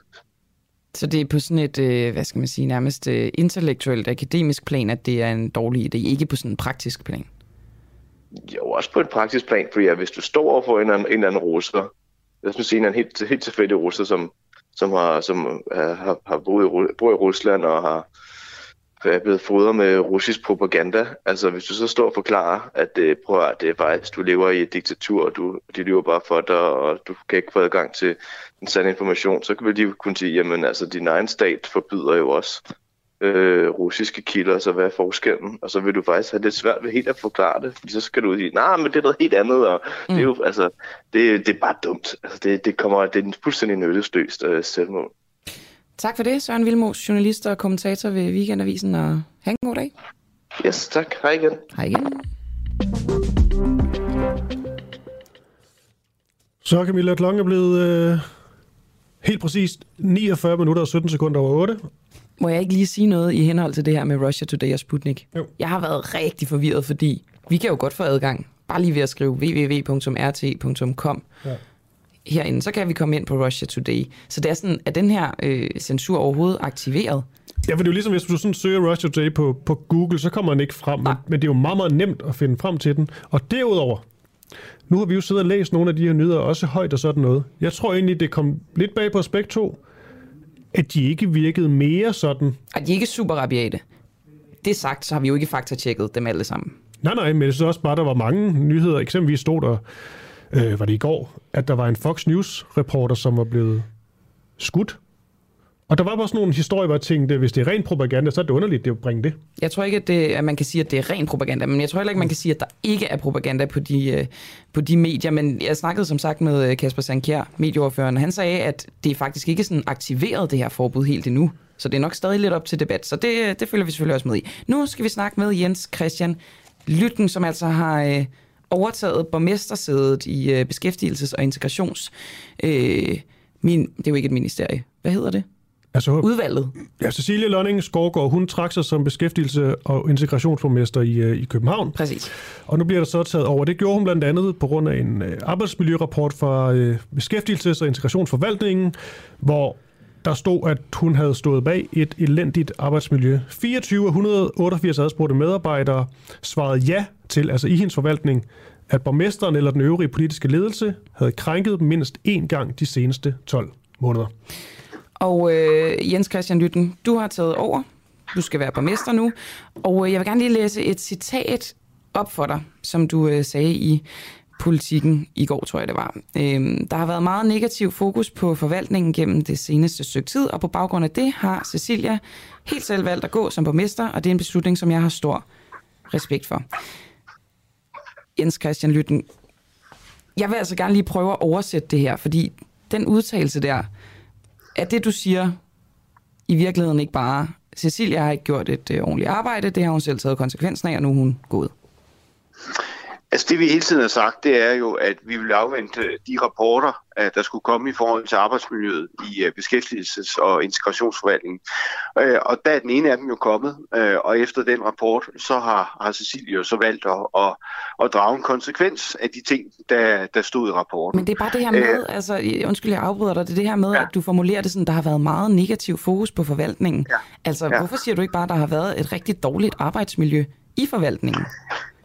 Så det er på sådan et, øh, hvad skal man sige, nærmest øh, intellektuelt, akademisk plan, at det er en dårlig idé, ikke på sådan en praktisk plan? Jo, også på en praktisk plan, fordi ja, hvis du står over for en eller anden, en eller anden russer, lad os sige en anden helt, helt tilfældig russer, som, som, har, som uh, har, har boet, i, boet i Rusland og har er blevet fodret med russisk propaganda. Altså hvis du så står og forklarer, at det, prøv at det er faktisk, du lever i et diktatur, og du, de lever bare for dig, og du kan ikke få adgang til en sand information, så kan de kunne sige, jamen altså din egen stat forbyder jo også øh, russiske kilder, så hvad er forskellen? Og så vil du faktisk have lidt svært ved helt at forklare det, fordi så skal du sige, nej, men det er noget helt andet, og mm. det er jo, altså, det, det er bare dumt. Altså, det, det kommer, det er en fuldstændig nyttesløst øh, selvmål. Tak for det, Søren Vilmos, journalist og kommentator ved Weekendavisen, og have en god dag. Yes, tak. Hej igen. Hej igen. Så Camilla Klong er blevet øh, helt præcist 49 minutter og 17 sekunder over 8. Må jeg ikke lige sige noget i henhold til det her med Russia Today og Sputnik? Jo. Jeg har været rigtig forvirret, fordi vi kan jo godt få adgang. Bare lige ved at skrive www.rt.com. Ja herinde, så kan vi komme ind på Russia Today. Så det er sådan, at den her øh, censur overhovedet aktiveret? Ja, for det er jo ligesom, hvis du sådan søger Russia Today på, på Google, så kommer den ikke frem, men, men det er jo meget, meget nemt at finde frem til den. Og derudover, nu har vi jo siddet og læst nogle af de her nyheder, også højt og sådan noget. Jeg tror egentlig, det kom lidt bag på aspekt 2, at de ikke virkede mere sådan. At de ikke er super rabiate. Det sagt, så har vi jo ikke faktatjekket dem alle sammen. Nej, nej, men jeg synes også bare, der var mange nyheder. Eksempelvis stod der øh, var det i går, at der var en Fox News-reporter, som var blevet skudt. Og der var også nogle historier, hvor jeg tænkte, hvis det er ren propaganda, så er det underligt, det at bringe det. Jeg tror ikke, at, det, at man kan sige, at det er ren propaganda, men jeg tror heller ikke, man kan sige, at der ikke er propaganda på de, øh, på de medier. Men jeg snakkede som sagt med øh, Kasper Sankjær, medieoverføreren. Han sagde, at det er faktisk ikke sådan aktiveret, det her forbud helt endnu. Så det er nok stadig lidt op til debat. Så det, øh, det følger vi selvfølgelig også med i. Nu skal vi snakke med Jens Christian Lytten, som altså har overtaget borgmestersædet i beskæftigelses- og integrations... Øh, min, det er jo ikke et ministerie. Hvad hedder det? Altså, Udvalget. Ja, Cecilie Lønning Skovgaard, hun trak sig som beskæftigelse- og integrationsborgmester i, øh, i København. Præcis. Og nu bliver der så taget over. Det gjorde hun blandt andet på grund af en øh, arbejdsmiljørapport fra øh, Beskæftigelses- og Integrationsforvaltningen, hvor der stod, at hun havde stået bag et elendigt arbejdsmiljø. 24 af 188 adspurgte medarbejdere svarede ja til, altså i hendes forvaltning, at borgmesteren eller den øvrige politiske ledelse havde krænket dem mindst én gang de seneste 12 måneder. Og øh, Jens Christian Lytten, du har taget over. Du skal være borgmester nu. Og øh, jeg vil gerne lige læse et citat op for dig, som du øh, sagde i politikken i går, tror jeg det var. Øhm, der har været meget negativ fokus på forvaltningen gennem det seneste stykke tid, og på baggrund af det har Cecilia helt selv valgt at gå som borgmester, og det er en beslutning, som jeg har stor respekt for. Jens Christian Lytten, jeg vil altså gerne lige prøve at oversætte det her, fordi den udtalelse der, er det, du siger, i virkeligheden ikke bare, Cecilia har ikke gjort et øh, ordentligt arbejde, det har hun selv taget konsekvensen af, og nu er hun gået. Altså det vi hele tiden har sagt, det er jo, at vi vil afvente de rapporter, der skulle komme i forhold til arbejdsmiljøet i beskæftigelses- og integrationsforvaltningen. Og der er den ene af dem jo kommet, og efter den rapport, så har, har Cecilie jo så valgt at, at, at drage en konsekvens af de ting, der, der stod i rapporten. Men det er bare det her med, øh, altså undskyld jeg afbryder dig, det er det her med, ja. at du formulerer det sådan, der har været meget negativ fokus på forvaltningen. Ja. Altså ja. hvorfor siger du ikke bare, at der har været et rigtig dårligt arbejdsmiljø i forvaltningen?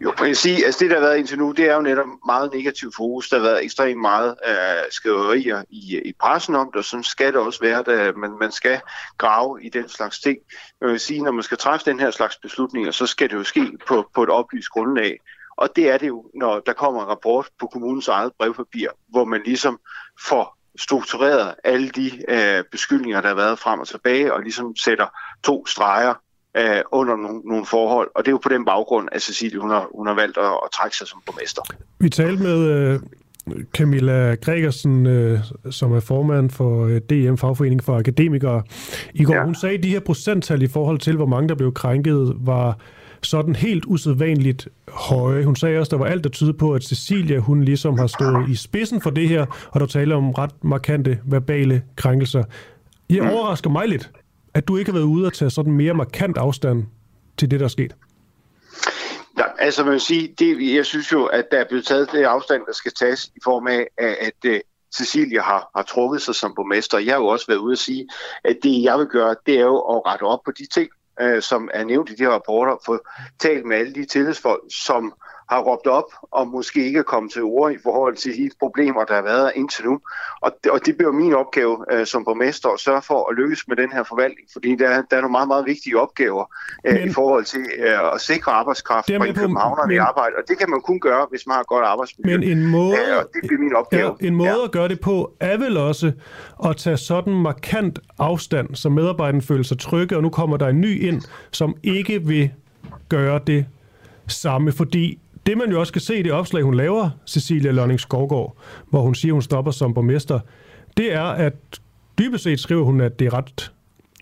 Jo, man kan sige, altså det, der har været indtil nu, det er jo netop meget negativ fokus. Der har været ekstremt meget øh, skriverier i, i pressen om det, og sådan skal det også være, at man, man skal grave i den slags ting. Man vil sige, når man skal træffe den her slags beslutninger, så skal det jo ske på, på et oplyst grundlag. Og det er det jo, når der kommer en rapport på kommunens eget brevpapir, hvor man ligesom får struktureret alle de øh, beskyldninger, der har været frem og tilbage, og ligesom sætter to streger øh, under nogle, nogle forhold. Og det er jo på den baggrund, at Cecilie hun har, hun har valgt at, at trække sig som borgmester. Vi talte med øh, Camilla Gregersen, øh, som er formand for øh, DM, Fagforening for Akademikere. I går ja. hun sagde, at de her procenttal i forhold til, hvor mange der blev krænket, var sådan helt usædvanligt høje. Hun sagde også, at der var alt, der tyder på, at Cecilia, hun ligesom har stået i spidsen for det her, og der taler om ret markante verbale krænkelser. Jeg mm. overrasker mig lidt, at du ikke har været ude at tage sådan mere markant afstand til det, der er sket? Ja, altså man vil sige, det, jeg synes jo, at der er blevet taget det afstand, der skal tages i form af, at, øh, at Cecilia har, har trukket sig som borgmester. Jeg har jo også været ude at sige, at det jeg vil gøre, det er jo at rette op på de ting, øh, som er nævnt i de her rapporter, få talt med alle de tillidsfolk, som har råbt op og måske ikke er kommet til ord i forhold til de problemer, der har været indtil nu. Og det, og det bliver min opgave øh, som borgmester at sørge for at lykkes med den her forvaltning, fordi der, der er nogle meget, meget vigtige opgaver øh, men, i forhold til øh, at sikre arbejdskraft og københavnerne i arbejde, og det kan man kun gøre, hvis man har godt arbejdsmiljø. Men en måde, øh, og det bliver min opgave. Ja, en måde ja. at gøre det på er vel også at tage sådan markant afstand, så medarbejderne føler sig trygge, og nu kommer der en ny ind, som ikke vil gøre det samme, fordi det man jo også kan se i det opslag, hun laver, Cecilia Lønning Skovgaard, hvor hun siger, hun stopper som borgmester, det er, at dybest set skriver hun, at det er ret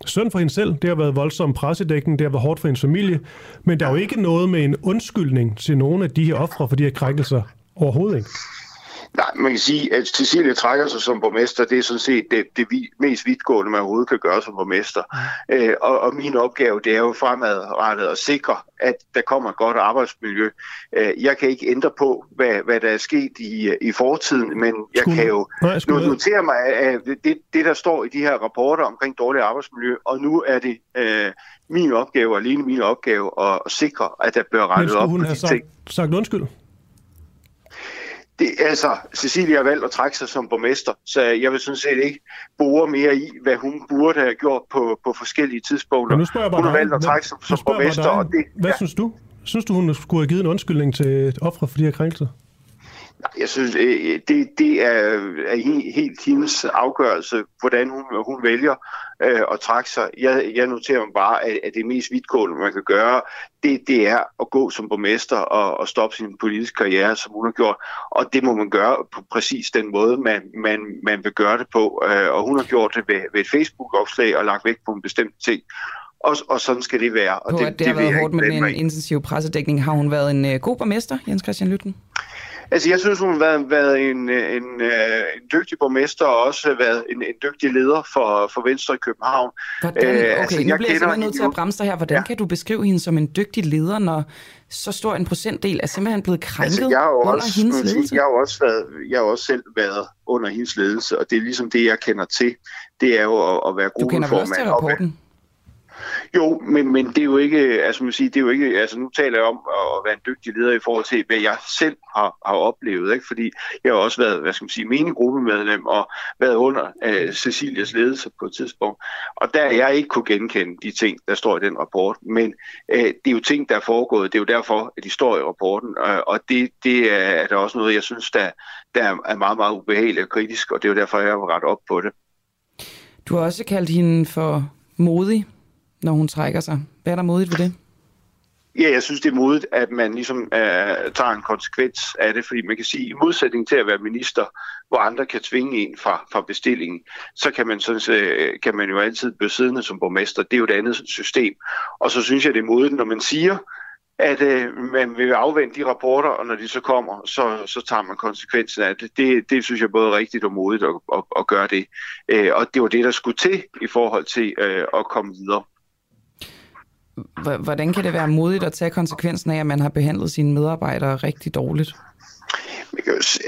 synd for hende selv. Det har været voldsom pressedækning, det har været hårdt for hendes familie, men der er jo ikke noget med en undskyldning til nogen af de her ofre for de her krænkelser overhovedet ikke. Nej, man kan sige, at Cecilie trækker sig som borgmester. Det er sådan set det, det mest vidtgående, man overhovedet kan gøre som borgmester. Øh, og, og min opgave, det er jo fremadrettet at sikre, at der kommer et godt arbejdsmiljø. Øh, jeg kan ikke ændre på, hvad, hvad der er sket i, i fortiden, men jeg skulle, kan jo nej, notere mig, at det, det, der står i de her rapporter omkring dårligt arbejdsmiljø, og nu er det øh, min opgave, alene min opgave, at, at sikre, at der bliver rettet op på de sagt, ting. sagt undskyld? Det, altså, Cecilia har valgt at trække sig som borgmester, så jeg vil sådan set ikke bore mere i, hvad hun burde have gjort på, på forskellige tidspunkter. Men nu spørger jeg bare hun har valgt at trække sig som borgmester. Og det, hvad ja. synes du? Synes du, hun skulle have givet en undskyldning til ofre for de her krænkelser? Jeg synes, øh, det, det er, er helt hendes afgørelse, hvordan hun, hun vælger øh, at trække sig. Jeg, jeg noterer mig bare, at, at det mest vidtgående, man kan gøre, det, det er at gå som borgmester og, og stoppe sin politiske karriere, som hun har gjort. Og det må man gøre på præcis den måde, man, man, man vil gøre det på. Øh, og hun har gjort det ved, ved et Facebook-opslag og lagt vægt på en bestemt ting. Og, og sådan skal det være. Og på, det, det, det har været hårdt med en intensiv pressedækning. Har hun været en uh, god borgmester, Jens Christian Lytten? Altså, jeg synes, hun har været, været en, en, en dygtig borgmester og også været en, en dygtig leder for, for Venstre i København. Hvordan, øh, okay, altså, nu bliver jeg simpelthen nødt til at bremse dig her. Hvordan ja. kan du beskrive hende som en dygtig leder, når så stor en procentdel er simpelthen blevet krænket altså, jeg har under også, hendes ledelse? Jeg har, også været, jeg har også selv været under hendes ledelse, og det er ligesom det, jeg kender til. Det er jo at, at være gruppeformand. Du kender vel også til rapporten? Jo, men, men det er jo ikke, altså man siger, det er jo ikke, altså nu taler jeg om at være en dygtig leder i forhold til, hvad jeg selv har, har oplevet, ikke? fordi jeg har også været, hvad skal man sige, menigruppemedlem og været under uh, Cecilias ledelse på et tidspunkt. Og der jeg ikke kunne genkende de ting, der står i den rapport, men uh, det er jo ting, der er foregået, det er jo derfor, at de står i rapporten, uh, og det, det er der også noget, jeg synes, der, der er meget, meget ubehageligt og kritisk, og det er jo derfor, jeg har ret op på det. Du har også kaldt hende for modig når hun trækker sig. Hvad er der modigt ved det? Ja, jeg synes, det er modigt, at man ligesom øh, tager en konsekvens af det, fordi man kan sige, i modsætning til at være minister, hvor andre kan tvinge en fra, fra bestillingen, så kan man, sådan, uh, kan man jo altid blive siddende som borgmester. Det er jo et andet system. Og så synes jeg, det er modigt, når man siger, at øh, man vil afvente de rapporter, og når de så kommer, så, så tager man konsekvensen af det. det. Det synes jeg både er rigtigt og modigt at, at, at gøre det. Øh, og det var det, der skulle til i forhold til øh, at komme videre. Hvordan kan det være modigt at tage konsekvensen af, at man har behandlet sine medarbejdere rigtig dårligt?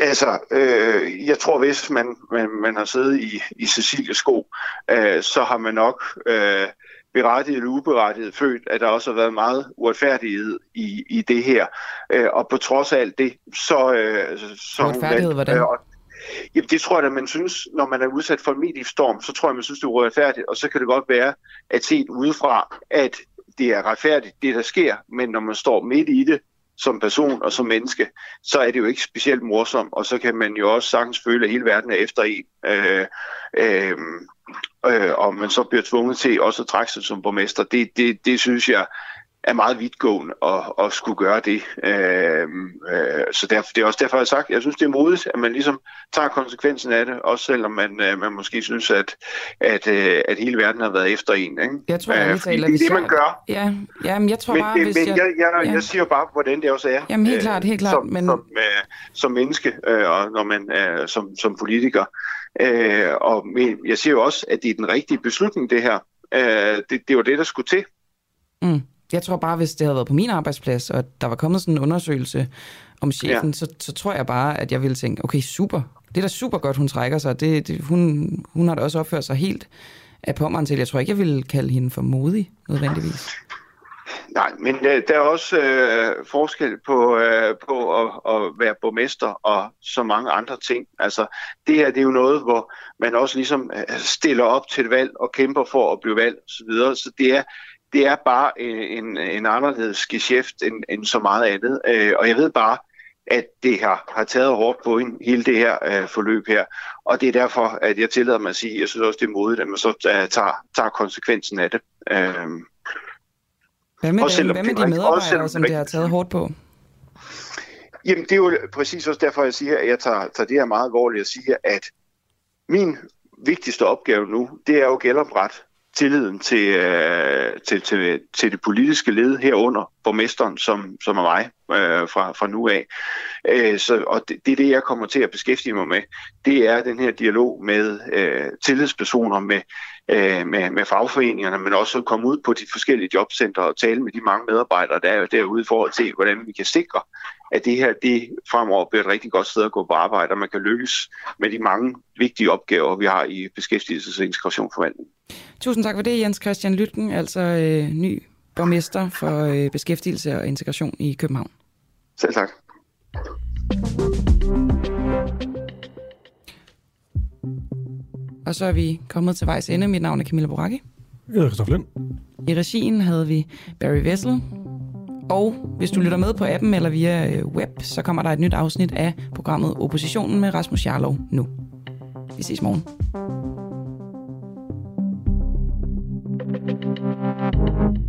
Altså, øh, jeg tror, hvis man, man, man har siddet i, i Cecilies sko, øh, så har man nok øh, berettiget eller uberettiget følt, at der også har været meget uretfærdighed i, i det her. Øh, og på trods af alt det, så... Øh, så uretfærdighed, hvordan? Øh, Jamen, det tror jeg, at man synes, når man er udsat for en mediestorm, så tror jeg, man synes, det er uretfærdigt. Og så kan det godt være, at set udefra, at det er retfærdigt, det der sker. Men når man står midt i det, som person og som menneske, så er det jo ikke specielt morsomt, og så kan man jo også sagtens føle, at hele verden er efter en. Øh, øh, øh, og man så bliver tvunget til også at trække sig som borgmester, det, det, det synes jeg er meget vidtgående at, at skulle gøre det. Øh, øh, så derfor, det er også derfor, jeg har sagt, jeg synes, det er modigt, at man ligesom tager konsekvensen af det, også selvom man, øh, man måske synes, at, at, øh, at hele verden har været efter en. Ikke? Jeg tror, jeg øh, det er det, man gør. Ja, ja men jeg tror men, bare, men, hvis men jeg... jeg, jeg, ja. jeg siger bare, hvordan det også er. Jamen helt klart, helt klart. Som, men... som, øh, som menneske, øh, og når man øh, som, som politiker. Øh, og men jeg siger jo også, at det er den rigtige beslutning, det her. Øh, det, det var det, der skulle til. Mm. Jeg tror bare, hvis det havde været på min arbejdsplads, og der var kommet sådan en undersøgelse om chefen, ja. så, så tror jeg bare, at jeg ville tænke, okay, super. Det er da super godt, hun trækker sig. Det, det, hun, hun har da også opført sig helt af pommeren til. Jeg tror ikke, jeg ville kalde hende for modig, nødvendigvis. Nej, men øh, der er også øh, forskel på, øh, på at, at være borgmester og så mange andre ting. Altså, det her det er jo noget, hvor man også ligesom stiller op til et valg og kæmper for at blive valgt osv. Så, videre. så det er, det er bare en, en anderledes geschæft end, end så meget andet. Øh, og jeg ved bare, at det har, har taget hårdt på en, hele det her øh, forløb her. Og det er derfor, at jeg tillader mig at sige, at jeg synes også, det er modigt, at man så uh, tager, tager konsekvensen af det. Øh, hvad med, dem, hvad med de medarbejdere, som det har taget hårdt på? Jamen, det er jo præcis også derfor, jeg siger, at jeg tager, tager det her meget alvorligt og siger, at min vigtigste opgave nu, det er jo genopret tilliden til, øh, til, til, til det politiske led herunder borgmesteren, som, som er mig øh, fra, fra nu af. Øh, så, og det, det er det, jeg kommer til at beskæftige mig med. Det er den her dialog med øh, tillidspersoner, med, øh, med, med fagforeningerne, men også at komme ud på de forskellige jobcentre og tale med de mange medarbejdere, der er derude i forhold til, hvordan vi kan sikre, at det her det fremover bliver et rigtig godt sted at gå på arbejde, og man kan lykkes med de mange vigtige opgaver, vi har i beskæftigelses- og integrationsforvaltningen. Tusind tak for det, Jens Christian Lytken, altså øh, ny borgmester for øh, beskæftigelse og integration i København. Selv tak. Og så er vi kommet til vejs ende. Mit navn er Camilla Boracchi. Jeg hedder Christoffer Lind. I regien havde vi Barry Vessel. Og hvis du lytter med på appen eller via øh, web, så kommer der et nyt afsnit af programmet Oppositionen med Rasmus Jarlov nu. Vi ses morgen. thank you